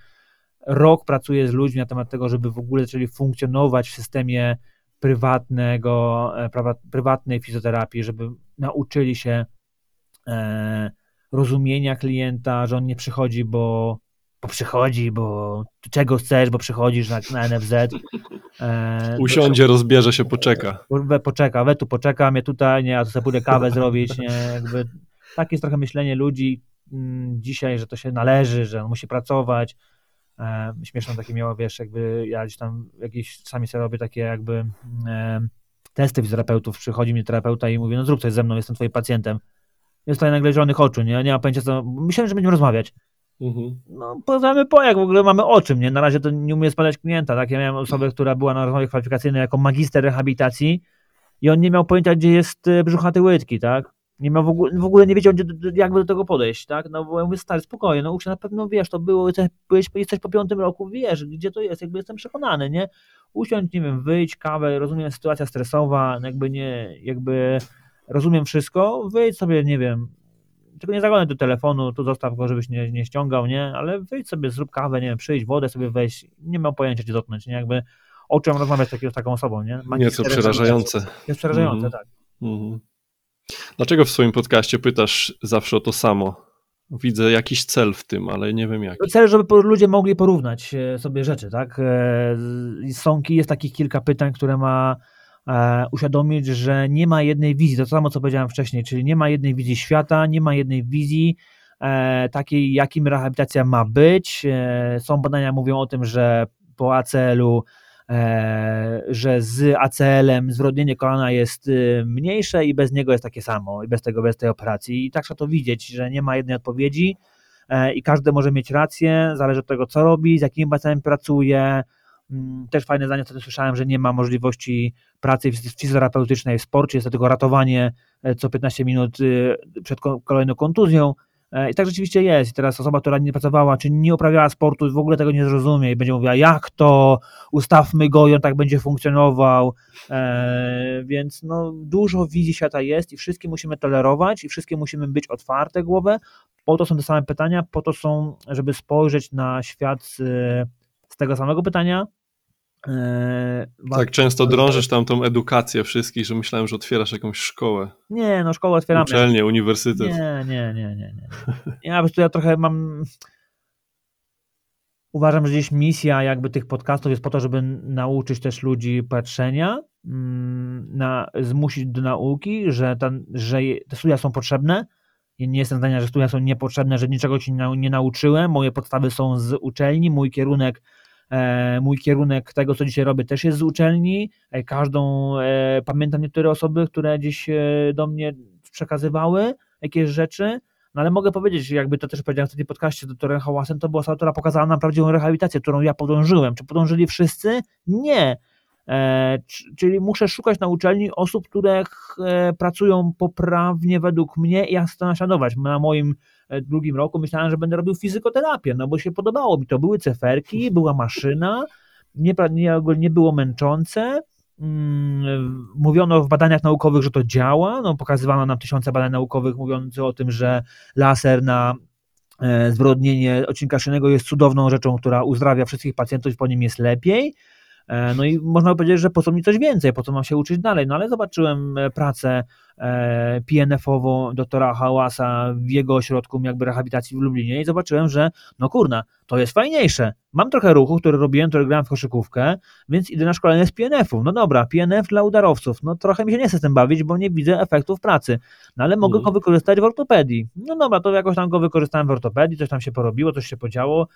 Speaker 2: rok pracuję z ludźmi na temat tego, żeby w ogóle zaczęli funkcjonować w systemie prywatnego, prywatnej fizjoterapii, żeby nauczyli się rozumienia klienta, że on nie przychodzi, bo, bo przychodzi, bo czego chcesz, bo przychodzisz na, na NFZ. E,
Speaker 1: Usiądzie, rozbierze się, poczeka.
Speaker 2: poczeka, we tu poczekam, ja tutaj, nie, a to sobie pójdę kawę zrobić, nie, jakby tak jest trochę myślenie ludzi mm, dzisiaj, że to się należy, że on musi pracować. E, śmieszne takie miało, wiesz, jakby ja gdzieś tam jakieś czasami sobie robię takie jakby e, testy fizjoterapeutów, przychodzi mi terapeuta i mówi, no zrób coś ze mną, jestem twoim pacjentem. Jest tutaj nagle zielonych oczu, nie, nie ma pojęcia co, myślałem, że będziemy rozmawiać.
Speaker 1: Mhm.
Speaker 2: No, poznamy po, jak w ogóle mamy o czym, nie? Na razie to nie umie spadać klienta, tak? Ja miałem osobę, która była na rozmowie kwalifikacyjnej jako magister rehabilitacji i on nie miał pojęcia, gdzie jest e, brzuchaty łydki, tak? Nie miał w ogóle, w ogóle nie wiedział, gdzie, jakby do tego podejść, tak? No bo ja mówię, stary, spokojnie, no uczę, na pewno wiesz, to było, jesteś, jesteś po piątym roku, wiesz, gdzie to jest, jakby jestem przekonany, nie? Usiądź, nie wiem, wyjdź, kawę, rozumiem, sytuacja stresowa, jakby nie, jakby rozumiem wszystko, wyjdź sobie, nie wiem, tylko nie zaglądaj do telefonu, tu zostaw go, żebyś nie, nie ściągał, nie? Ale wyjdź sobie, zrób kawę, nie wiem, przyjść, wodę sobie weź, nie mam pojęcia cię dotknąć, nie? Jakby o czym rozmawiać z taką osobą, nie?
Speaker 1: Nieco przerażające.
Speaker 2: Jest przerażające,
Speaker 1: Mhm.
Speaker 2: tak.
Speaker 1: Mhm. Dlaczego w swoim podcaście pytasz zawsze o to samo? Widzę jakiś cel w tym, ale nie wiem jaki.
Speaker 2: Cel, żeby ludzie mogli porównać e, sobie rzeczy, tak? E, Są, jest takich kilka pytań, które ma uświadomić, że nie ma jednej wizji, to samo co powiedziałem wcześniej, czyli nie ma jednej wizji świata, nie ma jednej wizji e, takiej, jakim rehabilitacja ma być. E, Są badania, mówią o tym, że po ACL-u, e, że z ACL-em zwrodnienie kolana jest y, mniejsze i bez niego jest takie samo, i bez tego, bez tej operacji. I tak trzeba to widzieć, że nie ma jednej odpowiedzi e, i każdy może mieć rację, zależy od tego, co robi, z jakim pacjentem pracuje. Mm, Też fajne zdanie, wtedy słyszałem, że nie ma możliwości pracy fiz- fizjoterapeutycznej w sporcie, jest to tylko ratowanie e, co 15 minut y, przed ko- kolejną kontuzją. E, I tak rzeczywiście jest. I teraz osoba, która nie pracowała, czy nie uprawiała sportu, w ogóle tego nie zrozumie i będzie mówiła, jak to, ustawmy go i on tak będzie funkcjonował. E, więc no, dużo wizji świata jest i wszystkie musimy tolerować i wszystkie musimy być otwarte głowę. Po to są te same pytania, po to są, żeby spojrzeć na świat z, z tego samego pytania. E,
Speaker 1: Tak często drążysz tam tą edukację wszystkich, że myślałem, że otwierasz jakąś szkołę,
Speaker 2: Nie, no szkołę otwieramy.
Speaker 1: uczelnię, uniwersytet.
Speaker 2: Nie, nie, nie, nie, nie. Ja po prostu ja trochę mam. Uważam, że gdzieś misja jakby tych podcastów jest po to, żeby nauczyć też ludzi patrzenia, mm, na, zmusić do nauki, że, ten, że te studia są potrzebne. Ja nie jestem zdania, że studia są niepotrzebne, że niczego ci nie, nauczyłem. Moje podstawy są z uczelni, mój kierunek, mój kierunek tego, co dzisiaj robię, też jest z uczelni. E, każdą, e, pamiętam niektóre osoby, które gdzieś e, do mnie przekazywały jakieś rzeczy, no ale mogę powiedzieć, jakby to też powiedziałem w tym podcaście z doktorem Hałasem, to była osoba, która pokazała nam prawdziwą rehabilitację, którą ja podążyłem. Czy podążyli wszyscy? Nie. E, czyli muszę szukać na uczelni osób, które e, pracują poprawnie według mnie i ja chcę to naśladować. Na moim e, drugim roku myślałem, że będę robił fizykoterapię, no bo się podobało mi to. Były ceferki, była maszyna, nie, nie, nie było męczące, Mm, Mówiono w badaniach naukowych, że to działa. No, pokazywano nam tysiące badań naukowych mówiących o tym, że laser na e, zwrodnienie odcinka szyjnego jest cudowną rzeczą, która uzdrawia wszystkich pacjentów po nim jest lepiej. E, no i można powiedzieć, że po co mi coś więcej, po co mam się uczyć dalej, no ale zobaczyłem e, pracę e, PNF-ową doktora Hałasa w jego ośrodku jakby rehabilitacji w Lublinie i zobaczyłem, że no kurna, to jest fajniejsze. Mam trochę ruchu, który robiłem, który grałem w koszykówkę, więc idę na szkolenie z PNF-u. No dobra, PNF dla udarowców. No trochę mi się nie chce z tym bawić, bo nie widzę efektów pracy. No ale mogę go wykorzystać w ortopedii. No dobra, to jakoś tam go wykorzystałem w ortopedii, coś tam się porobiło, coś się podziało,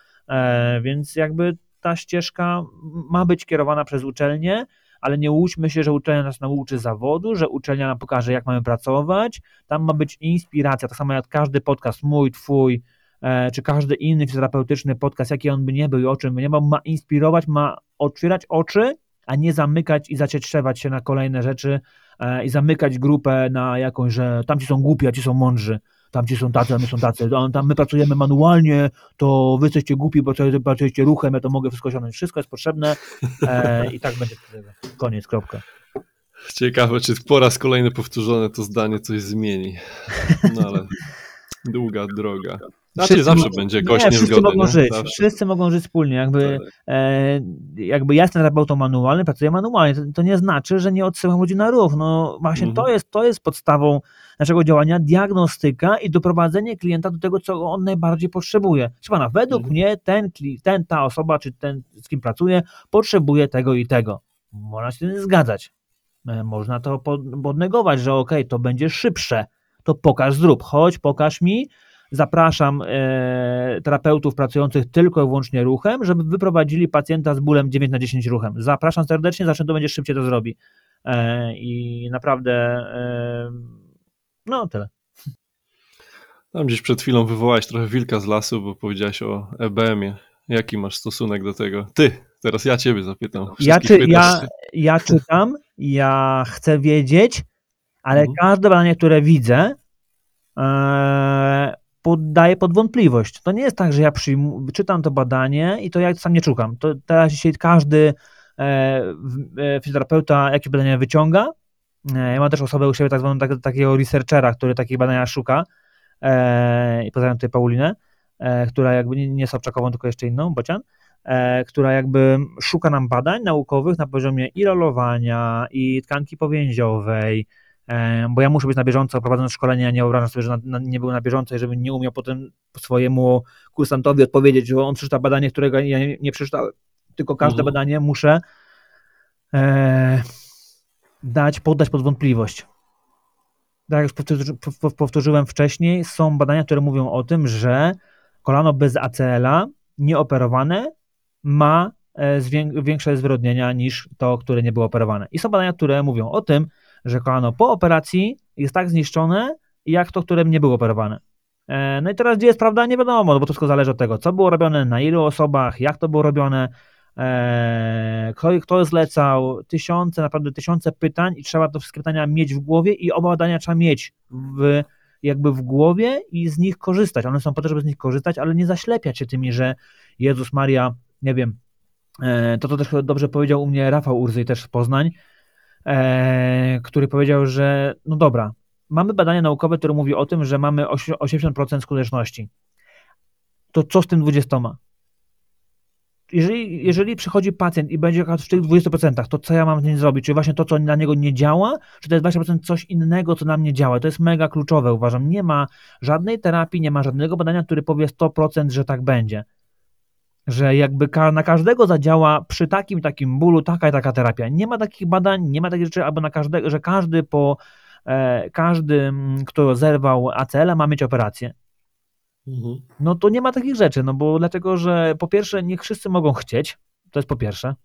Speaker 2: więc jakby ta ścieżka ma być kierowana przez uczelnię, ale nie łudźmy się, że uczelnia nas nauczy zawodu, że uczelnia nam pokaże, jak mamy pracować. Tam ma być inspiracja, tak samo jak każdy podcast, mój, twój, e, czy każdy inny fizjoterapeutyczny podcast, jaki on by nie był i o czym by nie był, ma inspirować, ma otwierać oczy, a nie zamykać i zacietrzewać się na kolejne rzeczy e, i zamykać grupę na jakąś, że tamci są głupi, a ci są mądrzy tamci są tacy, a my są tacy, tam my pracujemy manualnie, to wy jesteście głupi, bo pracujecie ruchem, ja to mogę wszystko osiągnąć, wszystko jest potrzebne e, i tak będzie koniec, kropka.
Speaker 1: Ciekawe, czy po raz kolejny powtórzone to zdanie coś zmieni, no ale długa droga. Znaczy wszyscy zawsze będzie gość nie,
Speaker 2: wszyscy mogą nie? żyć, zawsze. wszyscy mogą żyć wspólnie, jakby, tak. e, jakby ja jestem terapeuta manualny, pracuję manualnie, to, to, nie znaczy, że nie odsyłam ludzi na ruch, no właśnie mhm. to, jest, to jest podstawą naszego działania, diagnostyka i doprowadzenie klienta do tego, co on najbardziej potrzebuje. Proszę pana, według mhm. mnie ten, ten, ta osoba, czy ten, z kim pracuję, potrzebuje tego i tego. Można się z tym zgadzać. E, można to podnegować, że ok, to będzie szybsze, to pokaż, zrób, chodź, pokaż mi, Zapraszam e, terapeutów pracujących tylko i wyłącznie ruchem, żeby wyprowadzili pacjenta z bólem 9 na 10 ruchem. Zapraszam serdecznie, zawsze to będzie szybciej to zrobi. E, I naprawdę, e, no tyle.
Speaker 1: Tam gdzieś przed chwilą wywołałeś trochę wilka z lasu, bo powiedziałeś o EBM-ie. Jaki masz stosunek do tego? Ty, teraz ja ciebie zapytam.
Speaker 2: Ja, czy, ja, ja czytam, ja chcę wiedzieć, ale mhm. każde badanie, które widzę, poddaję pod wątpliwość. To nie jest tak, że ja przyjmu, czytam to badanie i to ja sam nie szukam. To teraz dzisiaj każdy e, e, fizjoterapeuta jakieś badania wyciąga. E, ja mam też osobę u siebie tak zwaną tak, takiego researchera, który takich badania szuka. E, I pozdrawiam tutaj Paulinę, e, która jakby nie, nie Sobczakową, tylko jeszcze inną, Bocian, e, która jakby szuka nam badań naukowych na poziomie i rolowania, i tkanki powięziowej, bo ja muszę być na bieżąco, prowadząc szkolenie, ja nie wyobrażam sobie, że na, na, nie był na bieżąco i żebym nie umiał potem swojemu kursantowi odpowiedzieć, że on przeczyta badanie, którego ja nie, nie przeczytałem, tylko każde mhm. badanie muszę e, dać, poddać pod wątpliwość. Tak jak powtórzyłem wcześniej, są badania, które mówią o tym, że kolano bez ACL-a, nieoperowane, ma e, większe zwyrodnienia niż to, które nie było operowane. I są badania, które mówią o tym, że kolano po operacji jest tak zniszczone, jak to, którym nie było operowane. E, no i teraz gdzie jest prawda, nie wiadomo, bo to wszystko zależy od tego, co było robione, na ilu osobach, jak to było robione, e, kto, kto zlecał, tysiące, naprawdę tysiące pytań i trzeba te wszystkie pytania mieć w głowie i oba badania trzeba mieć w, jakby w głowie i z nich korzystać. One są po to, żeby z nich korzystać, ale nie zaślepiać się tymi, że Jezus Maria, nie wiem, e, to to też dobrze powiedział u mnie Rafał Urzy też z Poznań, który powiedział, że no dobra, mamy badania naukowe, które mówi o tym, że mamy 80% skuteczności. To co z tym 20%? Jeżeli, jeżeli przychodzi pacjent i będzie w tych 20%, to co ja mam z nim zrobić? Czy właśnie to, co na niego nie działa, czy to jest 20% coś innego, co na mnie działa? To jest mega kluczowe, uważam. Nie ma żadnej terapii, nie ma żadnego badania, który powie 100%, że tak będzie że jakby na każdego zadziała przy takim takim bólu taka i taka terapia. Nie ma takich badań, nie ma takich rzeczy, aby na każdego, że każdy po e, każdy, kto zerwał ACL, ma mieć operację. Mhm. No to nie ma takich rzeczy, no bo dlatego, że po pierwsze, niech wszyscy mogą chcieć, to jest po pierwsze.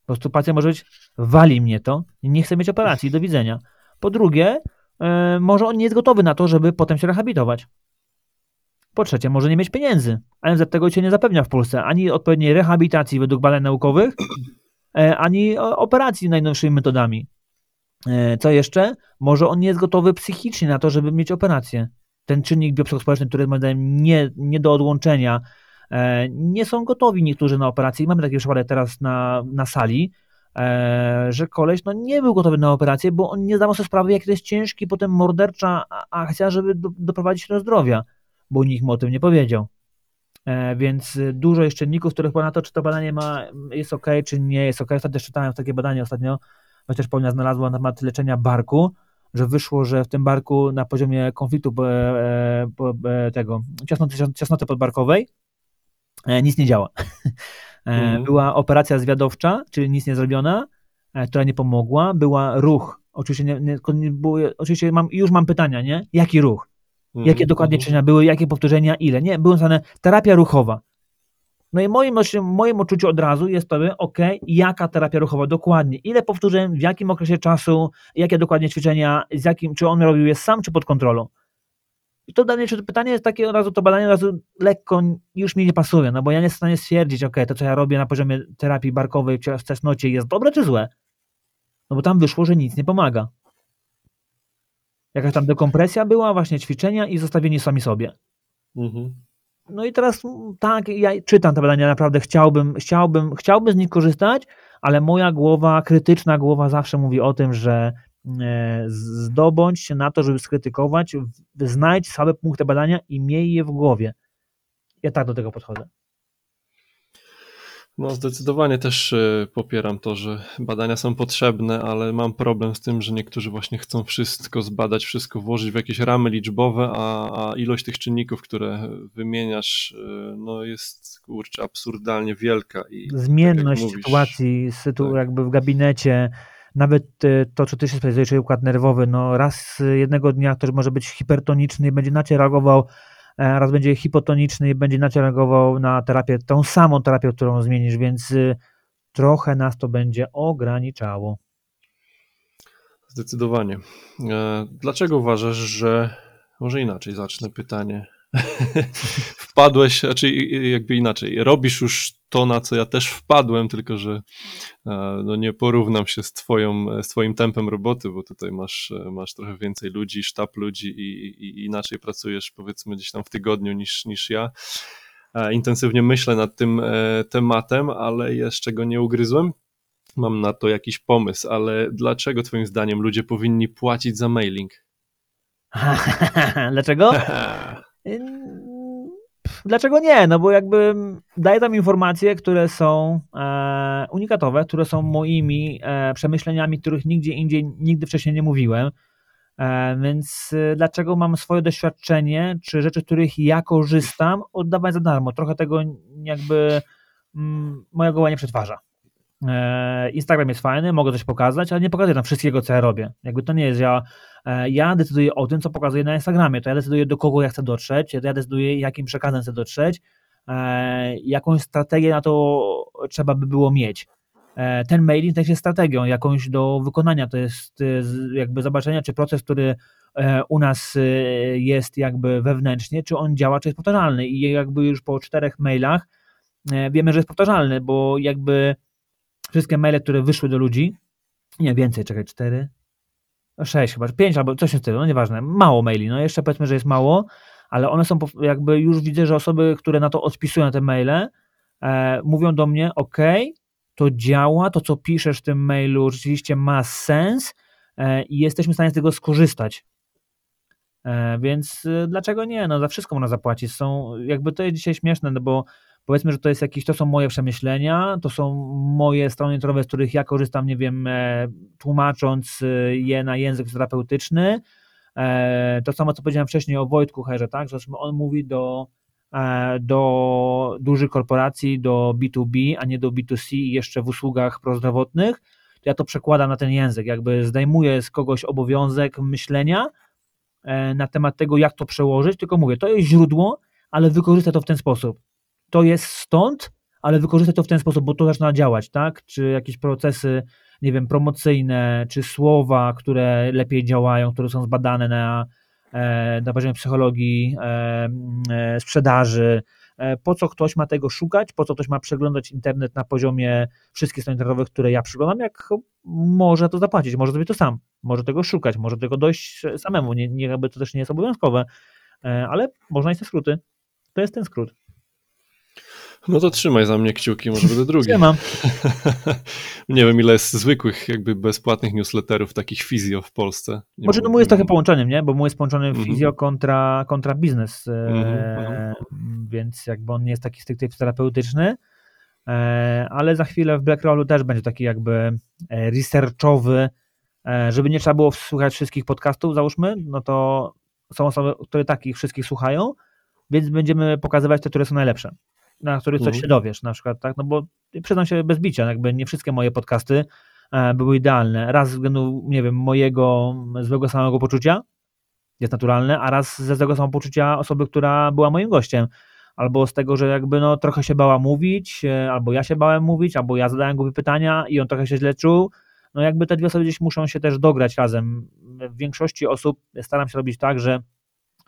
Speaker 2: Po prostu pacjent może być, wali mnie to, nie chce mieć operacji, do widzenia. Po drugie, e, może on nie jest gotowy na to, żeby potem się rehabilitować. Po trzecie, może nie mieć pieniędzy. NZ tego się nie zapewnia w Polsce. Ani odpowiedniej rehabilitacji według badań naukowych, e, ani operacji najnowszymi metodami. E, co jeszcze? Może on nie jest gotowy psychicznie na to, żeby mieć operację. Ten czynnik biopsychospołeczny, który moim zdaniem nie, nie do odłączenia, e, nie są gotowi niektórzy na operację. I mamy taki przypadek teraz na, na sali, że koleś no, nie był gotowy na operację, bo on nie zdawał sobie sprawy, jak to jest ciężki, potem mordercza akcja, żeby do, doprowadzić do zdrowia bo nikt mu o tym nie powiedział. E, więc dużo jest czynników, których na to, czy to badanie ma, jest ok, czy nie jest ok. Ostatnio czytałem takie badanie ostatnio, chociaż Paulina znalazła na temat leczenia barku, że wyszło, że w tym barku na poziomie konfliktu e, e, tego ciasnoty, ciasnoty podbarkowej nic nie działa. [LAUGHS] Mhm. Była operacja zwiadowcza, czyli nic nie zrobiona, która nie pomogła. Była ruch. Oczywiście, nie, nie, nie było, oczywiście mam, już mam pytania, nie? Jaki ruch? Jakie mhm, dokładnie mhm. ćwiczenia były, jakie powtórzenia, ile? Nie, były nazwane terapia ruchowa. No i moim, moim odczuciu od razu jest to, ok, jaka terapia ruchowa dokładnie, ile powtórzeń, w jakim okresie czasu, jakie dokładnie ćwiczenia, z jakim, czy on robił je sam, czy pod kontrolą. I to danie, czy to pytanie jest takie od razu, to badanie od razu lekko już mi nie pasuje, no bo ja nie jestem w stanie stwierdzić, ok, to co ja robię na poziomie terapii barkowej czy w cesnocie jest dobre czy złe. No bo tam wyszło, że nic nie pomaga. Jakaś tam dekompresja była, właśnie ćwiczenia i zostawienie sami sobie. Mhm. No i teraz tak, ja czytam te badania, naprawdę chciałbym, chciałbym, chciałbym z nich korzystać, ale moja głowa, krytyczna głowa zawsze mówi o tym, że e, zdobądź się na to, żeby skrytykować, znajdź słabe punkty badania i miej je w głowie. Ja tak do tego podchodzę.
Speaker 1: No, zdecydowanie też e, popieram to, że badania są potrzebne, ale mam problem z tym, że niektórzy właśnie chcą wszystko zbadać, wszystko włożyć w jakieś ramy liczbowe, a, a ilość tych czynników, które wymieniasz, e, no jest kurczę absurdalnie wielka. I
Speaker 2: tak Zmienność tak mówisz, sytuacji, sytu, tak. jakby w gabinecie, nawet e, to, co ty się czyli układ nerwowy, no raz jednego dnia ktoś może być hipertoniczny i będzie inaczej reagował raz będzie hipotoniczny i będzie inaczej reagował na terapię, tą samą terapię, którą zmienisz, więc y, trochę nas to będzie ograniczało.
Speaker 1: Zdecydowanie. E, dlaczego uważasz, że może inaczej zacznę pytanie? [LAUGHS] Wpadłeś, znaczy jakby inaczej, robisz już to, na co ja też wpadłem, tylko że e, no nie porównam się z, twoją, z twoim tempem roboty, bo tutaj masz, masz trochę więcej ludzi, sztab ludzi i, i inaczej pracujesz powiedzmy gdzieś tam w tygodniu niż, niż ja. E, intensywnie myślę nad tym e, tematem, ale jeszcze go nie ugryzłem. Mam na to jakiś pomysł, ale dlaczego twoim zdaniem ludzie powinni płacić za mailing? [LAUGHS]
Speaker 2: Dlaczego? [LAUGHS] Dlaczego nie? No bo jakby daję tam informacje, które są e, unikatowe, które są moimi e, przemyśleniami, których nigdzie indziej nigdy wcześniej nie mówiłem. E, więc e, dlaczego mam swoje doświadczenie, czy rzeczy, których ja korzystam, oddawać za darmo? Trochę tego jakby mm, moja głowa nie przetwarza. E, Instagram jest fajny, mogę coś pokazać, ale nie pokazuję tam wszystkiego, co ja robię. Jakby to nie jest, ja, e, ja decyduję o tym, co pokazuję na Instagramie, to ja decyduję, do kogo ja chcę dotrzeć, to ja decyduję, jakim przekazem chcę dotrzeć, e, jakąś strategię na to trzeba by było mieć. Ten mailing też jest strategią jakąś do wykonania, to jest jakby zobaczenia, czy proces, który u nas jest jakby wewnętrznie, czy on działa, czy jest powtarzalny i jakby już po czterech mailach wiemy, że jest powtarzalny, bo jakby wszystkie maile, które wyszły do ludzi, nie więcej, czekaj, cztery, no sześć chyba, pięć albo coś w stylu, no nieważne, mało maili, no jeszcze powiedzmy, że jest mało, ale one są jakby, już widzę, że osoby, które na to odpisują te maile, e, mówią do mnie, ok, to działa, to co piszesz w tym mailu rzeczywiście ma sens e, i jesteśmy w stanie z tego skorzystać. E, więc e, dlaczego nie? No za wszystko można zapłacić. Są, jakby to jest dzisiaj śmieszne, no bo powiedzmy, że to jest jakieś, to są moje przemyślenia, to są moje strony internetowe, z których ja korzystam, nie wiem, e, tłumacząc e, je na język terapeutyczny. E, to samo, co powiedziałem wcześniej o Wojtku Herze, tak, że on mówi do, do dużych korporacji, do B2B, a nie do B2C i jeszcze w usługach prozdrowotnych, ja to przekładam na ten język, jakby zdejmuję z kogoś obowiązek myślenia na temat tego, jak to przełożyć, tylko mówię, to jest źródło, ale wykorzystaj to w ten sposób to jest stąd, ale wykorzystać to w ten sposób, bo to zaczyna działać, tak? Czy jakieś procesy, nie wiem, promocyjne, czy słowa, które lepiej działają, które są zbadane na, e, na poziomie psychologii, e, e, sprzedaży. Po co ktoś ma tego szukać? Po co ktoś ma przeglądać internet na poziomie wszystkich stron internetowych, które ja przeglądam? Jak może to zapłacić, może zrobić to sam, może tego szukać, może tego dojść samemu. Nie, nie to też nie jest obowiązkowe, ale można iść te skróty. To jest ten skrót.
Speaker 1: No to trzymaj za mnie kciuki, może będę drugi.
Speaker 2: Trzymam. [LAUGHS]
Speaker 1: nie wiem, ile jest zwykłych, jakby bezpłatnych newsletterów, takich fizjo w Polsce. Nie
Speaker 2: Może no mój jest trochę połączeniem, nie? Bo mój jest połączony
Speaker 1: Mhm.
Speaker 2: fizjo kontra, kontra biznes, e,
Speaker 1: Mhm,
Speaker 2: więc jakby on nie jest taki stricte terapeutyczny, e, ale za chwilę w Blackrollu też będzie taki jakby e, researchowy, e, żeby nie trzeba było słuchać wszystkich podcastów, załóżmy, no to są osoby, które takich wszystkich słuchają, więc będziemy pokazywać te, które są najlepsze, na których coś
Speaker 1: Mhm.
Speaker 2: się dowiesz, na przykład, tak, no bo przyznam się bez bicia, jakby nie wszystkie moje podcasty e, były idealne, raz ze względu, nie wiem, mojego złego samego poczucia, jest naturalne, a raz ze złego samopoczucia osoby, która była moim gościem, albo z tego, że jakby no trochę się bała mówić, e, albo ja się bałem mówić, albo ja zadałem głupie pytania i on trochę się źle czuł, no jakby te dwie osoby gdzieś muszą się też dograć razem. W większości osób staram się robić tak, że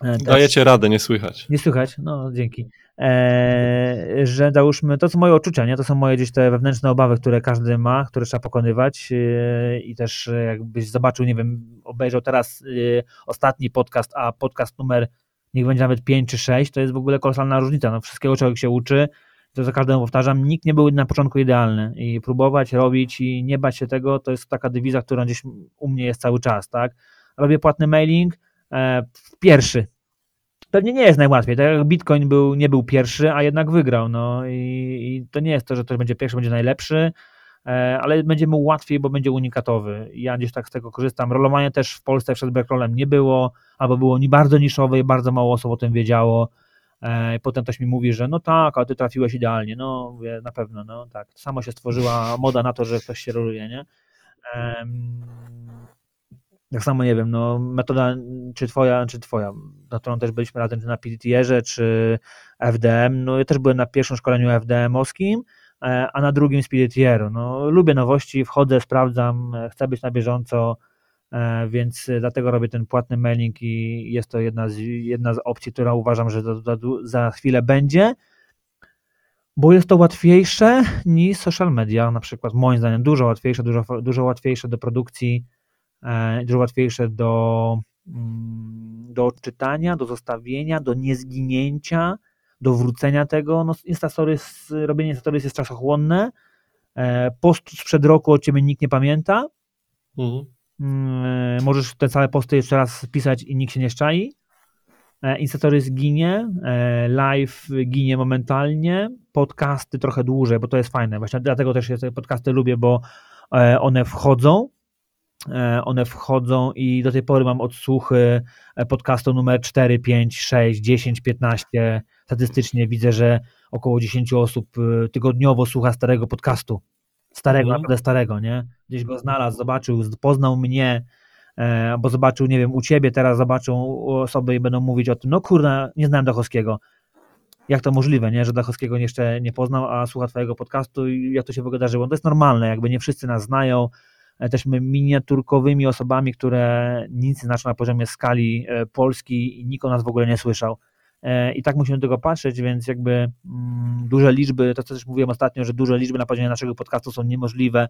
Speaker 2: też-
Speaker 1: Dajecie radę, nie słychać.
Speaker 2: nie słychać, no dzięki. Eee, że załóżmy, to są moje odczucia, nie? To są moje gdzieś te wewnętrzne obawy, które każdy ma, które trzeba pokonywać eee, i też e, jakbyś zobaczył, nie wiem, obejrzał teraz e, ostatni podcast, a podcast numer niech będzie nawet 5 czy 6, to jest w ogóle kolosalna różnica, no wszystkiego człowiek się uczy, to za każdym powtarzam, nikt nie był na początku idealny i próbować, robić i nie bać się tego, to jest taka dywiza, która gdzieś u mnie jest cały czas, tak? Robię płatny mailing, e, pierwszy, pewnie nie jest najłatwiej. Tak jak Bitcoin był, nie był pierwszy, a jednak wygrał. No i, i to nie jest to, że ktoś będzie pierwszy, będzie najlepszy, e, ale będzie mu łatwiej, bo będzie unikatowy. Ja gdzieś tak z tego korzystam. Rolowanie też w Polsce przed Blackrollem nie było, albo było bardzo niszowe i bardzo mało osób o tym wiedziało. E, Potem ktoś mi mówi, że no tak, ale ty trafiłeś idealnie. No, mówię, na pewno, no tak. Samo się stworzyła moda na to, że ktoś się roluje, nie? Tak samo nie wiem, no metoda czy twoja, czy twoja, na którą też byliśmy razem czy na PTR-ze, czy FDM, no ja też byłem na pierwszym szkoleniu FDM-owskim, e, a na drugim z PTR-u. No lubię nowości, wchodzę, sprawdzam, e, chcę być na bieżąco, e, więc dlatego robię ten płatny mailing i jest to jedna z, jedna z opcji, która uważam, że za, za, za chwilę będzie, bo jest to łatwiejsze niż social media, na przykład moim zdaniem dużo łatwiejsze, dużo, dużo łatwiejsze do produkcji, dużo łatwiejsze do, mm, do odczytania, do zostawienia, do niezginięcia, do wrócenia tego. No, Instastories, robienie Instastories jest czasochłonne. E, Post sprzed roku o ciebie nikt nie pamięta.
Speaker 1: Mhm.
Speaker 2: Mm, Możesz te całe posty jeszcze raz pisać i nikt się nie szczai. E, Instastories ginie, e, live ginie momentalnie, podcasty trochę dłużej, bo to jest fajne. Właśnie dlatego też podcasty lubię, bo e, one wchodzą, e, one wchodzą i do tej pory mam odsłuchy e, podcastu numer 4, 5, 6, 10, 15. Statystycznie widzę, że około 10 osób e, tygodniowo słucha starego podcastu. Starego,
Speaker 1: Mhm.
Speaker 2: naprawdę starego, nie? Gdzieś go znalazł, zobaczył, poznał mnie, e, bo zobaczył, nie wiem, u ciebie teraz zobaczą osoby i będą mówić o tym, no kurna, nie znałem Dachowskiego. Jak to możliwe, nie? że Dachowskiego jeszcze nie poznał, a słucha twojego podcastu i jak to się wydarzyło. To jest normalne, jakby nie wszyscy nas znają. E, Też miniaturkowymi osobami, które nic znaczą na poziomie skali e, Polski i nikt o nas w ogóle nie słyszał. E, I tak musimy do tego patrzeć, więc jakby mm, duże liczby, to co też mówiłem ostatnio, że duże liczby na poziomie naszego podcastu są niemożliwe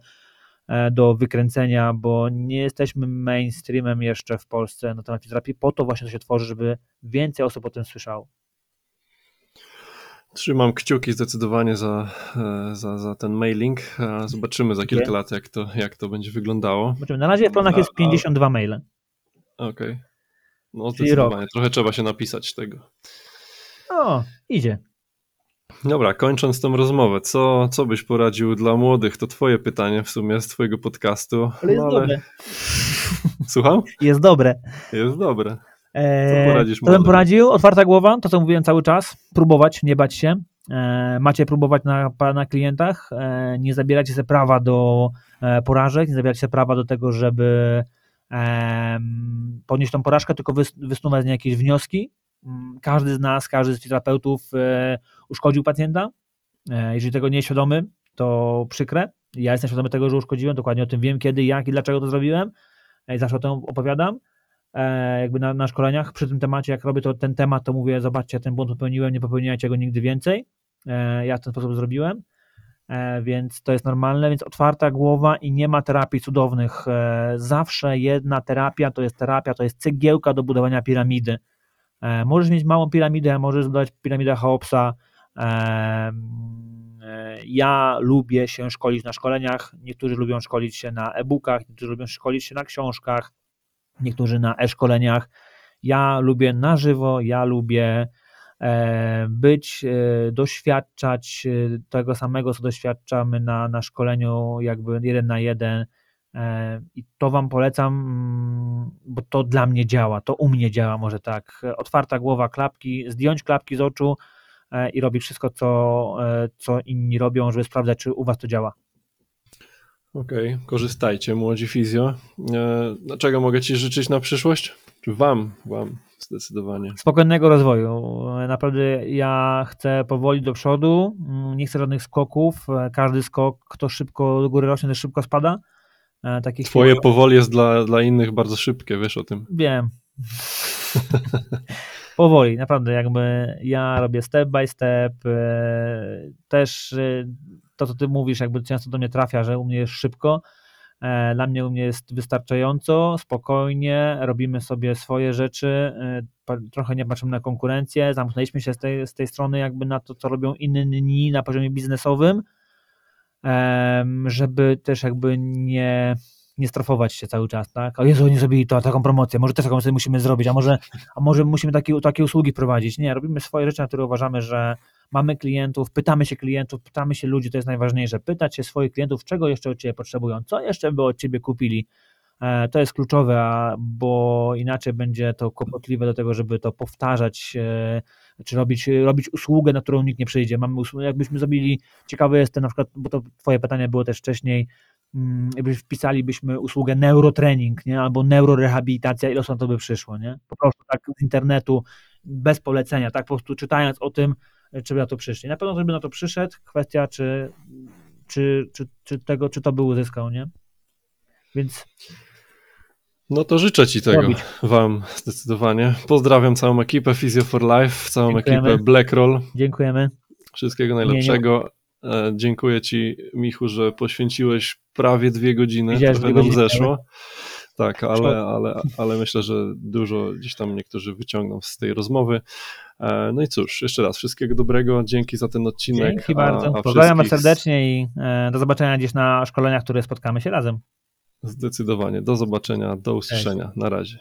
Speaker 2: do wykręcenia, bo nie jesteśmy mainstreamem jeszcze w Polsce na temat fizjoterapii. Po to właśnie to się tworzy, żeby więcej osób o tym słyszało.
Speaker 1: Trzymam kciuki zdecydowanie za, e, za, za ten mailing. Zobaczymy za kilka lat, jak to, jak to będzie wyglądało.
Speaker 2: Zobaczymy. Na razie w planach jest
Speaker 1: A- a-
Speaker 2: 52 maile.
Speaker 1: Okej. No
Speaker 2: Czyli
Speaker 1: zdecydowanie. Trochę trzeba się napisać tego.
Speaker 2: O, idzie.
Speaker 1: Dobra, kończąc tą rozmowę, co, co byś poradził dla młodych? To twoje pytanie w sumie z twojego podcastu.
Speaker 2: Ale jest
Speaker 1: No,
Speaker 2: dobre.
Speaker 1: Słucham?
Speaker 2: Jest dobre.
Speaker 1: Jest dobre.
Speaker 2: Eee,
Speaker 1: poradzisz
Speaker 2: co bym poradził? Otwarta głowa, to co mówiłem cały czas. Próbować, nie bać się. Eee, macie próbować na, na klientach. Eee, nie zabierajcie sobie prawa do e, porażek, nie zabierajcie sobie prawa do tego, żeby em, ponieść tą porażkę, tylko wys, wysnuwać z niej jakieś wnioski. Mm, Każdy z nas, każdy z fizjoterapeutów e, uszkodził pacjenta. E, jeżeli tego nie jest świadomy, to przykre. Ja jestem świadomy tego, że uszkodziłem, dokładnie o tym wiem, kiedy, jak i dlaczego to zrobiłem. E, zawsze o tym opowiadam e, jakby na, na szkoleniach przy tym temacie, jak robię to, ten temat, to mówię, zobaczcie, ten błąd popełniłem, nie popełniajcie go nigdy więcej. E, ja w ten sposób zrobiłem, e, więc to jest normalne, więc otwarta głowa i nie ma terapii cudownych. E, zawsze jedna terapia to jest terapia, to jest cegiełka do budowania piramidy. E, możesz mieć małą piramidę, możesz budować piramidę Cheopsa, Ja lubię się szkolić na szkoleniach, niektórzy lubią szkolić się na e-bookach, niektórzy lubią szkolić się na książkach, niektórzy na e-szkoleniach. Ja lubię na żywo, ja lubię e, być, e, doświadczać e, tego samego, co doświadczamy na, na szkoleniu, jakby jeden na jeden. I to Wam polecam, mm, bo to dla mnie działa, to u mnie działa, może tak. Otwarta głowa, klapki, zdjąć klapki z oczu i robić wszystko, co, co inni robią, żeby sprawdzać, czy u Was to działa.
Speaker 1: Okej, okay, korzystajcie, młodzi fizjo. Dlaczego mogę Ci życzyć na przyszłość? Czy Wam, Wam zdecydowanie?
Speaker 2: Spokojnego rozwoju. Naprawdę ja chcę powoli do przodu, nie chcę żadnych skoków. Każdy skok, kto szybko do góry rośnie, też szybko spada.
Speaker 1: Takie Twoje chwile... powoli jest dla, dla innych bardzo szybkie, wiesz o tym.
Speaker 2: Wiem. [LAUGHS] powoli, naprawdę, jakby ja robię step by step. Też to, co ty mówisz, jakby często do mnie trafia, że u mnie jest szybko. E, dla mnie u mnie jest wystarczająco, spokojnie, robimy sobie swoje rzeczy, e, trochę nie patrzymy na konkurencję, zamknęliśmy się z tej, z tej strony jakby na to, co robią inni na poziomie biznesowym, żeby też jakby nie, nie strofować się cały czas, tak? O Jezu, oni zrobili to, taką promocję, może też taką sobie musimy zrobić, a może, a może musimy takie, takie usługi prowadzić. Nie, robimy swoje rzeczy, na które uważamy, że mamy klientów, pytamy się klientów, pytamy się ludzi, to jest najważniejsze, pytać się swoich klientów, czego jeszcze od Ciebie potrzebują, co jeszcze by od Ciebie kupili, e, to jest kluczowe, bo inaczej będzie to kłopotliwe do tego, żeby to powtarzać, e, czy robić, robić usługę, na którą nikt nie przyjdzie. Mamy usługę, jakbyśmy zrobili, ciekawe jest to na przykład, bo to Twoje pytanie było też wcześniej, jakby wpisalibyśmy usługę neurotrening, nie? albo neurorehabilitacja, ile osób to by przyszło, nie? Po prostu tak z internetu, bez polecenia, tak po prostu czytając o tym, czy by na to przyszli. Na pewno ktoś by na to przyszedł, kwestia czy, czy, czy, czy, tego, czy to by uzyskał, nie? Więc...
Speaker 1: No to życzę Ci tego, robić. Wam zdecydowanie. Pozdrawiam całą ekipę Physio for Life, całą Dziękujemy. ekipę Blackroll.
Speaker 2: Dziękujemy.
Speaker 1: Wszystkiego najlepszego. Nie, nie. Dziękuję Ci, Michu, że poświęciłeś prawie dwie godziny, Widziałeś trochę nam zeszło. Tak, ale, ale, ale myślę, że dużo gdzieś tam niektórzy wyciągną z tej rozmowy. E, no i cóż, jeszcze raz wszystkiego dobrego, dzięki za ten odcinek.
Speaker 2: Dzięki bardzo. Pozdrawiam wszystkich... serdecznie i e, do zobaczenia gdzieś na szkoleniach, które spotkamy się razem.
Speaker 1: Zdecydowanie. Do zobaczenia, do usłyszenia. Na razie.